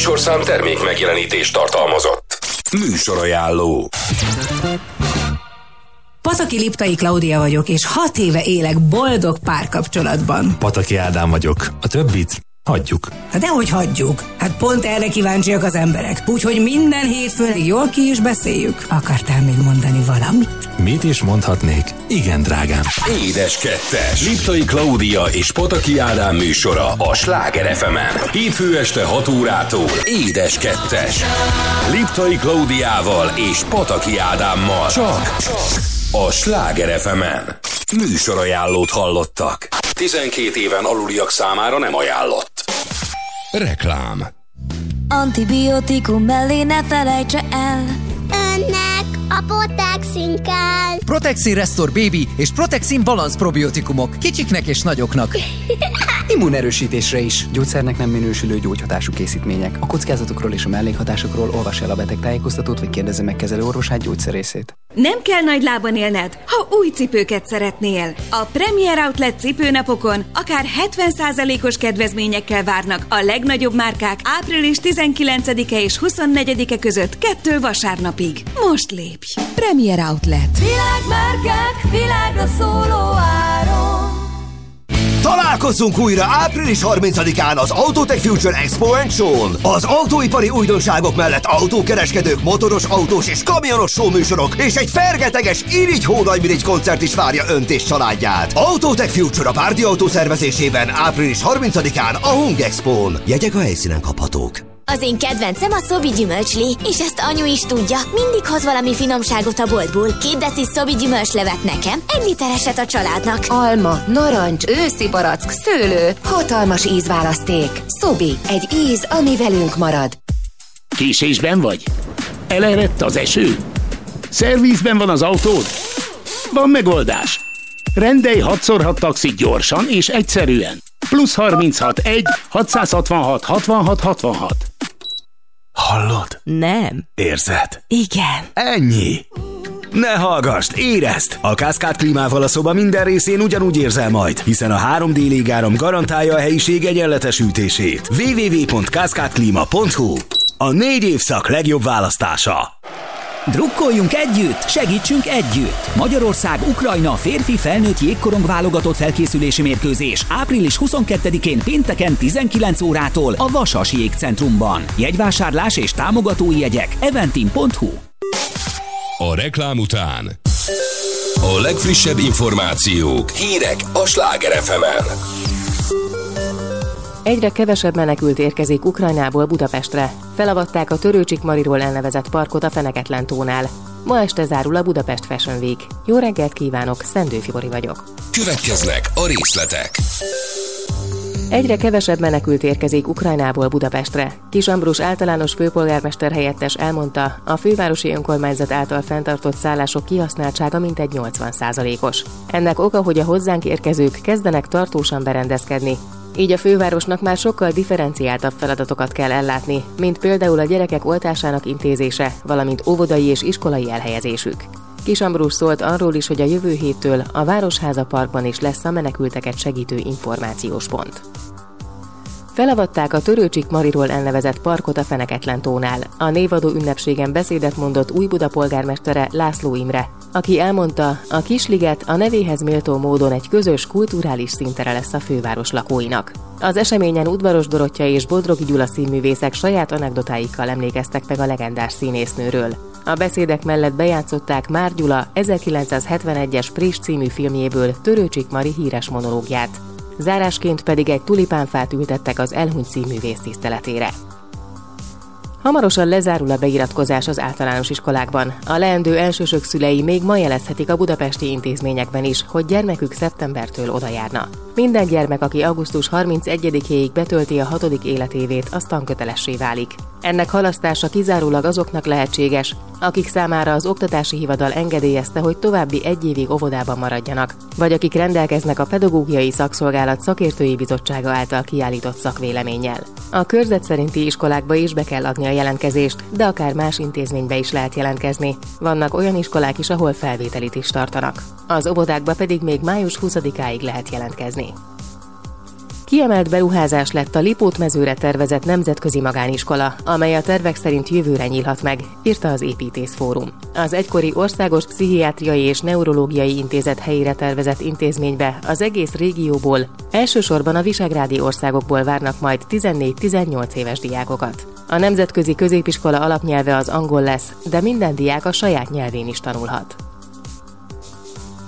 műsorszám termék megjelenítést tartalmazott. Műsorajánló. Pataki Liptai Klaudia vagyok, és hat éve élek boldog párkapcsolatban. Pataki Ádám vagyok. A többit hagyjuk. Hát dehogy hagyjuk. Hát pont erre kíváncsiak az emberek. Úgyhogy minden hétfőn jól ki is beszéljük. Akartál még mondani valamit? Mit is mondhatnék? Igen, drágám. Édes kettes. Liptai Klaudia és Pataki Ádám műsora a Sláger fm -en. Hétfő este 6 órától. Édes kettes. Liptai Klaudiával és Pataki Ádámmal. Csak a Sláger fm -en. Műsorajánlót hallottak. 12 éven aluliak számára nem ajánlott. Reklám. Antibiotikum mellé ne felejtse el. A Potexin kell. Protexin Restore Baby és Protexin Balance probiotikumok kicsiknek és nagyoknak. *laughs* Immunerősítésre is. Gyógyszernek nem minősülő gyógyhatású készítmények. A kockázatokról és a mellékhatásokról olvas el a betegtájékoztatót, vagy kérdezze meg kezelő orvosát, gyógyszerészét. Nem kell nagy lábon élned, ha új cipőket szeretnél. A Premier Outlet cipőnapokon akár 70%-os kedvezményekkel várnak a legnagyobb márkák április 19-e és 24-e között kettő vasárnapig. Most lépj! Premier Outlet. Világmárkák, világra szóló áron. Találkozzunk újra április 30-án az Autotech Future Expo and Show-n. Az autóipari újdonságok mellett autókereskedők, motoros, autós és kamionos showműsorok és egy fergeteges Irigy Hónagymirigy koncert is várja önt és családját. Autotech Future a Párdi Autó szervezésében április 30-án a Hung Expo-n. Jegyek a helyszínen kaphatók. Az én kedvencem a szobi gyümölcsli, és ezt anyu is tudja. Mindig hoz valami finomságot a boltból. Két deci szobi gyümölcslevet nekem, egy litereset a családnak. Alma, narancs, őszi barack, szőlő, hatalmas ízválaszték. Szobi, egy íz, ami velünk marad. Késésben vagy? Elerett az eső? Szervízben van az autód? Van megoldás. Rendelj 6x6 taxit gyorsan és egyszerűen. Plusz 36 1 666 66 66. Hallod? Nem. Érzed? Igen. Ennyi. Ne hallgassd, érezd! A Cascade klímával a szoba minden részén ugyanúgy érzel majd, hiszen a 3D légáram garantálja a helyiség egyenletes ütését. www.cascadeklima.hu A négy évszak legjobb választása. Drukkoljunk együtt, segítsünk együtt! Magyarország Ukrajna férfi felnőtt jégkorong válogatott felkészülési mérkőzés április 22-én pénteken 19 órától a Vasas Jégcentrumban. Jegyvásárlás és támogatói jegyek eventim.hu A reklám után a legfrissebb információk, hírek a Sláger fm -en. Egyre kevesebb menekült érkezik Ukrajnából Budapestre. Felavatták a Törőcsik Mariról elnevezett parkot a Feneketlen tónál. Ma este zárul a Budapest Fashion Week. Jó reggelt kívánok, Szendő Fibori vagyok. Következnek a részletek. Egyre kevesebb menekült érkezik Ukrajnából Budapestre. Kis Ambrus általános főpolgármester helyettes elmondta, a fővárosi önkormányzat által fenntartott szállások kihasználtsága mintegy 80%-os. Ennek oka, hogy a hozzánk érkezők kezdenek tartósan berendezkedni, így a fővárosnak már sokkal differenciáltabb feladatokat kell ellátni, mint például a gyerekek oltásának intézése, valamint óvodai és iskolai elhelyezésük. Kis Ambrus szólt arról is, hogy a jövő héttől a Városháza Parkban is lesz a menekülteket segítő információs pont. Felavatták a Törőcsik Mariról elnevezett parkot a Feneketlen tónál. A névadó ünnepségen beszédet mondott új Buda polgármestere László Imre, aki elmondta, a Kisliget a nevéhez méltó módon egy közös kulturális szintere lesz a főváros lakóinak. Az eseményen udvaros Dorottya és Bodrogi Gyula színművészek saját anekdotáikkal emlékeztek meg a legendás színésznőről. A beszédek mellett bejátszották Már Gyula 1971-es Pris című filmjéből Törőcsik Mari híres monológiát. Zárásként pedig egy tulipánfát ültettek az elhunyt színművész tiszteletére. Hamarosan lezárul a beiratkozás az általános iskolákban. A leendő elsősök szülei még ma jelezhetik a budapesti intézményekben is, hogy gyermekük szeptembertől oda járna. Minden gyermek, aki augusztus 31-éig betölti a hatodik életévét, az tankötelessé válik. Ennek halasztása kizárólag azoknak lehetséges, akik számára az oktatási hivatal engedélyezte, hogy további egy évig óvodában maradjanak, vagy akik rendelkeznek a Pedagógiai Szakszolgálat Szakértői Bizottsága által kiállított szakvéleménnyel. A körzet szerinti iskolákba is be kell adni a jelentkezést, de akár más intézménybe is lehet jelentkezni. Vannak olyan iskolák is, ahol felvételit is tartanak. Az óvodákba pedig még május 20-áig lehet jelentkezni. Kiemelt beruházás lett a Lipót mezőre tervezett nemzetközi magániskola, amely a tervek szerint jövőre nyílhat meg, írta az Építész Fórum. Az egykori Országos Pszichiátriai és Neurológiai Intézet helyére tervezett intézménybe az egész régióból, elsősorban a visegrádi országokból várnak majd 14-18 éves diákokat. A nemzetközi középiskola alapnyelve az angol lesz, de minden diák a saját nyelvén is tanulhat.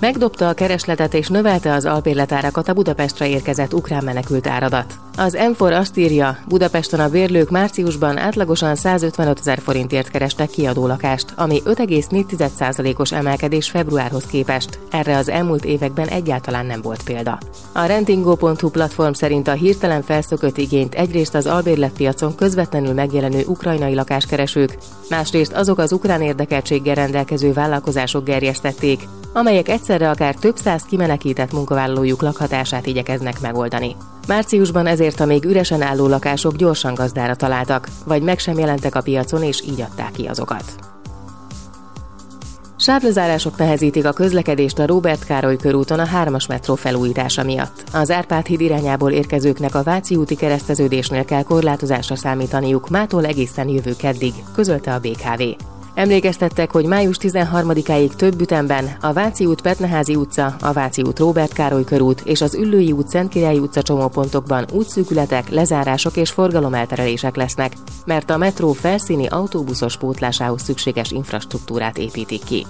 Megdobta a keresletet és növelte az albérletárakat a Budapestre érkezett ukrán menekült áradat. Az M4 azt írja, Budapesten a bérlők márciusban átlagosan 155 ezer forintért kerestek kiadó lakást, ami 5,4%-os emelkedés februárhoz képest. Erre az elmúlt években egyáltalán nem volt példa. A rentingo.hu platform szerint a hirtelen felszökött igényt egyrészt az albérletpiacon közvetlenül megjelenő ukrajnai lakáskeresők, másrészt azok az ukrán érdekeltséggel rendelkező vállalkozások gerjesztették, amelyek egyszerre akár több száz kimenekített munkavállalójuk lakhatását igyekeznek megoldani. Márciusban ezért a még üresen álló lakások gyorsan gazdára találtak, vagy meg sem jelentek a piacon, és így adták ki azokat. Sávlezárások nehezítik a közlekedést a Róbert Károly körúton a 3-as metró felújítása miatt. Az Árpád híd irányából érkezőknek a Váci úti kereszteződésnél kell korlátozásra számítaniuk mától egészen jövő keddig, közölte a BKV. Emlékeztettek, hogy május 13-áig több ütemben a Váci út Petneházi utca, a Váci út Róbert Károly körút és az Üllői út Szentkirályi utca csomópontokban útszűkületek, lezárások és forgalomelterelések lesznek, mert a metró felszíni autóbuszos pótlásához szükséges infrastruktúrát építik ki.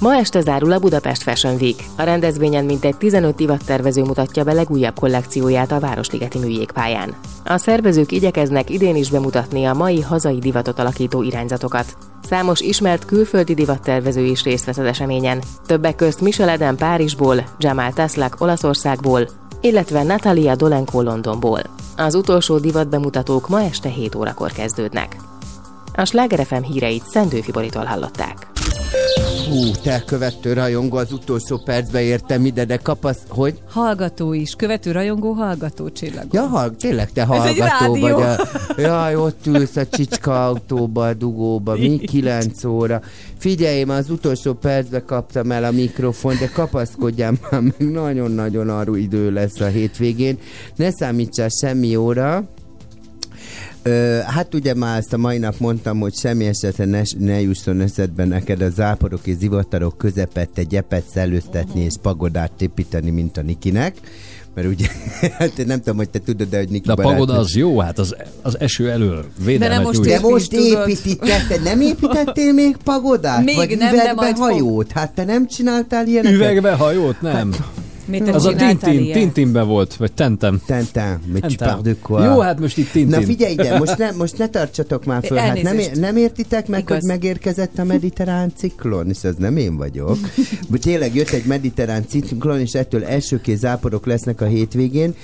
Ma este zárul a Budapest Fashion Week. A rendezvényen mintegy 15 divattervező mutatja be legújabb kollekcióját a Városligeti műjégpályán. A szervezők igyekeznek idén is bemutatni a mai hazai divatot alakító irányzatokat. Számos ismert külföldi divattervező is részt vesz az eseményen, többek közt Michel Eden Párizsból, Jamal Taslak Olaszországból, illetve Natalia Dolenko Londonból. Az utolsó divat bemutatók ma este 7 órakor kezdődnek. A Sláger FM híreit Szendő Fiboritól hallották. Hú, te követő rajongó, az utolsó percbe értem ide, de kapasz, hogy? Hallgató is, követő rajongó, hallgató csillag. Ja, hall, tényleg te hallgató vagy. A, jaj, ott ülsz a csicska autóba, a dugóba, mi 9 óra. Figyelj, már az utolsó percbe kaptam el a mikrofon, de kapaszkodjál már, meg nagyon-nagyon arú idő lesz a hétvégén. Ne számítsál semmi óra, hát ugye már ezt a mai nap mondtam, hogy semmi esetre ne, ne jusson eszedbe neked a záporok és zivatarok közepette gyepet szellőztetni és pagodát építeni, mint a Nikinek. Mert ugye, *laughs* hát én nem tudom, hogy te tudod, de hogy Niki De a pagoda barátnő- az jó, hát az, az eső elől védelmet most nyújt. de most építetted, nem építettél még pagodát? Még Vagy nem, de majd fog. hajót? Hát te nem csináltál ilyeneket? Üvegbe hajót? Nem. Mit Az a Tintin? Tintinben volt, vagy Tentem. Tentem, mit quoi? Jó, hát most itt Tintin. Na figyelj ide, most ne, most ne tartsatok már föl. Hát nem, nem értitek meg, Igaz. hogy megérkezett a mediterrán ciklon, és ez nem én vagyok. Vagy *laughs* Tényleg jött egy mediterrán ciklon, és ettől elsőkész záporok lesznek a hétvégén.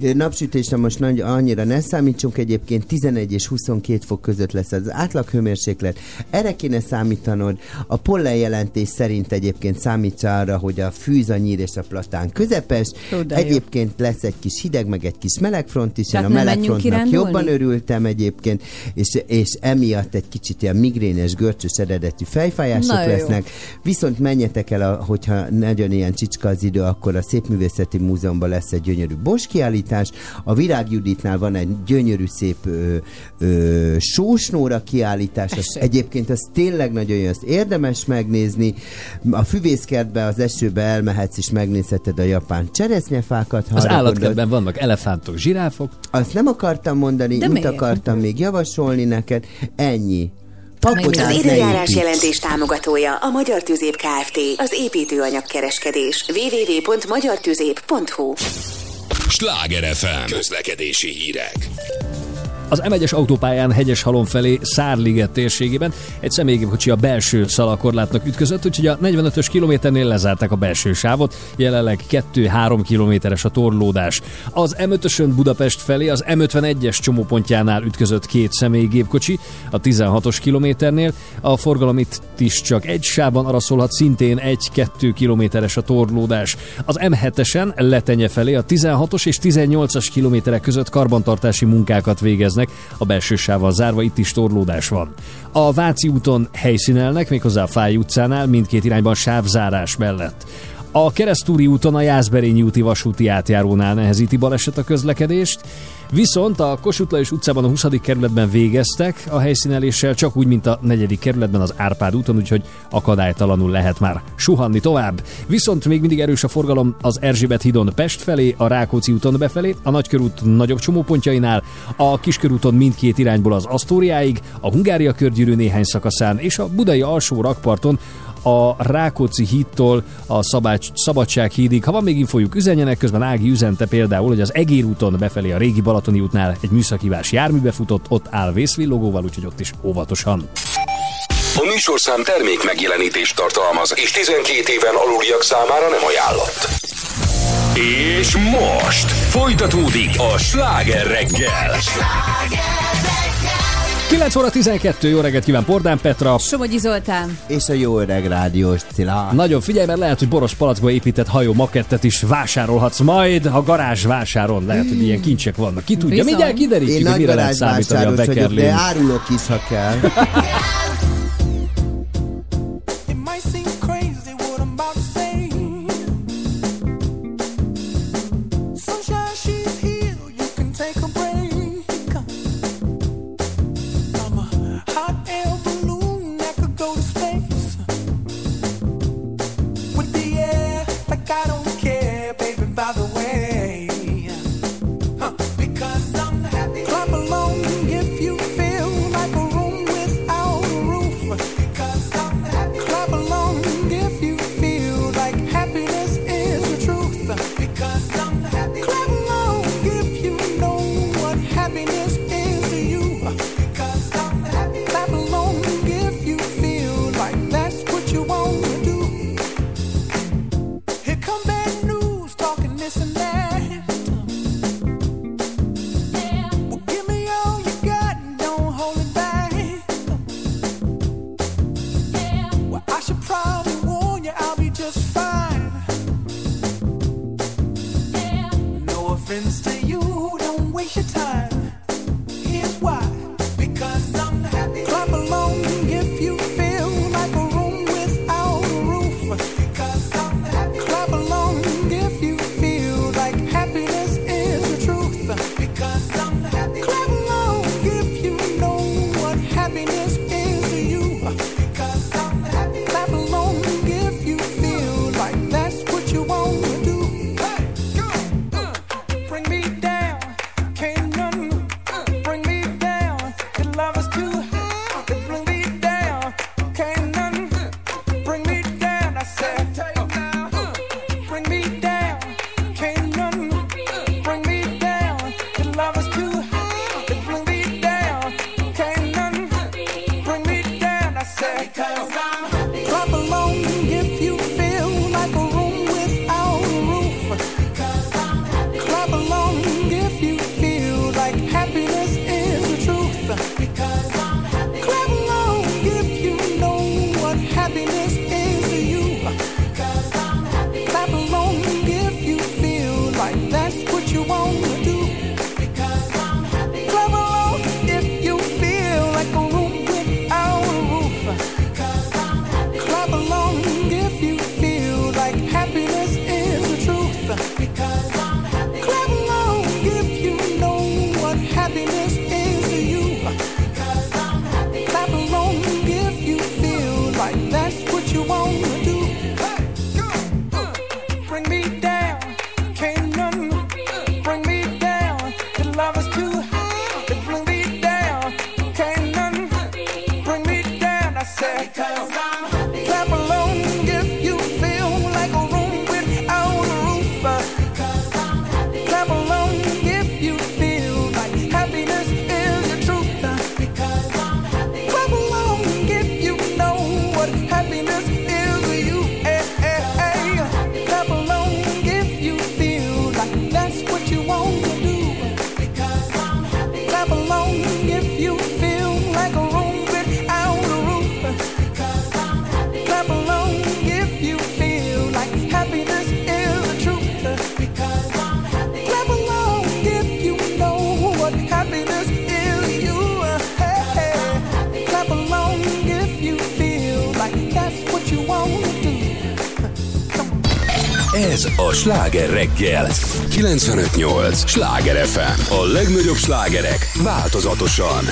Napsütésre most nagy, annyira ne számítsunk, egyébként 11 és 22 fok között lesz az átlaghőmérséklet. Erre kéne számítanod. A pollen jelentés szerint egyébként számítsa arra, hogy a fűz, a nyír és a platán közepes. Jó. Egyébként lesz egy kis hideg, meg egy kis melegfront is. Én Tehát a nem menjünk melegfrontnak jobban örültem egyébként, és, és emiatt egy kicsit ilyen migrénes, görcsös eredetű fejfájások Na jó. lesznek. Viszont menjetek el, a, hogyha nagyon ilyen csicska az idő, akkor a Szépművészeti Múzeumban lesz egy gyönyörű Bosch kiállítás. A Virág Juditnál van egy gyönyörű szép ö, ö, sósnóra kiállítás. Az, egyébként az tényleg nagyon jó, azt érdemes megnézni. A füvészkertbe, az esőbe elmehetsz és megnézheted a japán cseresznyefákat. Az állatkertben vannak elefántok, zsiráfok. azt nem akartam mondani, De mit miért? akartam még javasolni neked. Ennyi. Pakodát Az időjárás jelentés támogatója a Magyar Tüzép Kft. Az építőanyag kereskedés. www.magyartüzép.hu Sláger FM. Közlekedési hírek. Az M1-es autópályán hegyes halom felé Szárliget térségében egy személygépkocsi a belső szalakorlátnak ütközött, úgyhogy a 45-ös kilométernél lezárták a belső sávot, jelenleg 2-3 kilométeres a torlódás. Az M5-ösön Budapest felé az M51-es csomópontjánál ütközött két személygépkocsi, a 16-os kilométernél, a forgalom itt is csak egy sávban arra szólhat, szintén 1-2 kilométeres a torlódás. Az M7-esen Letenye felé a 16-os és 18-as kilométerek között karbantartási munkákat végeznek, a belső sávval zárva itt is torlódás van. A Váci úton helyszínelnek, méghozzá a Fáj utcánál mindkét irányban sávzárás mellett. A Keresztúri úton a Jászberényi úti vasúti átjárónál nehezíti baleset a közlekedést, viszont a Kossuth Lajos utcában a 20. kerületben végeztek a helyszíneléssel, csak úgy, mint a 4. kerületben az Árpád úton, úgyhogy akadálytalanul lehet már suhanni tovább. Viszont még mindig erős a forgalom az Erzsébet hídon Pest felé, a Rákóczi úton befelé, a Nagykörút nagyobb csomópontjainál, a Kiskörúton mindkét irányból az Asztóriáig, a Hungária körgyűrű néhány szakaszán és a Budai alsó rakparton a Rákóczi hídtól a Szabács, Szabadság hídig. Ha van még infójuk, üzenjenek, közben Ági üzente például, hogy az Egér úton befelé a régi Balatoni útnál egy műszakívás járműbe futott, ott áll vészvillogóval, úgyhogy ott is óvatosan. A műsorszám termék megjelenítést tartalmaz, és 12 éven aluliak számára nem ajánlott. És most folytatódik a sláger reggel. 9 óra 12, jó reggelt kíván Pordán Petra. Somogyi Zoltán. És a jó öreg rádiós Cilla. Nagyon figyelj, mert lehet, hogy boros palackba épített hajó makettet is vásárolhatsz majd a garázs vásáron. Lehet, hogy ilyen kincsek vannak. Ki tudja, Bizony. mindjárt kiderítjük, Én hogy mire lehet számítani a vagyok, de árulok is, ha kell. *laughs* Ez a Sláger reggel. 95.8. Sláger FM. A legnagyobb slágerek változatosan.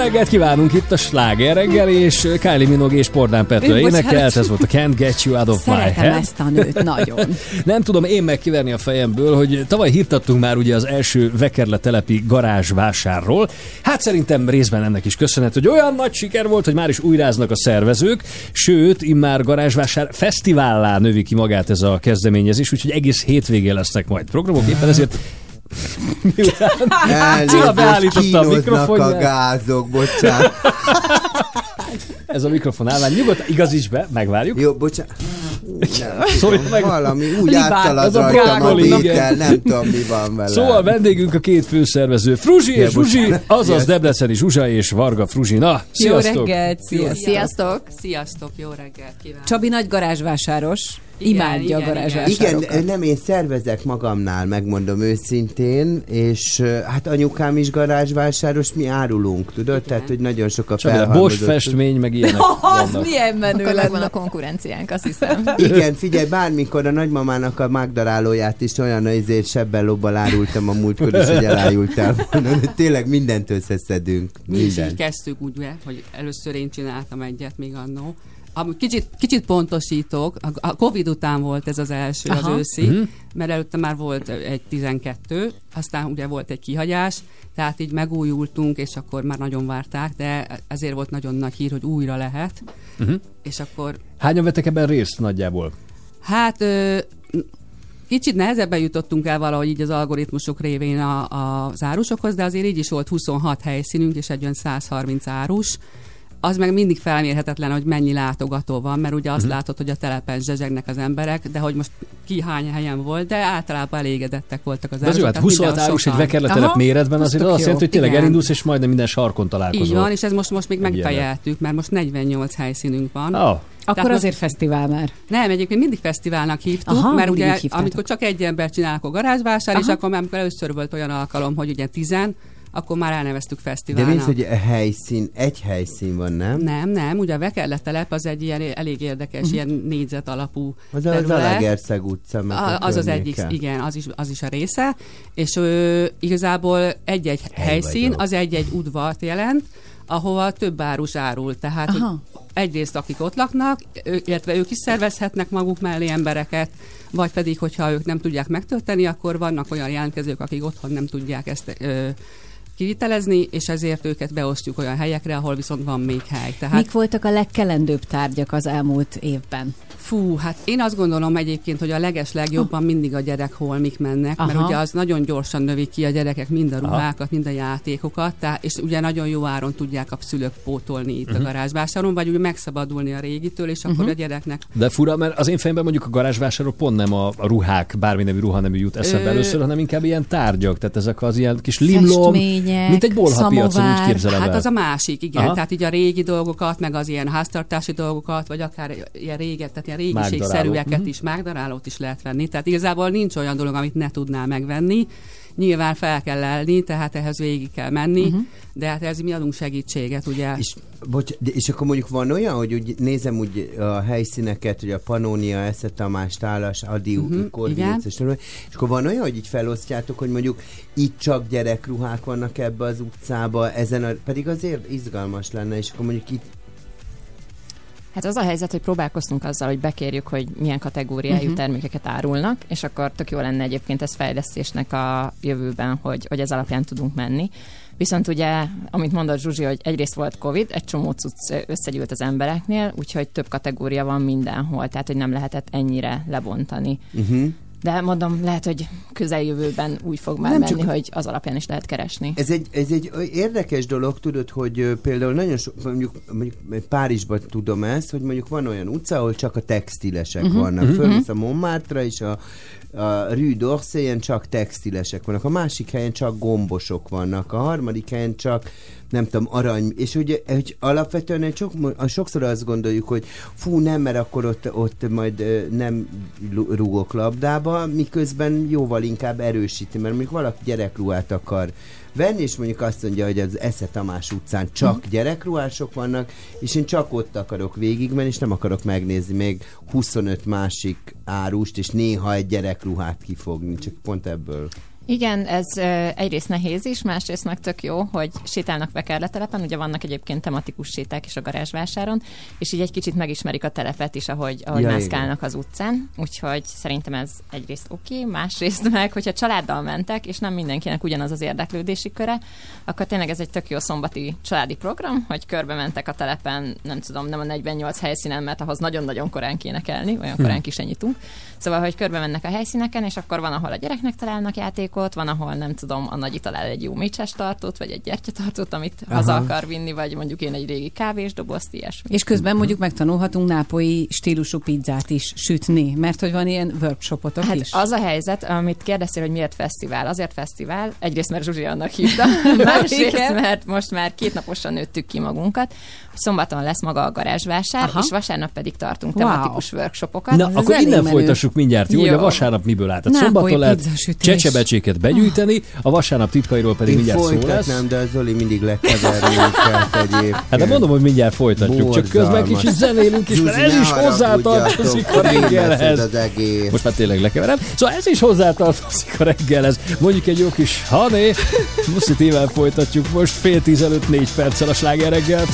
Reggelt kívánunk itt a Sláger reggel, és Kylie Minogue és Pordán Petra énekelt, ez volt a Can't Get You Out of My Szeretem Head. ezt a nőt, nagyon. *laughs* Nem tudom én megkiverni a fejemből, hogy tavaly hirtattunk már ugye az első Vekerle telepi garázsvásárról. Hát szerintem részben ennek is köszönhető, hogy olyan nagy siker volt, hogy már is újráznak a szervezők, sőt, immár garázsvásár fesztivállá növi ki magát ez a kezdeményezés, úgyhogy egész hétvégén lesznek majd programok, éppen ezért miután Cilla beállította a kínoznak a mikrofonját. gázok, bocsánat. *laughs* Ez a mikrofon állvány. Nyugodtan igazíts be, megvárjuk. Jó, bocsánat. Nem Szóval tudom, meg- valami úgy Libák, átszalad az a rajtam a vétel, nem tudom mi van vele. Szóval vendégünk a két főszervező, Fruzsi Ja, és Zsuzsi, azaz. Debreceni Zsuzsa és Varga Fruzsi. Na, sziasztok! sziasztok. Sziasztok! Sziasztok, jó reggelt kívánok! Csabi nagy garázsvásáros. Igen, Imádja a igen, garázsvásárokat. Igen, nem, én szervezek magamnál, megmondom őszintén, és hát anyukám is garázsvásáros, mi árulunk, tudod? Tehát, hogy nagyon sok a a felhalmozott. Bosch festmény, meg ilyenek *laughs* Az vannak. milyen menő Akkor lenne. a konkurenciánk, azt hiszem. *laughs* Igen, figyelj, bármikor a nagymamának a magdarálóját is olyan azért sebbel lobbal árultam a múltkor is, hogy elájultál volna. Tényleg mindent összeszedünk. Mi is így kezdtük úgy, hogy először én csináltam egyet még annó. Amúgy kicsit, kicsit pontosítok, a- Covid után volt ez az első, Aha. az őszi, Mhm. mert előtte már volt egy 12, aztán ugye volt egy kihagyás, tehát így megújultunk, és akkor már nagyon várták, de ezért volt nagyon nagy hír, hogy újra lehet, Uh-huh. és akkor Hányan vettek ebben részt nagyjából? Hát ö, kicsit nehezebben jutottunk el valahogy így az algoritmusok révén a, a, az árusokhoz, de azért így is volt 26 helyszínünk, és egy olyan 130 árus. Az meg mindig felmérhetetlen, hogy mennyi látogató van, mert ugye azt Mhm. látod, hogy a telepen zsezsegnek az emberek, de hogy most ki hány helyen volt, de általában elégedettek voltak az az árusok. hát 26 mindenhol árus egy vekerletelep méretben azért tök azt jelenti, hogy tényleg Igen. elindulsz, és majdnem minden sarkon találkozol. Így van, és ez most, most még megfejeltük, mert most 48 helyszínünk van. Ah. Akkor Tehát azért fesztivál már. Nem, egyébként mindig fesztiválnak hívtuk, Aha, mert ugye amikor csak egy ember csinál, akkor garázsvásár, és Aha. akkor már amikor először volt olyan alkalom, hogy ugye tizen, akkor már elneveztük De fesztiválnak. nézd, hogy a helyszín, egy helyszín van, nem? Nem, nem, ugye a Vekerletelep az egy ilyen elég érdekes, Mhm. ilyen négyzet alapú Az az terület. Alegerszeg utca, meg a A, az az egyik, igen, az is, az is a része, és ö, igazából egy-egy helyszín, vagyok. az egy-egy udvart jelent, ahova több árus árul. Tehát, Aha. egyrészt akik ott laknak, ő, illetve ők is szervezhetnek maguk mellé embereket, vagy pedig, hogyha ők nem tudják megtölteni, akkor vannak olyan jelentkezők, akik otthon nem tudják ezt ö, kivitelezni, és ezért őket beosztjuk olyan helyekre, ahol viszont van még hely. Tehát Mik voltak a legkelendőbb tárgyak az elmúlt évben? Fú, hát én azt gondolom egyébként, hogy a leges legjobban mindig a gyerek holmik mennek, mert Aha. ugye az nagyon gyorsan növik ki a gyerekek mind a ruhákat, mind a játékokat, tehát, és ugye nagyon jó áron tudják a szülők pótolni itt uh-huh. Mhm. a garázsvásáron, vagy ugye megszabadulni a régitől, és akkor Mhm. a gyereknek De fura, mert az én fejemben mondjuk a garázsvásárok pont nem a, a ruhák, bármi nevű ruha nem jut eszembe Ö- először, hanem inkább ilyen tárgyak, tehát ezek az ilyen kis limlom, Festmények, mint egy úgy szamovár. képzelem Hát el. az a másik, igen. Aha. Tehát így a régi dolgokat, meg az ilyen háztartási dolgokat, vagy akár ilyen réget, tehát ilyen Mágdaráló. régiségszerűeket Mhm. is, mágdarálót is lehet venni. Tehát igazából nincs olyan dolog, amit ne tudnál megvenni. Nyilván fel kell lelni, tehát ehhez végig kell menni, uh-huh. de hát ez mi adunk segítséget, ugye? És, bocs, de, és akkor mondjuk van olyan, hogy úgy nézem úgy a helyszíneket, hogy a Panónia, Esze Tamás, Tálas, Adi, uh-huh, és, és akkor van olyan, hogy így felosztjátok, hogy mondjuk itt csak gyerekruhák vannak ebbe az utcába, ezen a, pedig azért izgalmas lenne, és akkor mondjuk itt Hát az a helyzet, hogy próbálkoztunk azzal, hogy bekérjük, hogy milyen kategóriájú uh-huh. termékeket árulnak, és akkor tök jó lenne egyébként ez fejlesztésnek a jövőben, hogy, hogy ez alapján tudunk menni. Viszont ugye, amit mondott Zsuzsi, hogy egyrészt volt Covid, egy csomó cucc összegyűlt az embereknél, úgyhogy több kategória van mindenhol, tehát hogy nem lehetett ennyire lebontani. uh-huh. De mondom, lehet, hogy közeljövőben úgy fog már Nem menni, csak- hogy az alapján is lehet keresni. Ez egy, ez egy érdekes dolog, tudod, hogy például nagyon sok, mondjuk, mondjuk Párizsban tudom ezt, hogy mondjuk van olyan utca, ahol csak a textilesek uh-huh, vannak. Uh-huh. Fölmész a Montmartre és a, a Rue csak textilesek vannak. A másik helyen csak gombosok vannak. A harmadik helyen csak nem tudom, arany, és ugye hogy alapvetően sok, sokszor azt gondoljuk, hogy fú, nem, mert akkor ott, ott majd nem rúgok labdába, miközben jóval inkább erősíti, mert mondjuk valaki gyerekruhát akar venni, és mondjuk azt mondja, hogy az Esze Tamás utcán csak Mhm. gyerekruhások vannak, és én csak ott akarok végigmenni, és nem akarok megnézni még 25 másik árust, és néha egy gyerekruhát kifogni, csak pont ebből. Igen, ez egyrészt nehéz is, másrészt meg tök jó, hogy sétálnak Vekerletelepen, ugye vannak egyébként tematikus séták is a garázsvásáron, és így egy kicsit megismerik a telepet is, ahogy, ahogy Ja, ja, igen. mászkálnak az utcán, úgyhogy szerintem ez egyrészt oké, okay, másrészt *laughs* meg, hogyha családdal mentek, és nem mindenkinek ugyanaz az érdeklődési köre, akkor tényleg ez egy tök jó szombati családi program, hogy körbe mentek a telepen, nem tudom, nem a 48 helyszínen, mert ahhoz nagyon-nagyon korán kéne kelni, olyan Hm. korán ki se nyitunk. Szóval, hogy körbe mennek a helyszíneken, és akkor van, ahol a gyereknek találnak játékot, van, ahol nem tudom, a nagyi talál egy jó mécses tartót, vagy egy gyertyatartót, amit Aha. haza akar vinni, vagy mondjuk én egy régi kávésdobozt, ilyesmi. És közben mondjuk megtanulhatunk nápolyi stílusú pizzát is sütni, mert hogy van ilyen workshopotok Hát is. az a helyzet, amit kérdeztél, hogy miért fesztivál. Azért fesztivál, egyrészt mert Zsuzsi annak hívta, *laughs* másrészt mert most már két naposan nőttük ki magunkat, szombaton lesz maga a garázsvásár, Aha. és vasárnap pedig tartunk Wow. tematikus workshopokat. Na, akkor innen folytassuk mindjárt, jó? Hogy a vasárnap miből állt? Szombaton lehet pizzasütés. Csecsebecséket begyűjteni, a vasárnap titkairól pedig Én mindjárt szó lesz. folytatnám, de Zoli mindig lekeverni őket egyébként. Hát de mondom, hogy mindjárt folytatjuk, csak közben Borzalmas. kicsit zenélünk is, mert ez is hozzátartozik a reggelhez. Most már tényleg lekeverem. Szóval ez is hozzátartozik a reggelhez. Mondjuk egy jó kis hané. Muszi tével folytatjuk most fél tíz előtt négy perccel a sláger reggelt.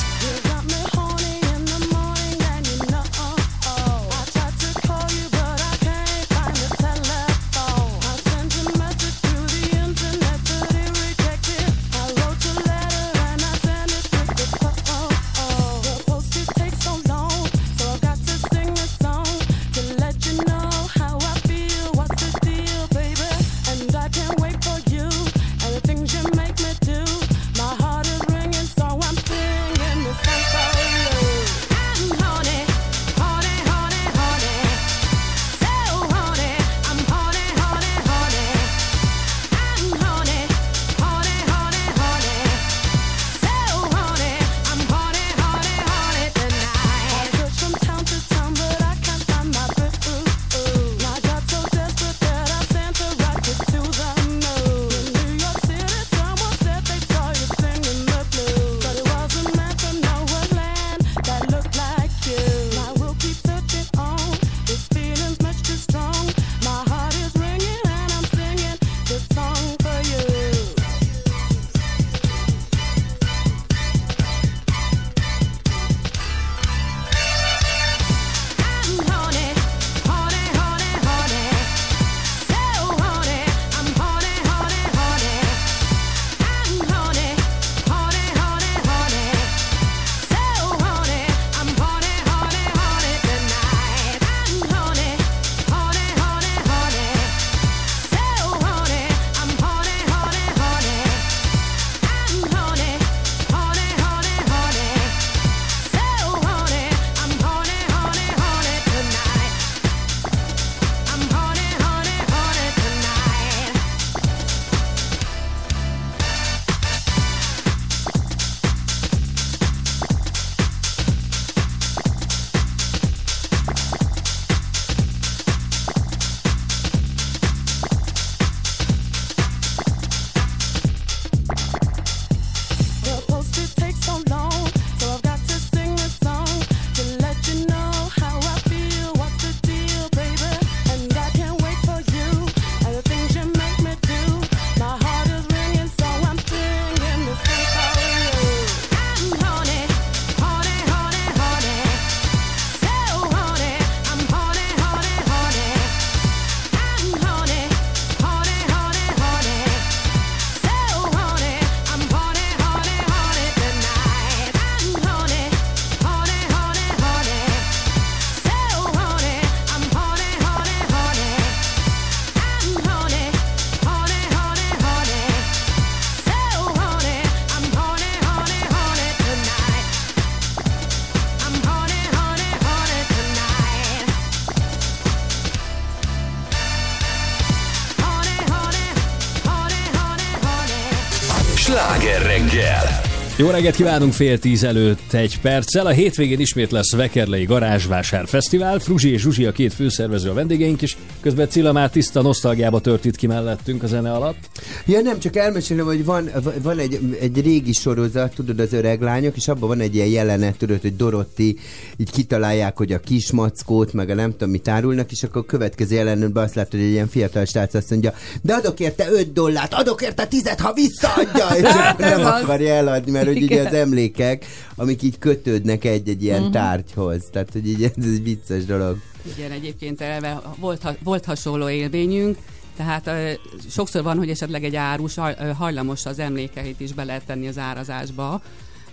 Reggelt kívánunk fél tíz előtt egy perccel. A hétvégén ismét lesz Vekerlei Garázsvásár Fesztivál. Fruzsi és Zsuzsi a két főszervező a vendégeink, és közben Cilla már tiszta nosztalgiába tört itt ki mellettünk a zene alatt. Ja nem, csak elmesélem, hogy van, van egy, egy régi sorozat, tudod, az öreg lányok, és abban van egy ilyen jelenet, tudod, hogy Dorotti így kitalálják, hogy a kismackót, meg a nem tudom, mit árulnak, és akkor a következő jelenetben azt látod, hogy egy ilyen fiatal srác azt mondja, de adok érte 5 dollárt, adok érte 10 ha visszaadja, *laughs* és akkor nem az. akarja eladni, mert hogy ugye az emlékek, amik így kötődnek egy-egy ilyen Mhm. tárgyhoz. Tehát, hogy így ez egy vicces dolog. Igen, egyébként eleve volt, ha- volt hasonló élményünk, tehát sokszor van, hogy esetleg egy árus hajlamos az emlékeit is be lehet tenni az árazásba,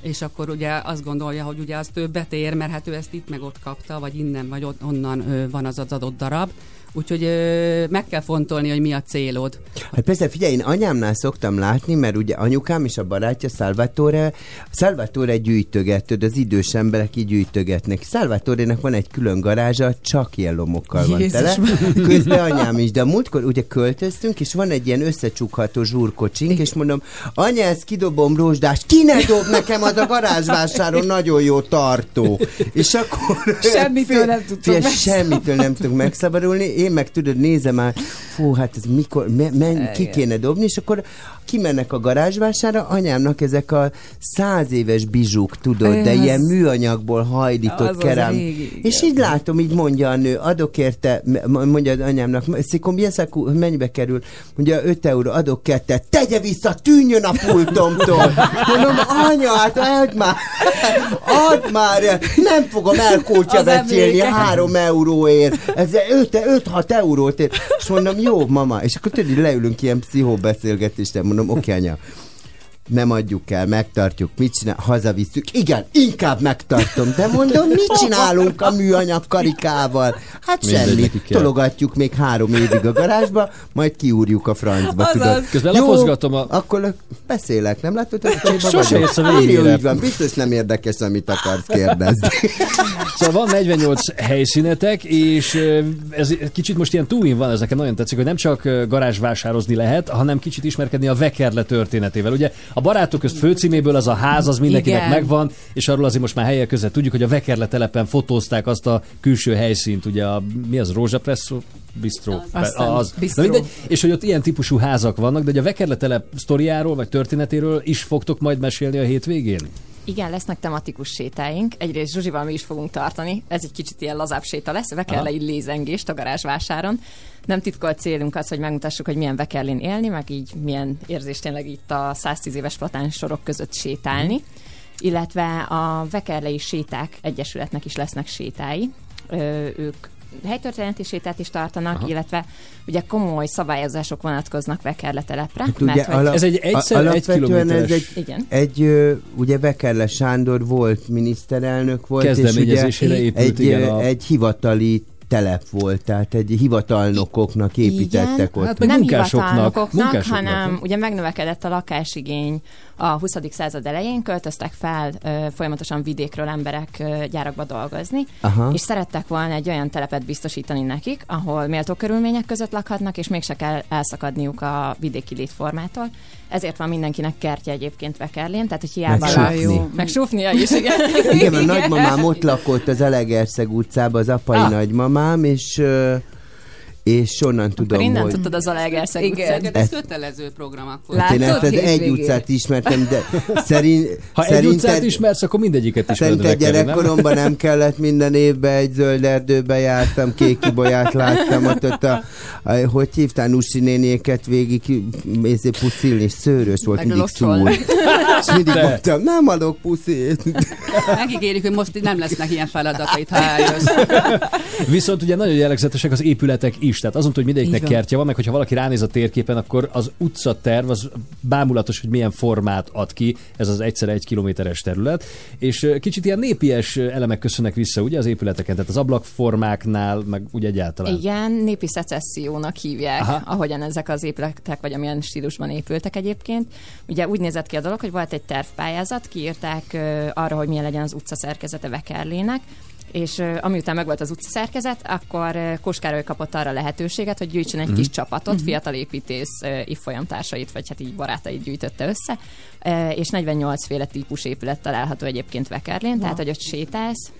és akkor ugye azt gondolja, hogy ugye az többet ér, mert hát ő ezt itt meg ott kapta, vagy innen, vagy ott, onnan van az az adott darab. Úgyhogy ö, meg kell fontolni, hogy mi a célod. Hát persze, figyelj, én anyámnál szoktam látni, mert ugye anyukám és a barátja Salvatore, Salvatore gyűjtöget, tudod, az idős emberek így gyűjtögetnek. Salvatore-nek van egy külön garázsa, csak ilyen lomokkal van tele. Közben anyám is, de a múltkor ugye költöztünk, és van egy ilyen összecsukható zsúrkocsink, és mondom, anya, ezt kidobom rózsdás, ki ne dob nekem az a garázsvásáron nagyon jó tartó. És akkor... Semmitől nem Figyelj, megszabadulni. semmitől nem tudok megszabadulni. Én meg tudod, nézem már, fú, hát ez mikor, me, men, ki kéne dobni, és akkor kimennek a garázsvására, anyámnak ezek a száz éves bizsuk, tudod, de Az- ilyen műanyagból hajlított az kerám. régi. És így látom, így mondja a nő, adok érte, mondja az anyámnak, szikom, jeszakú, mennyibe kerül? Mondja, 5 euró, adok kettet, tegye vissza, tűnjön a pultomtól. *laughs* Mondom, anya, hát add már, add már, nem fogom Az becélni három euróért. Ez 5-6 eurót ér. És mondom, jó, mama. És akkor tudod, leülünk ilyen pszichóbeszélgetésre, mondom, oké, anya, nem adjuk el, megtartjuk, mit csinál, hazavisszük. Igen, inkább megtartom, de mondom, mit csinálunk a műanyag karikával? Hát semmi, tologatjuk még három évig a garázsba, majd kiúrjuk a francba, Azaz. tudod. Közben Jó, lapozgatom a- Akkor beszélek, nem látod, hogy a Sose érsz a végére. Jó, így van, biztos nem érdekes, amit akarsz kérdezni. Szóval van 48 helyszínetek, és ez kicsit most ilyen túlin van, ezeken nagyon tetszik, hogy nem csak ö, garázsvásározni lehet, hanem kicsit ismerkedni a Vekerle történetével. Ugye a barátok közt főcíméből az a ház, az mindenkinek Igen. megvan, és arról azért most már helyek között tudjuk, hogy a Vekerle telepen fotózták azt a külső helyszínt, ugye a, mi az, Rózsapresszó? Bistro. Aztán az. Bistro. Na mindegy, és hogy ott ilyen típusú házak vannak, de a Vekerle telep sztoriáról, vagy történetéről is fogtok majd mesélni a hétvégén? Igen, lesznek tematikus sétáink. Egyrészt Zsuzsival mi is fogunk tartani. Ez egy kicsit ilyen lazább séta lesz. Vekerlei lézengést a garázsvásáron. Nem titkolt célunk az, hogy megmutassuk, hogy milyen Vekerlén élni, meg így milyen érzés tényleg itt a 110 éves platán sorok között sétálni. Illetve a Vekerlei Séták Egyesületnek is lesznek sétái. Ö, ők helytörténeti sétát is tartanak, Aha. illetve ugye komoly szabályozások vonatkoznak Vekerle telepre. Hát ugye ala- Ez egy egyszer a- egy alapvetően ez kilométeres- egy, Igen. egy ö, ugye Vekerle Sándor volt miniszterelnök volt, és ugye épült, egy, igen, a- egy hivatali telep volt, tehát egy hivatalnokoknak építettek Igen, ott. Hát nem munkásoknak, hivatalnokoknak, munkásoknak, hanem nem? ugye megnövekedett a lakásigény a 20. század elején, költöztek fel ö, folyamatosan vidékről emberek ö, gyárakba dolgozni, Aha. és szerettek volna egy olyan telepet biztosítani nekik, ahol méltó körülmények között lakhatnak, és mégse kell elszakadniuk a vidéki létformától. Ezért van mindenkinek kertje egyébként Vekerlén, tehát hogy hiába... Meg súfni. Meg súfnia is, igen. Igen, a nagymamám ott lakott az Elegerszeg utcában, az apai Ah. nagymamám, és ö, és onnan Akkor tudom, innen hogy... tudtad az Alegerszeg Igen. utcát. Ez kötelező program akkor. Hát én ezt az egy hétvégén? utcát ismertem, de *laughs* szerint, Ha egy utcát ismersz, akkor mindegyiket ismered Szerintem Vekerlén, nem? gyerekkoromban nem kellett minden évben egy zöld erdőbe jártam, kék ibolyát láttam, ott, ott a, a, hogy hívtál Nusi nénieket végig mézé puszilni, szőrös volt, mindig Meglocsolni. szúr. *laughs* És mindig De. mondtam, nem adok puszit. Megígérjük, hogy most nem lesznek ilyen feladatait, ha eljössz. Viszont ugye nagyon jellegzetesek az épületek is, tehát azon, hogy mindegyiknek kertje van, meg hogyha valaki ránéz a térképen, akkor az utcaterv az bámulatos, hogy milyen formát ad ki ez az egyszer egy kilométeres terület, és kicsit ilyen népies elemek köszönnek vissza, ugye az épületeken, tehát az ablakformáknál, meg úgy egyáltalán. Igen, népi szecessziónak hívják. Aha. ahogyan ezek az épületek, vagy amilyen stílusban épültek egyébként. Ugye úgy nézett ki a dolog, hogy volt egy tervpályázat, kiírták arra, hogy milyen legyen az utca szerkezete Vekerlének, és amiután megvolt az utca szerkezet, akkor Koskároly kapott arra lehetőséget, hogy gyűjtsön egy Mhm. kis csapatot, Mhm. fiatal építész évfolyamtársait, vagy hát így barátait gyűjtötte össze, és 48 féle típus épület található egyébként Vekerlén, tehát hogy ott sétálsz.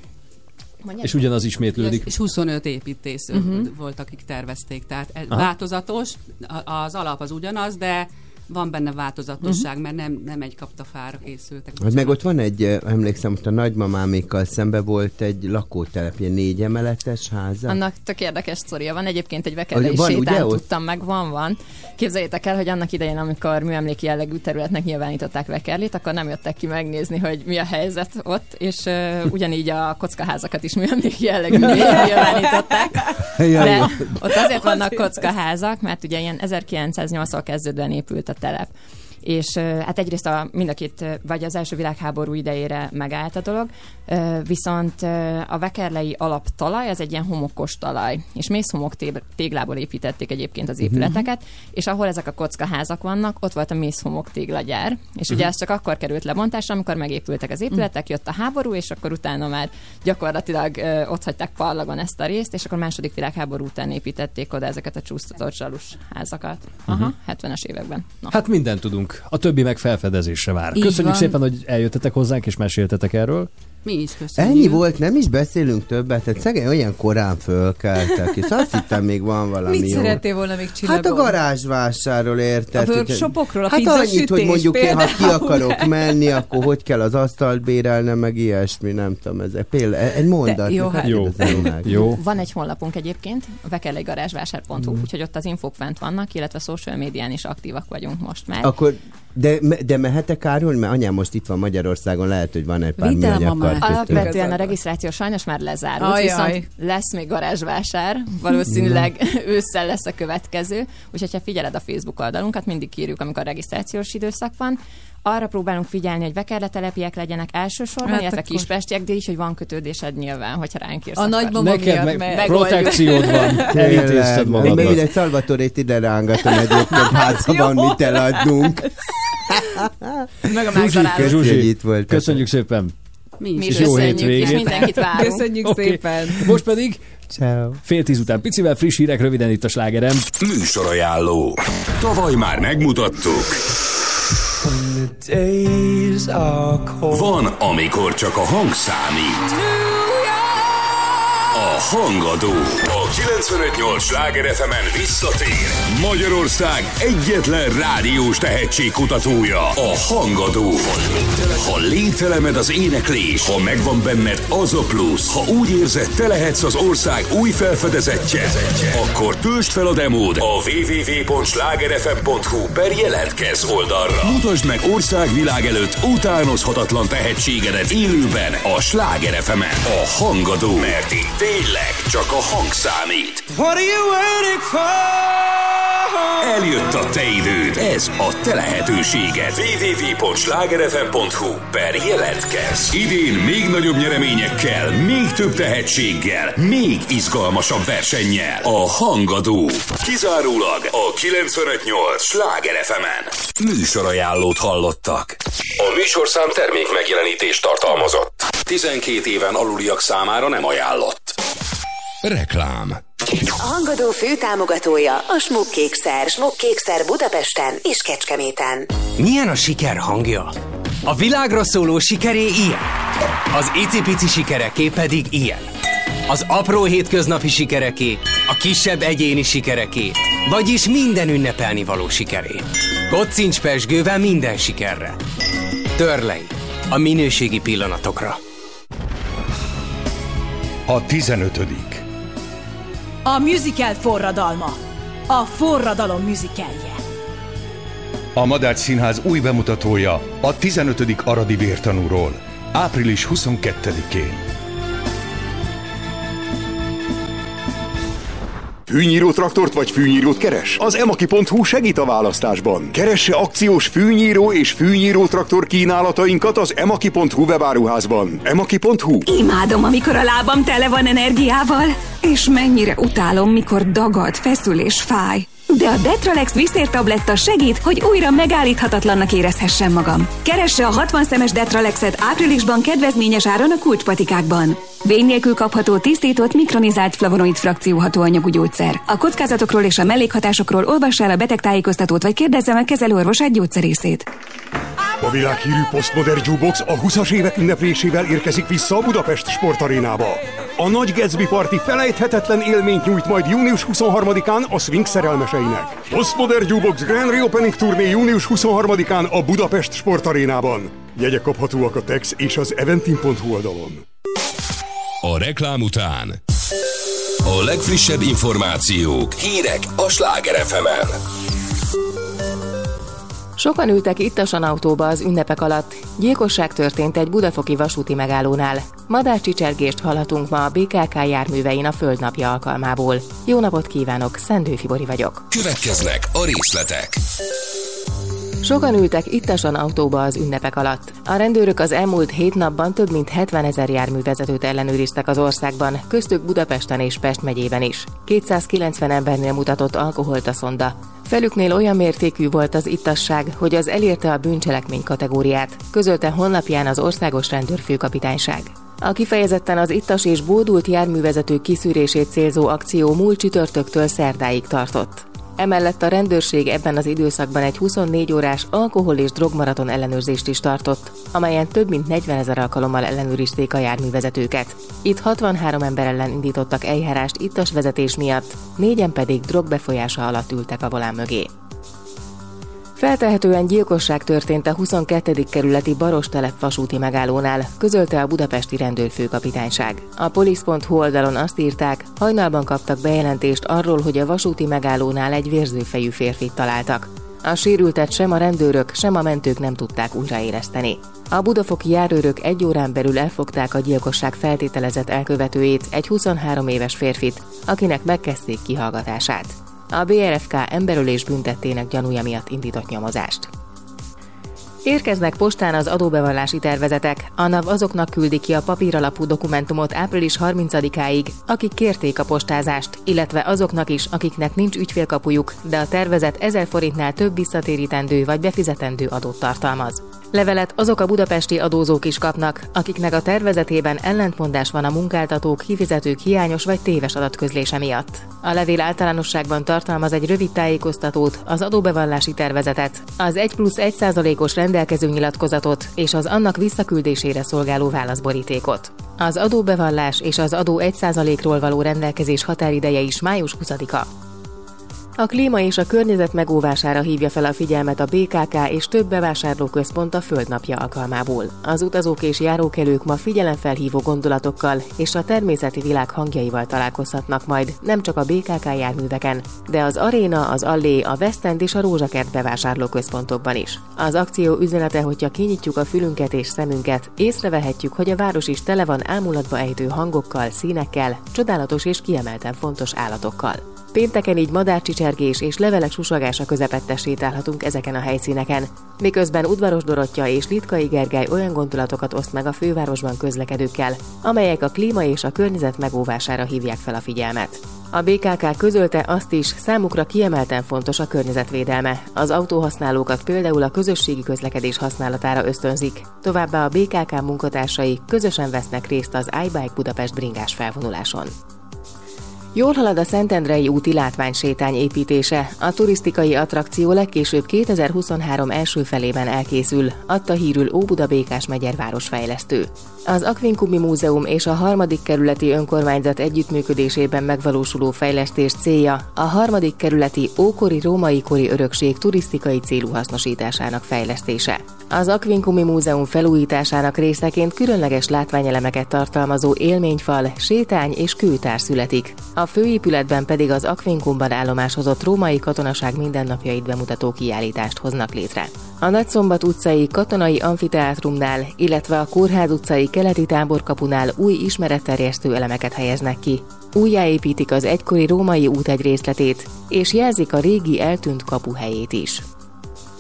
Mondjad? És ugyanaz ismétlődik. És 25 építész Mhm. uh-huh. volt, akik tervezték. Tehát ez Aha. változatos, az alap az ugyanaz, de van benne változatosság, Mhm. mert nem, nem egy kaptafára készültek. Hogy meg ott van egy, eh, emlékszem, most a nagymamámékkal szembe volt egy lakótelep, ilyen négy emeletes háza. Annak tök érdekes sztoria van. Egyébként egy vekerlei Hogy van, sétán ugye, ott? tudtam meg, van, van. Képzeljétek el, hogy annak idején, amikor műemléki jellegű területnek nyilvánították Vekerlit, akkor nem jöttek ki megnézni, hogy mi a helyzet ott, és uh, ugyanígy a kockaházakat is műemléki jellegű *laughs* nyilvánították. De ott azért vannak kockaházak, mert ugye ilyen 1908-al kezdődően épült a telep. És hát egyrészt a, mind a két, vagy az első világháború idejére megállt a dolog, viszont a vekerlei alaptalaj az egy ilyen homokos talaj, és mész homok té- téglából építették egyébként az épületeket, és ahol ezek a kockaházak vannak, ott volt a mész homok téglagyár, és ugye Mhm. ez csak akkor került lebontásra, amikor megépültek az épületek, jött a háború, és akkor utána már gyakorlatilag ott hagyták parlagon ezt a részt, és akkor második világháború után építették oda ezeket a csúsztatott zsalus házakat. Aha, Mhm. 70-es években. Na. Hát mindent tudunk. A többi meg felfedezésre vár. Így Köszönjük van. szépen, hogy eljöttetek hozzánk és meséltetek erről. Mi is köszönjük. Ennyi volt, nem is beszélünk többet, tehát szegény olyan korán fölkeltek, és azt *laughs* hittem még van valami Mit jó. szerettél volna még Hát csillagom? a garázsvásárról érted. A workshopokról, a Hát annyit, hogy mondjuk én, ha ki például. akarok *laughs* menni, akkor hogy kell az asztalt bérelnem, meg ilyesmi, nem tudom, ez például egy mondat. jó, hát hát- kérdezzem meg. Van egy honlapunk egyébként, vekerleigarázsvásár.hu, Mhm. úgyhogy ott az infók fent vannak, illetve social médián is aktívak vagyunk most már. Akkor, de, de mehetek árulni? Mert anyám most itt van Magyarországon, lehet, hogy van egy pár Vidd el, műanyag mama. kart köztünk. Alapvetően a regisztráció sajnos már lezárult, Ajaj. viszont lesz még garázsvásár, valószínűleg *laughs* ősszel lesz a következő, úgyhogy ha figyeled a Facebook oldalunkat, mindig írjuk, amikor a regisztrációs időszak van, arra próbálunk figyelni, hogy vekerletelepiek legyenek elsősorban, Hát illetve akkor- kispestiek, de is, hogy van kötődésed nyilván, hogyha ránk írsz. A nagymama Neked miatt meg. Megoldjuk. protekciód van. *laughs* Elintézted magadnak. Én még egy Salvatorét ide rángatom egyébként, hát ha van mit eladnunk. *laughs* Meg a Zsuzsi, itt voltatok. köszönjük szépen. Mi is. Mi és jó köszönjük, hétvégét. és mindenkit várunk. Köszönjük Oké. szépen. Most pedig Ciao. fél tíz után picivel friss hírek röviden itt a slágerem. Műsorajánló. Tavaly már megmutattuk. Van, amikor csak a hang számít. A hangadó. A 958 Sláger fm visszatér. Magyarország egyetlen rádiós tehetségkutatója. A hangadó. Ha lételemed az éneklés, ha megvan benned az a plusz, ha úgy érzed, te lehetsz az ország új felfedezetje, akkor töltsd fel a demód a www.slágerfm.hu per jelentkezz oldalra. Mutasd meg országvilág előtt utánozhatatlan tehetségedet élőben a Sláger fm A hangadó, mert itt tényleg csak a hang számít. What are you waiting for? Eljött a te időd, ez a te lehetőséged. www.slágerfm.hu per jelentkezz. Idén még nagyobb nyereményekkel, még több tehetséggel, még izgalmasabb versennyel. A Hangadó. Kizárólag a 958 Sláger fm Műsorajánlót hallottak. A műsorszám termék megjelenítést tartalmazott. 12 éven aluliak számára nem ajánlott. Reklám. A Hangadó fő támogatója a Smukkkékszer. Smukkkékszer Budapesten és Kecskeméten. Milyen a siker hangja? A világra szóló sikeré ilyen. Az icipici sikereké pedig ilyen. Az apró hétköznapi sikereké, a kisebb egyéni sikereké, vagyis minden ünnepelni való sikeré. Kocincs pesgővel minden sikerre. Törlei. A minőségi pillanatokra. A 15. A musical forradalma. A forradalom musicalje. A Madách Színház új bemutatója a 15. Aradi vértanúról, április 22-én. Fűnyíró traktort vagy fűnyírót keres? Az emaki.hu segít a választásban. Keresse akciós fűnyíró és fűnyíró traktor kínálatainkat az emaki.hu webáruházban. emaki.hu Imádom, amikor a lábam tele van energiával, és mennyire utálom, mikor dagad, feszül és fáj. De a Detralex viszértabletta segít, hogy újra megállíthatatlannak érezhessem magam. Keresse a 60 szemes Detralexet áprilisban kedvezményes áron a kulcspatikákban. Vény nélkül kapható tisztított, mikronizált flavonoid frakció hatóanyagú gyógyszer. A kockázatokról és a mellékhatásokról olvassa el a betegtájékoztatót, vagy kérdezze meg kezelőorvosát gyógyszerészét. A világhírű Postmodern Jukebox a 20-as évek ünneplésével érkezik vissza a Budapest sportarénába. A Nagy Gatsby Party felejthetetlen élményt nyújt majd június 23-án a Sphinx szerelmeseinek. Postmodern Jukebox Grand Reopening Tourné június 23-án a Budapest sportarénában. Jegyek kaphatóak a Tex és az eventim.hu oldalon. A reklám után a legfrissebb információk, hírek a Sláger fm Sokan ültek ittasan autóba az ünnepek alatt. Gyilkosság történt egy budafoki vasúti megállónál. Madárcsicsergést hallhatunk ma a BKK járművein a Földnapja alkalmából. Jó napot kívánok, Szendő Fibori vagyok. Következnek a részletek. Sokan ültek ittasan autóba az ünnepek alatt. A rendőrök az elmúlt hét napban több mint 70 ezer járművezetőt ellenőriztek az országban, köztük Budapesten és Pest megyében is. 290 embernél mutatott alkoholt a szonda. Felüknél olyan mértékű volt az ittasság, hogy az elérte a bűncselekmény kategóriát, közölte honlapján az Országos Rendőrfőkapitányság. A kifejezetten az ittas és bódult járművezetők kiszűrését célzó akció múlt csütörtöktől szerdáig tartott. Emellett a rendőrség ebben az időszakban egy 24 órás alkohol és drogmaraton ellenőrzést is tartott, amelyen több mint 40 ezer alkalommal ellenőrizték a járművezetőket. Itt 63 ember ellen indítottak eljárást ittas vezetés miatt, négyen pedig drogbefolyása alatt ültek a volán mögé. Feltehetően gyilkosság történt a 22. kerületi Barostelep vasúti megállónál, közölte a budapesti rendőrfőkapitányság. A polisz.hu oldalon azt írták, hajnalban kaptak bejelentést arról, hogy a vasúti megállónál egy vérzőfejű férfit találtak. A sérültet sem a rendőrök, sem a mentők nem tudták újraéleszteni. A budafoki járőrök egy órán belül elfogták a gyilkosság feltételezett elkövetőjét, egy 23 éves férfit, akinek megkezdték kihallgatását. A BRFK emberölés büntettének gyanúja miatt indított nyomozást. Érkeznek postán az adóbevallási tervezetek. A NAV azoknak küldi ki a papíralapú dokumentumot április 30-áig, akik kérték a postázást, illetve azoknak is, akiknek nincs ügyfélkapujuk, de a tervezet 1000 forintnál több visszatérítendő vagy befizetendő adót tartalmaz. Levelet azok a budapesti adózók is kapnak, akiknek a tervezetében ellentmondás van a munkáltatók, kifizetők hiányos vagy téves adatközlése miatt. A levél általánosságban tartalmaz egy rövid tájékoztatót, az adóbevallási tervezetet, az 1 plusz 1 százalékos rendelkező nyilatkozatot és az annak visszaküldésére szolgáló válaszborítékot. Az adóbevallás és az adó 1 százalékról való rendelkezés határideje is május 20-a. A klíma és a környezet megóvására hívja fel a figyelmet a BKK és több bevásárlóközpont a Földnapja alkalmából. Az utazók és járókelők ma figyelemfelhívó gondolatokkal és a természeti világ hangjaival találkozhatnak majd nem csak a BKK járműveken, de az Aréna, az Allé, a West End és a Rózsakert bevásárlóközpontokban is. Az akció üzenete, hogyha kinyitjuk a fülünket és szemünket, észrevehetjük, hogy a város is tele van ámulatba ejtő hangokkal, színekkel, csodálatos és kiemelten fontos állatokkal. Pénteken így madárcsicsergés és levelek susagása közepette sétálhatunk ezeken a helyszíneken, miközben udvaros Dorottya és Litkai Gergely olyan gondolatokat oszt meg a fővárosban közlekedőkkel, amelyek a klíma és a környezet megóvására hívják fel a figyelmet. A BKK közölte azt is, számukra kiemelten fontos a környezetvédelme. Az autóhasználókat például a közösségi közlekedés használatára ösztönzik. Továbbá a BKK munkatársai közösen vesznek részt az iBike Budapest bringás felvonuláson. Jól halad a Szentendrei úti látványsétány építése. A turisztikai attrakció legkésőbb 2023 első felében elkészül, adta hírül Óbuda Békás megyerváros fejlesztő. Az Akvinkumi Múzeum és a harmadik kerületi önkormányzat együttműködésében megvalósuló fejlesztés célja a harmadik kerületi ókori római kori örökség turisztikai célú hasznosításának fejlesztése. Az Akvinkumi Múzeum felújításának részeként különleges látványelemeket tartalmazó élményfal, sétány és kőtár születik. A főépületben pedig az Akvinkumban állomásozott római katonaság mindennapjait bemutató kiállítást hoznak létre. A Nagyszombat utcai katonai amfiteátrumnál, illetve a Kórház utcai keleti táborkapunál új ismeretterjesztő elemeket helyeznek ki. Újjáépítik az egykori római út egy részletét, és jelzik a régi eltűnt kapu helyét is.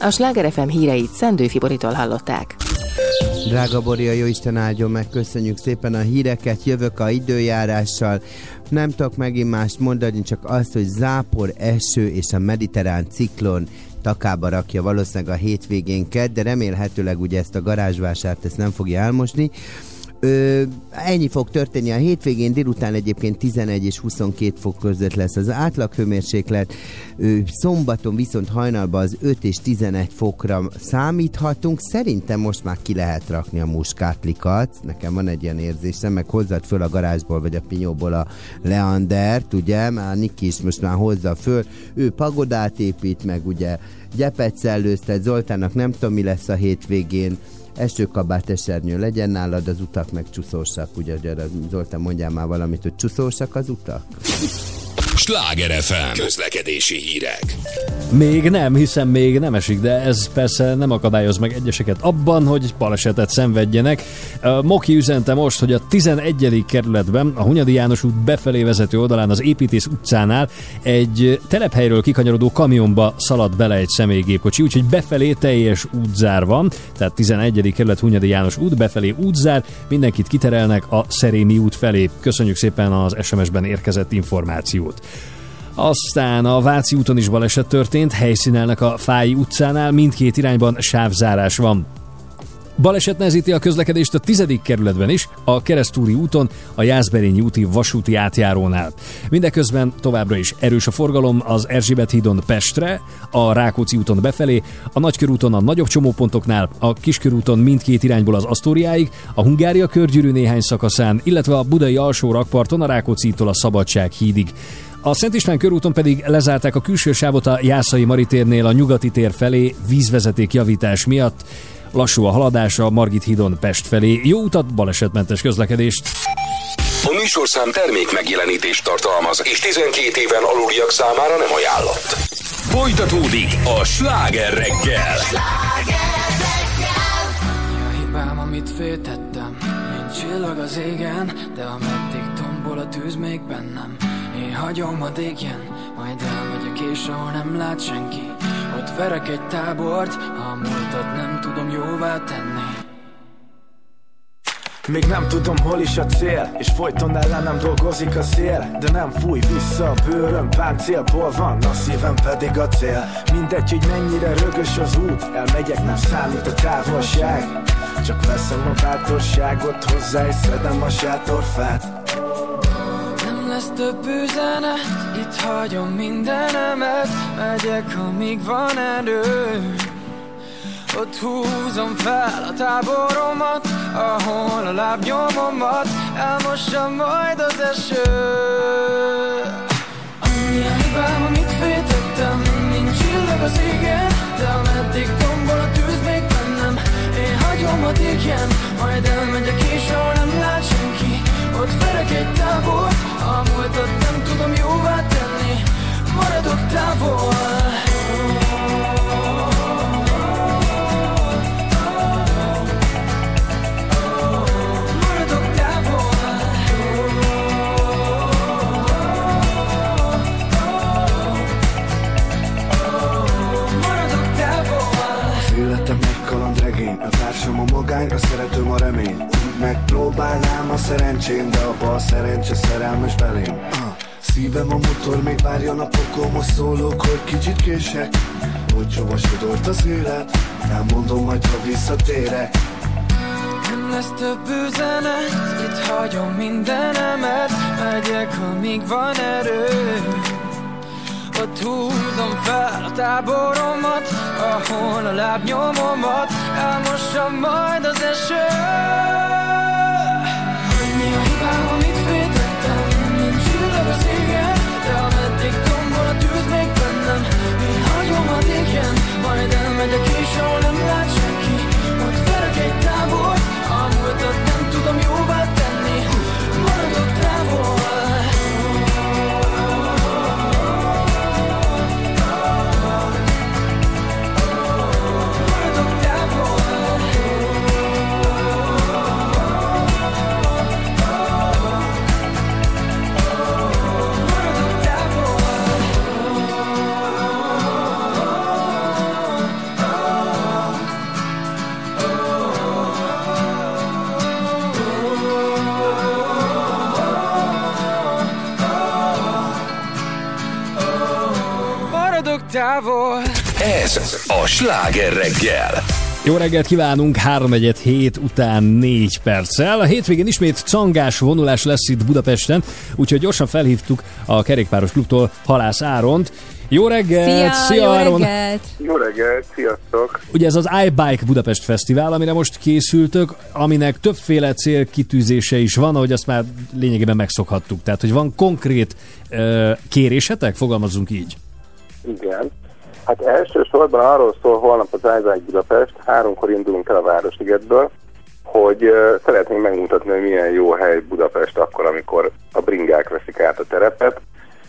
A Sláger FM híreit Szendő Fiboritól hallották. Drága Boria, jó Isten áldjon meg, köszönjük szépen a híreket, jövök a időjárással. Nem tudok megint mást mondani, csak azt, hogy zápor, eső és a mediterrán ciklon takába rakja valószínűleg a hétvégénket, de remélhetőleg ugye ezt a garázsvásárt ezt nem fogja elmosni. Ö, ennyi fog történni a hétvégén, délután egyébként 11 és 22 fok között lesz az átlaghőmérséklet. Ö, szombaton viszont hajnalban az 5 és 11 fokra számíthatunk. Szerintem most már ki lehet rakni a muskátlikat. Nekem van egy ilyen érzésem, meg hozzad föl a garázsból vagy a pinyóból a Leandert, ugye? Már Niki is most már hozza föl. Ő pagodát épít, meg ugye gyepet szellőztet. Zoltánnak nem tudom mi lesz a hétvégén esőkabát, esernyő legyen nálad, az utak meg csúszósak, ugye, Zoltán mondjál már valamit, hogy csúszósak az utak? Sláger FM. Közlekedési hírek. Még nem, hiszen még nem esik, de ez persze nem akadályoz meg egyeseket abban, hogy balesetet szenvedjenek. Moki üzente most, hogy a 11. kerületben, a Hunyadi János út befelé vezető oldalán az Építész utcánál egy telephelyről kikanyarodó kamionba szaladt bele egy személygépkocsi, úgyhogy befelé teljes útzár van, tehát 11. kerület Hunyadi János út, befelé útzár, mindenkit kiterelnek a Szerémi út felé. Köszönjük szépen az SMS-ben érkezett információt. Aztán a Váci úton is baleset történt, helyszínelnek a Fáji utcánál, mindkét irányban sávzárás van. Baleset nehezíti a közlekedést a tizedik kerületben is, a Keresztúri úton, a Jászberényi úti vasúti átjárónál. Mindeközben továbbra is erős a forgalom az Erzsébet hídon Pestre, a Rákóczi úton befelé, a Nagykörúton a nagyobb csomópontoknál, a Kiskörúton mindkét irányból az Asztóriáig, a Hungária körgyűrű néhány szakaszán, illetve a Budai alsó rakparton a Rákóczitól a Szabadság hídig. A Szent István körúton pedig lezárták a külső sávot a Jászai Maritérnél a nyugati tér felé vízvezeték javítás miatt. Lassú a haladás a Margit hídon Pest felé. Jó utat, balesetmentes közlekedést! A műsorszám termék megjelenítést tartalmaz, és 12 éven aluliak számára nem ajánlott. Folytatódik a sláger reggel. A hibám, amit féltettem Mint csillag az égen De ameddig tombol a tűz még bennem hagyom, a égjen. Majd elmegyek és ahol nem lát senki. Ott verek egy tábort Ha a múltat nem tudom jóvá tenni. Még nem tudom hol is a cél És folyton ellenem dolgozik a szél. De nem fúj vissza a bőröm Páncélból van, a szívem pedig a cél. Mindegy, hogy mennyire rögös az út Elmegyek, nem számít a távolság. Csak veszem a bátorságot hozzá És szedem a sátorfát Lesz több üzenet. Itt hagyom mindenemet Megyek, amíg van erő. Ott húzom fel a táboromat Ahol a lábnyomomat. Elmossa majd az eső. Annyi a hibám, amit féltettem Nincs csillag az égen. De ameddig tombol a tűz még bennem Én hagyom, hogy égjen Majd elmegyek és ahol nem lát senki. Ott verek egy tábort A múltat nem tudom jóvá tenni. Maradok távol. Életem egy kalandregény A társam a magány, a szeretőm a remény megpróbálnám a szerencsém De a szerencse szerelmes belém. Uh. Szívem a motor, még várja napokon Most szólok, hogy kicsit kések. Hogy hova sodort az élet Elmondom majd, ha visszatérek. Nem lesz több üzenet Itt hagyom mindenemet Megyek, amíg van erő Ott húzom fel a táboromat Ahol a lábnyomomat Elmossa majd az eső. Annyi a hibám, amit féltettem Nincs csillag az égen De ameddig tombol a tűz még bennem Én hagyom, a égjen Majd elmegyek és devil. Ez a sláger reggel. Jó reggelt kívánunk, 3 hét után 4 perccel. A hétvégén ismét cangás vonulás lesz itt Budapesten, úgyhogy gyorsan felhívtuk a kerékpáros klubtól Halász Áront. Jó reggelt! Szia, jó Áron! reggelt! Jó reggelt, sziasztok! Ugye ez az iBike Budapest Fesztivál, amire most készültök, aminek többféle célkitűzése is van, ahogy azt már lényegében megszokhattuk. Tehát, hogy van konkrét uh, kérésetek, fogalmazunk így. Igen. Hát elsősorban arról szól holnap az iBike Budapest, háromkor indulunk el a Városligetből, hogy szeretnénk megmutatni, hogy milyen jó hely Budapest akkor, amikor a bringák veszik át a terepet,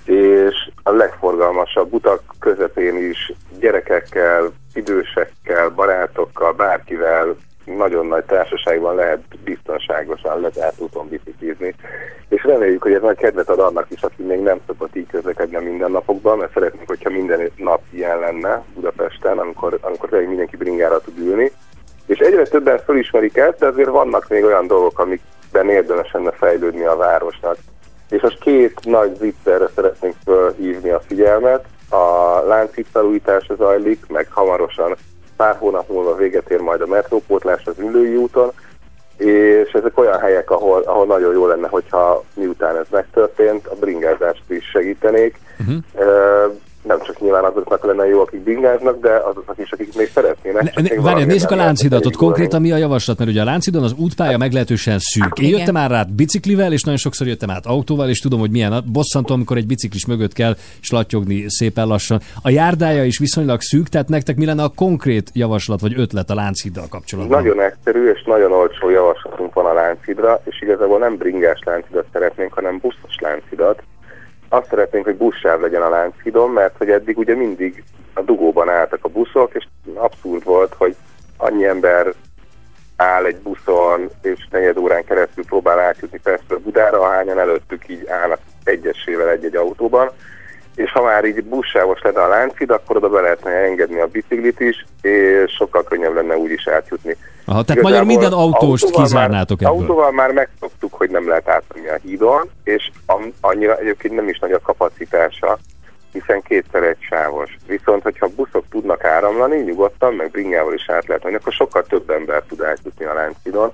és a legforgalmasabb utak közepén is gyerekekkel, idősekkel, barátokkal, bárkivel nagyon nagy társaságban lehet biztonságosan lezárt úton biciklizni. És reméljük, hogy ez nagy kedvet ad annak is, aki még nem szokott így közlekedni a mindennapokban, mert szeretnénk, hogyha minden nap ilyen lenne Budapesten, amikor, amikor tényleg mindenki bringára tud ülni. És egyre többen felismerik ezt, de azért vannak még olyan dolgok, amikben érdemes lenne fejlődni a városnak. És most két nagy zicserre szeretnénk felhívni a figyelmet. A láncít felújítása zajlik, meg hamarosan pár hónap múlva véget ér majd a metrópótlás az Ülői úton, és ezek olyan helyek, ahol, ahol nagyon jó lenne, hogyha miután ez megtörtént, a bringázást is segítenék. Uh-huh. Nem csak nyilván azoknak lenne jó, akik bringáznak, de azoknak is, akik még szeretnének. Ne, valamilyen nézzük a láncidatot. Konkrétan mi a javaslat? Mert ugye a láncidon az útpálya meglehetősen szűk. Én Igen. jöttem már át biciklivel, és nagyon sokszor jöttem át autóval, és tudom, hogy milyen bosszantó, amikor egy biciklis mögött kell slatyogni szépen lassan. A járdája is viszonylag szűk, tehát nektek mi lenne a konkrét javaslat vagy ötlet a lánciddal kapcsolatban? Nagyon egyszerű és nagyon olcsó javaslatunk van a láncidra, és igazából nem bringás láncidat szeretnénk, hanem buszos láncidat. Azt szeretnénk, hogy buszsáv legyen a láncidon, mert hogy eddig ugye mindig a dugóban álltak a buszok, és abszurd volt, hogy annyi ember áll egy buszon, és negyed órán keresztül próbál átjutni Pestről Budára, ahányan előttük így állnak egyesével egy-egy autóban. És ha már így buszsávos lenne a láncid, akkor oda be lehetne engedni a biciklit is, és sokkal könnyebb lenne úgy is átjutni. Aha, tehát magyar minden autóst autóval kizárnátok már, ebből. Autóval már megszoktuk, hogy nem lehet átmenni a hídon, és annyira egyébként nem is nagy a kapacitása, hiszen kétszer egy sávos. Viszont, hogyha buszok tudnak áramlani, nyugodtan, meg bringával is át lehet menni, akkor sokkal több ember tud átjutni a Láncidon,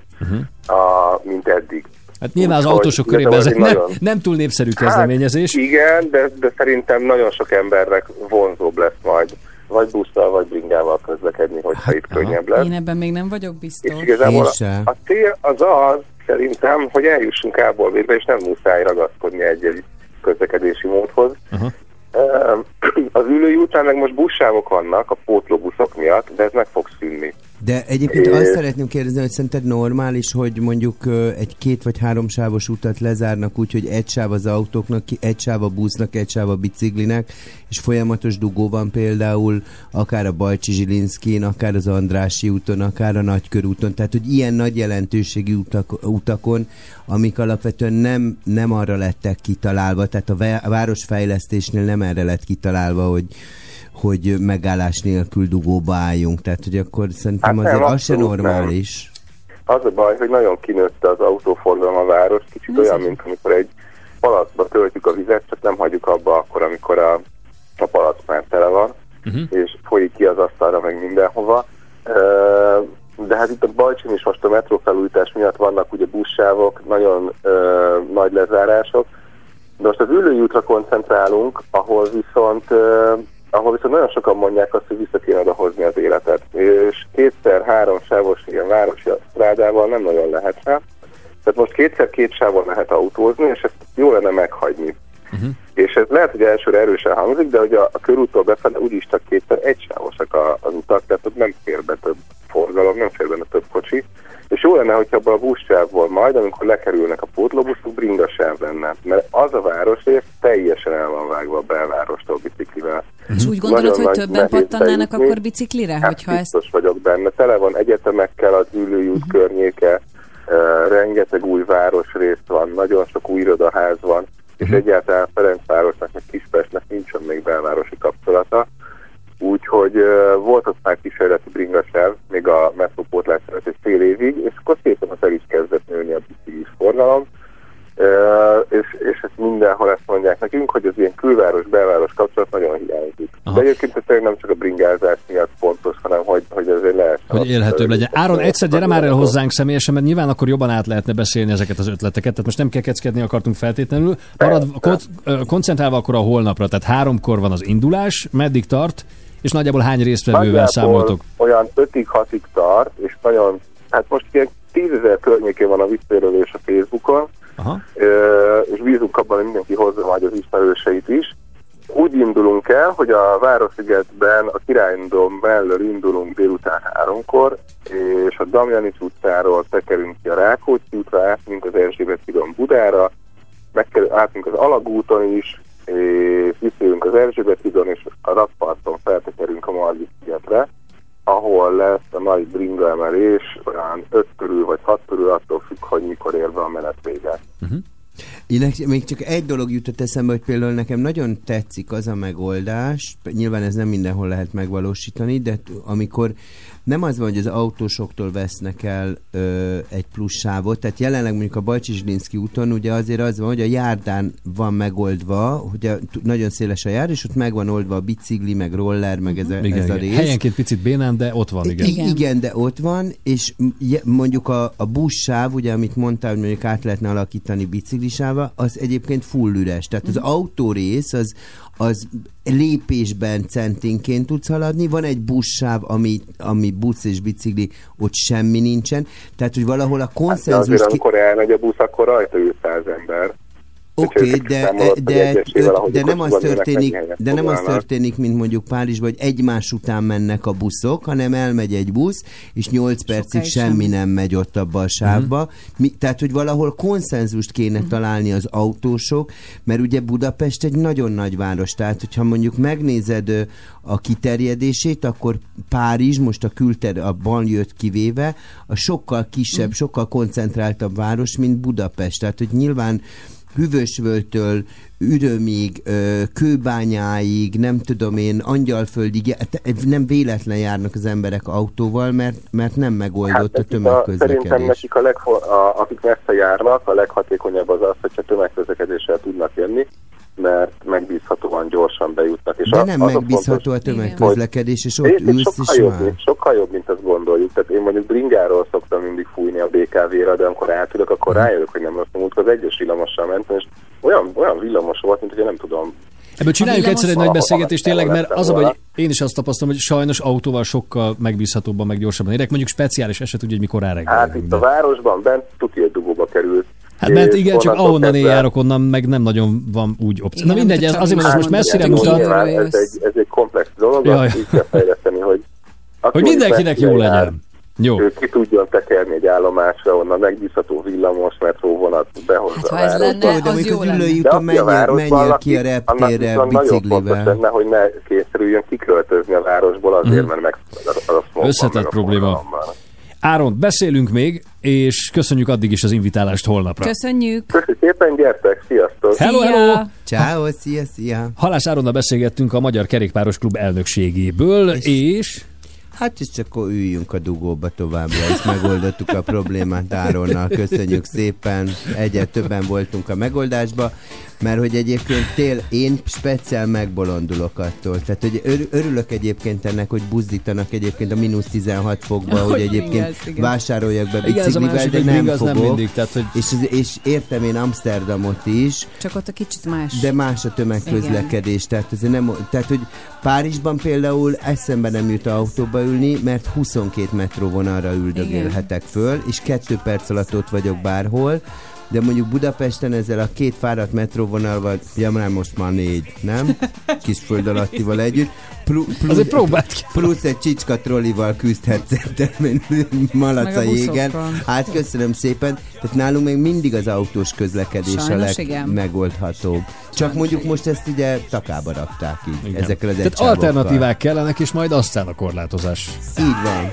a, mint eddig. Hát nyilván az autósok körében ez igazából nem, nagyon- nem túl népszerű kezdeményezés. Hát, igen, de, de szerintem nagyon sok embernek vonzóbb lesz majd vagy busszal, vagy bringával közlekedni, hogyha itt könnyebb lesz. Én ebben még nem vagyok biztos. És igazából a, a cél az az, szerintem, hogy eljussunk A-ból B-be, és nem muszáj ragaszkodni egy-egy közlekedési módhoz. Aha. Ehm, *clears throat* Az ülői után meg most buszsávok vannak a pótlóbuszok miatt, de ez meg fog szűnni. De egyébként azt szeretném kérdezni, hogy szerinted normális, hogy mondjuk egy két vagy három sávos utat lezárnak úgy, hogy egy sáv az autóknak, egy sáv a busznak, egy sáv a biciklinek, és folyamatos dugó van például akár a Bajcsi Zsilinszkin, akár az Andrási úton, akár a Nagykörúton, tehát hogy ilyen nagy jelentőségi utak, utakon, amik alapvetően nem, nem arra lettek kitalálva, tehát a városfejlesztésnél nem erre lett kitalálva, hogy hogy megállás nélkül dugóba álljunk. Tehát, hogy akkor szerintem Hát azért nem, az se normális. Az a baj, hogy nagyon kinőtte az autóforgalom a város, kicsit olyan, mint amikor egy palacba töltjük a vizet, csak nem hagyjuk abba akkor, amikor a, a palac már tele van, uh-huh. és folyik ki az asztalra meg mindenhova. De hát itt a Bajcsin is most a metrófelújítás miatt vannak ugye buszsávok, nagyon ö, nagy lezárások, de most az ülői útra koncentrálunk, ahol viszont, uh, ahol viszont nagyon sokan mondják azt, hogy vissza kéne oda hozni az életet. És kétszer-három sávos ilyen városi strádával nem nagyon lehet rá. Tehát most kétszer-két sávon lehet autózni, és ezt jó lenne meghagyni. Uh-huh. És ez lehet, hogy elsőre erősen hangzik, de hogy a, a körúttól befele úgyis csak kétszer egy sávosak a, az utak, tehát ott nem fér be több forgalom, nem fér benne több kocsi. És jó lenne, hogyha abban a buszsávból majd, amikor lekerülnek a pótlóbuszok, bringasáv lenne. Mert az a városrész teljesen el van vágva a belvárostól biciklivel. És úgy gondolod, Nagyon hogy többen pattannának bejutni. akkor biciklire, Hát hogyha ezt... biztos vagyok benne. Tele van egyetemekkel az ülői út környéke, uh, rengeteg új városrész van, nagyon sok új irodaház van, és egyáltalán Ferencvárosnak, meg Kispestnek nincsen még belvárosi kapcsolata. Úgyhogy uh, volt ott már kísérleti bringasáv, még a metrópótlás előtt egy fél évig, és akkor szépen ott el is kezdett nőni a biciklis forgalom. Ö, és, és ezt mindenhol ezt mondják nekünk, hogy az ilyen külváros-belváros kapcsolat nagyon hiányzik. De egyébként ez nem csak a bringázás miatt fontos, hanem hogy, hogy azért lehet. Hogy élhetőbb legyen. Áron, egyszer gyere már el hozzánk személyesen, mert nyilván akkor jobban át lehetne beszélni ezeket az ötleteket. Tehát most nem kekeckedni akartunk feltétlenül. Marad, kon- koncentrálva akkor a holnapra, tehát háromkor van az indulás, meddig tart, és nagyjából hány résztvevővel számoltok? olyan 5-6-ig tart, és nagyon, hát most ilyen 10 ezer környékén van a visszajelölés a Facebookon, Aha. És bízunk abban, hogy mindenki hozza majd az ismerőseit is. Úgy indulunk el, hogy a Városligetben a Királydom mellől indulunk délután háromkor, és a Damjanics utcáról tekerünk ki a Rákóczi útra, át, mint az Erzsébet hídon Budára, megkerül, átünk az Alagúton is, és visszajövünk az Erzsébet hídon, és a rakparton feltekerünk a Margit szigetre, ahol lesz a nagy bringa emelés, olyan 5 körül vagy 6 körül, attól függ, hogy mikor ér be a menet vége. Én még csak egy dolog jutott eszembe, hogy például nekem nagyon tetszik az a megoldás, nyilván ez nem mindenhol lehet megvalósítani, de amikor nem az van, hogy az autósoktól vesznek el ö, egy plusz sávot, tehát jelenleg mondjuk a Bajcsizslinszki úton ugye azért az van, hogy a járdán van megoldva, hogy a, nagyon széles a jár, és ott meg van oldva a bicikli, meg roller, meg ez a, Igen, ez a igen. rész. Helyenként picit bénán, de ott van, igen. Igen. igen, de ott van, és mondjuk a, a buszsáv, ugye, amit mondtál, hogy mondjuk át lehetne alakítani biciklisáva, az egyébként full üres. Tehát az autórész, az, az lépésben centinként tudsz haladni, van egy buszsáv, ami, ami busz és bicikli, ott semmi nincsen. Tehát, hogy valahol a Hát, konszenzus... azért, ki- amikor elmegy a busz, akkor rajta ül száz ember. Oké, okay, de, de, ahogy de nem az történik, de nem az történik, mint mondjuk Párizsban, hogy egymás után mennek a buszok, hanem elmegy egy busz, és 8 percig semmi sem. nem megy ott abba a sávba. Mi, tehát, hogy valahol konszenzust kéne találni az autósok, mert ugye Budapest egy nagyon nagy város, tehát hogyha mondjuk megnézed a kiterjedését, akkor Párizs, most a külter, a banlieue kivéve, a sokkal kisebb, sokkal koncentráltabb város, mint Budapest. Tehát, hogy nyilván Hüvösvöltől Ürömig, ö, Kőbányáig, nem tudom én, Angyalföldig, nem véletlen járnak az emberek autóval, mert, mert nem megoldott a nekik Hát a, szerintem tömegközlekedés. nekik a, legho- a, akik messze járnak, a leghatékonyabb az az, hogyha tömegközlekedéssel tudnak jönni, mert megbízhatóan gyorsan bejutnak. És De a- nem az a megbízható a fontos, tömegközlekedés, és ott ülsz sokkal és jobb, már. mint, sokkal jobb, mint azt gondoljuk. Tehát én mondjuk bringáról szoktam mindig fújni a BKV-ra, de amikor átülök, akkor rájövök, hogy nem rossz múltkor az egyes villamossal mentem, és olyan, olyan villamos volt, mint hogy nem tudom. Ebből csináljuk A egyszer egy nagy beszélgetést tényleg, mert az a baj, én is azt tapasztalom, hogy sajnos autóval sokkal megbízhatóbban, meg gyorsabban érek. Mondjuk speciális eset, ugye, hogy mikor ráreggel. Hát itt a városban bent tuti egy dugóba került. Hát mert igen, csak ahonnan én járok, onnan meg nem nagyon van úgy opció. Na mindegy, ez, azért mondom, ez most messzire mutat. Ez egy, ez egy komplex dolog, Jaj. azt így kell fejleszteni, hogy Hogy mindenkinek jó legyen. Jó. Ő ki tudjon tekerni egy állomásra, onnan megbízható villamos, metró vonat behozza Hát, ha ez lenne, az mondjuk jó az lenne. De aki a menjél, városban menjél ki a annak reptérre viszont nagyon fontos lenne, hogy ne kényszerüljön kiköltözni a városból azért, Mhm. mert meg a a smogban, Összetett probléma. forgalommal. Áron, beszélünk még, és köszönjük addig is az invitálást holnapra. Köszönjük. Köszönjük szépen, gyertek, sziasztok! Hello, hello! Ciao, szia, szia! Halász Áronnal beszélgettünk a Magyar Kerékpáros Klub elnökségéből, és... és... Hát és csak akkor üljünk a dugóba továbbra, és megoldottuk a problémát Áronnal. Köszönjük szépen. Egyre többen voltunk a megoldásba, mert hogy egyébként tél, én speciál megbolondulok attól. Tehát, hogy ör, örülök egyébként ennek, hogy buzdítanak egyébként a mínusz 16 fokba, hogy Hogy egyébként bringázz, igen. vásároljak be Igen, biciklivel, de nem fogok. nem mindig, tehát, hogy- és, és értem én Amsterdamot is, Csak ott a kicsit más. de más a tömegközlekedés, tehát, ez nem, tehát hogy Párizsban például eszembe nem jut autóba ülni, mert 22 metróvonalra üldögélhetek föl, és kettő perc alatt ott vagyok bárhol, de mondjuk Budapesten ezzel a két fáradt metróvonalval, ja már most már négy, nem? Kis föld alattival együtt. Plu, plusz, Azért ki. Plusz egy csicska trollival küzdhetsz *laughs* szerintem malac a jégen. Hát köszönöm szépen. Tehát nálunk még mindig az autós közlekedés Sajnos a legmegoldhatóbb. Csak mondjuk most ezt ugye takába rakták így, Igen. ezekkel az Tehát alternatívák kellenek, és majd aztán a korlátozás. Így van.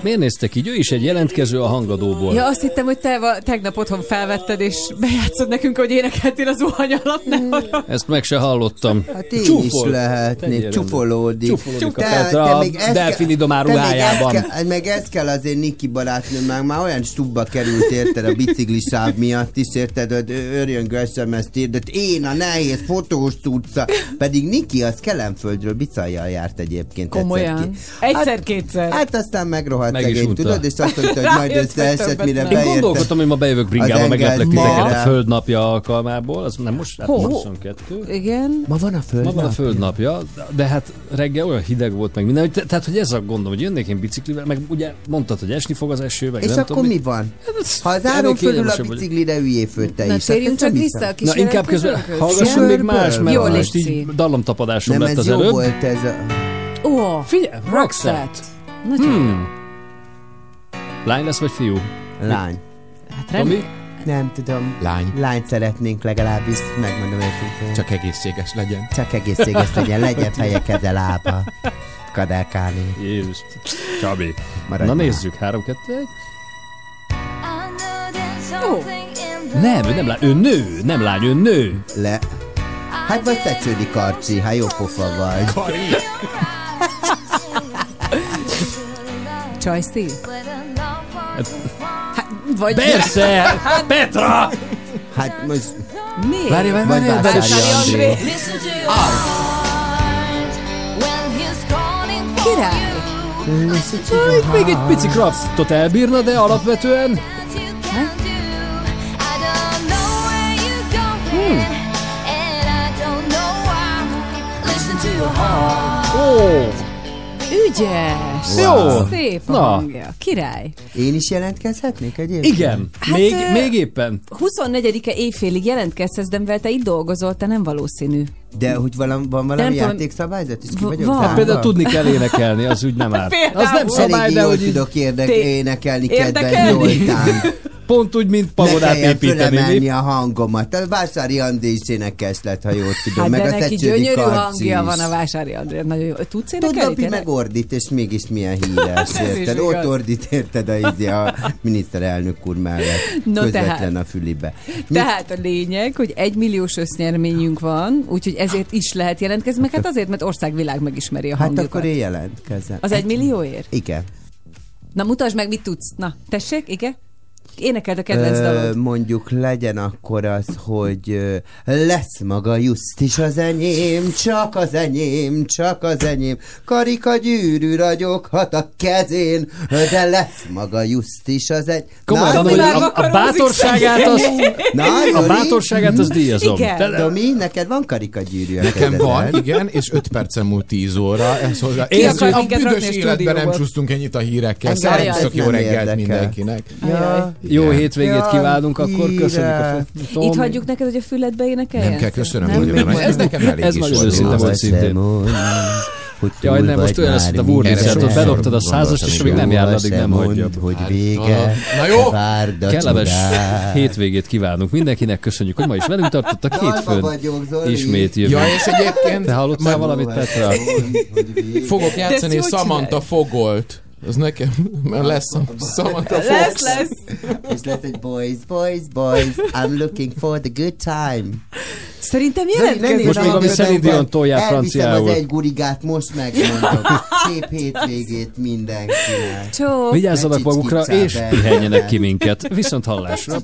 Most miért néztek így? Ő is egy jelentkező a hangadóból. Ja, azt hittem, hogy te tegnap otthon felvetted, és bejátszod nekünk, hogy énekeltél az zuhany alatt, nem arra. Ezt meg se hallottam. Hát én is lehetnék, csufolódik. Csufolódik a Petra a domár te még ruhájában. ezt kell, meg ez kell azért Niki barátnőm, már, már olyan stubba került érted a biciklisáv miatt is, érted, hogy örjöngő SMS-t írt, én a nehéz fotós tudca. Pedig Niki az Kelenföldről bicajjal járt egyébként. Komolyan? egyszer ki. Egyszer-kétszer. Hát aztán megrohadt Meg is szegény, tudod, és azt mondta, hogy *laughs* majd összeesett, mire nem. Én beérte. gondolkodtam, hogy ma bejövök bringával, Az megleplek titeket a földnapja alkalmából. Az nem most? Hát Ho, ma ho. 22. Igen. Ma van a föld. Ma van a földnapja, de hát reggel olyan hideg volt meg minden, hogy te- tehát hogy ez a gondom, hogy jönnék én biciklivel, meg ugye mondtad, hogy esni fog az eső, meg És nem akkor tudom, mi van? Ha az áron fölül a biciklire üljé föl te Na, is. térjünk Hát csak ezt nem vissza a kis Na inkább közben hallgassunk még más, mert Jó, most így dallamtapadásom Nem, lett ez az jó előbb. volt ez a... Ó, Figyelj, Roxette. Nagyon jó. Hmm. Lány lesz vagy fiú? Lány. Hát Tomi? rend... Nem tudom. Lány. Lányt szeretnénk legalábbis, megmondom őszintén. Csak egészséges legyen. Csak egészséges legyen, legyen feje, keze, lába. Kadálkálni. Jézus. Csabi. Maradj Na már. nézzük, 3 2 1 Ó, Nem, ő nem lány, ő nő, nem lány, ő nő. Le. Hát vagy tetsződi karcsi, ha jó pofa vagy. Kari. *laughs* Csajszti? Hát, vagy... Persze! Hát, Petra! Hát most... miért? Várj, várj, várj, várj. Vászári André. Király! Itt még egy pici craftot elbírna, de alapvetően... Ó, Ügyes! Jó. Szép a Na. hangja. Király! Én is jelentkezhetnék egyébként? igen, Hát, még, ö, még éppen. 24-e éjfélig jelentkezhetsz, de mivel te itt dolgozol, te nem valószínű. De hogy valami, van valami Nem játékszabályzat? És ki vagyok van. Hát például tudni kell énekelni, az úgy nem árt. *laughs* Az nem Például. szabály, Elég de jól hogy tudok érdek, énekelni, kedves? Zoltán. *laughs* pont úgy, mint Ne pagodát kelljen építeni. mi? a hangomat. A Vásári André is énekes lett, ha jól tudom. Hát meg de a neki gyönyörű Karci hangja is. van a Vásári André. Nagyon jó. Tudsz Tud énekelni? Tényleg? meg ordít, és mégis milyen híres, *laughs* érted? Ott ordít, érted, a, izé a miniszterelnök úr mellett. No, közvetlen tehát. a fülibe. Mi- Tehát a lényeg, hogy egy milliós össznyerményünk van, úgyhogy ezért is lehet jelentkezni, meg hát azért, mert országvilág megismeri a Hát hangjukat. akkor én jelentkezem. Az egy millióért? Igen. Na mutasd meg, mit tudsz. Na, tessék, igen? Énekeld a kedvenc Ö, dalod. mondjuk legyen akkor az, hogy lesz maga just is az enyém, csak az enyém, csak az enyém. Karika gyűrű ragyoghat a kezén, de lesz maga just is az egy. Komolyan, Na, a, a bátorságát az, Na, a bátorságát az díjazom. Igen. Te- Domi, neked van karika gyűrű a Nekem kezeden? van, igen, és 5 percen múlt 10 óra. Ez hozzá. Ki akar a büdös a életben nem csúsztunk ennyit a hírekkel. Szervusztok, jó reggelt mindenkinek. Ja. Jó hétvégét Ja, kívánunk, akkor köszönjük a. Tom. Itt hagyjuk neked, hogy a füledbe énekeljen? Nem kell, köszönöm, Nem? hogy nem. Ez nekem elég Ez is nagyon őszinte volt szintén. Hogy Jaj, nem, most vagy olyan lesz, mint a Wurlitzer, minden. ott bedobtad a százast, és még nem jár, addig nem hagyja. hogy Hát, vége. na jó. Kellemes hétvégét kívánunk mindenkinek, köszönjük, hogy ma is velünk tartottak hétfőn. vagyok, Zoli. Ismét jövő. Ja, és egyébként Te hallottál valamit, Petra? Hogy fogok játszani Samantha. Fogolt. Az nekem, mert lesz Samantha Fox. Lesz, lesz. És lesz egy boys, boys, boys, I'm looking for the good time. Szerintem jelentkezni. Most még ami a Celine. Dion Elviszem franciául. az egy gurigát, most megmondom. Szép hétvégét mindenkinek. Csó. Vigyázzanak magukra, és pihenjenek ki minket. Viszont hallásra.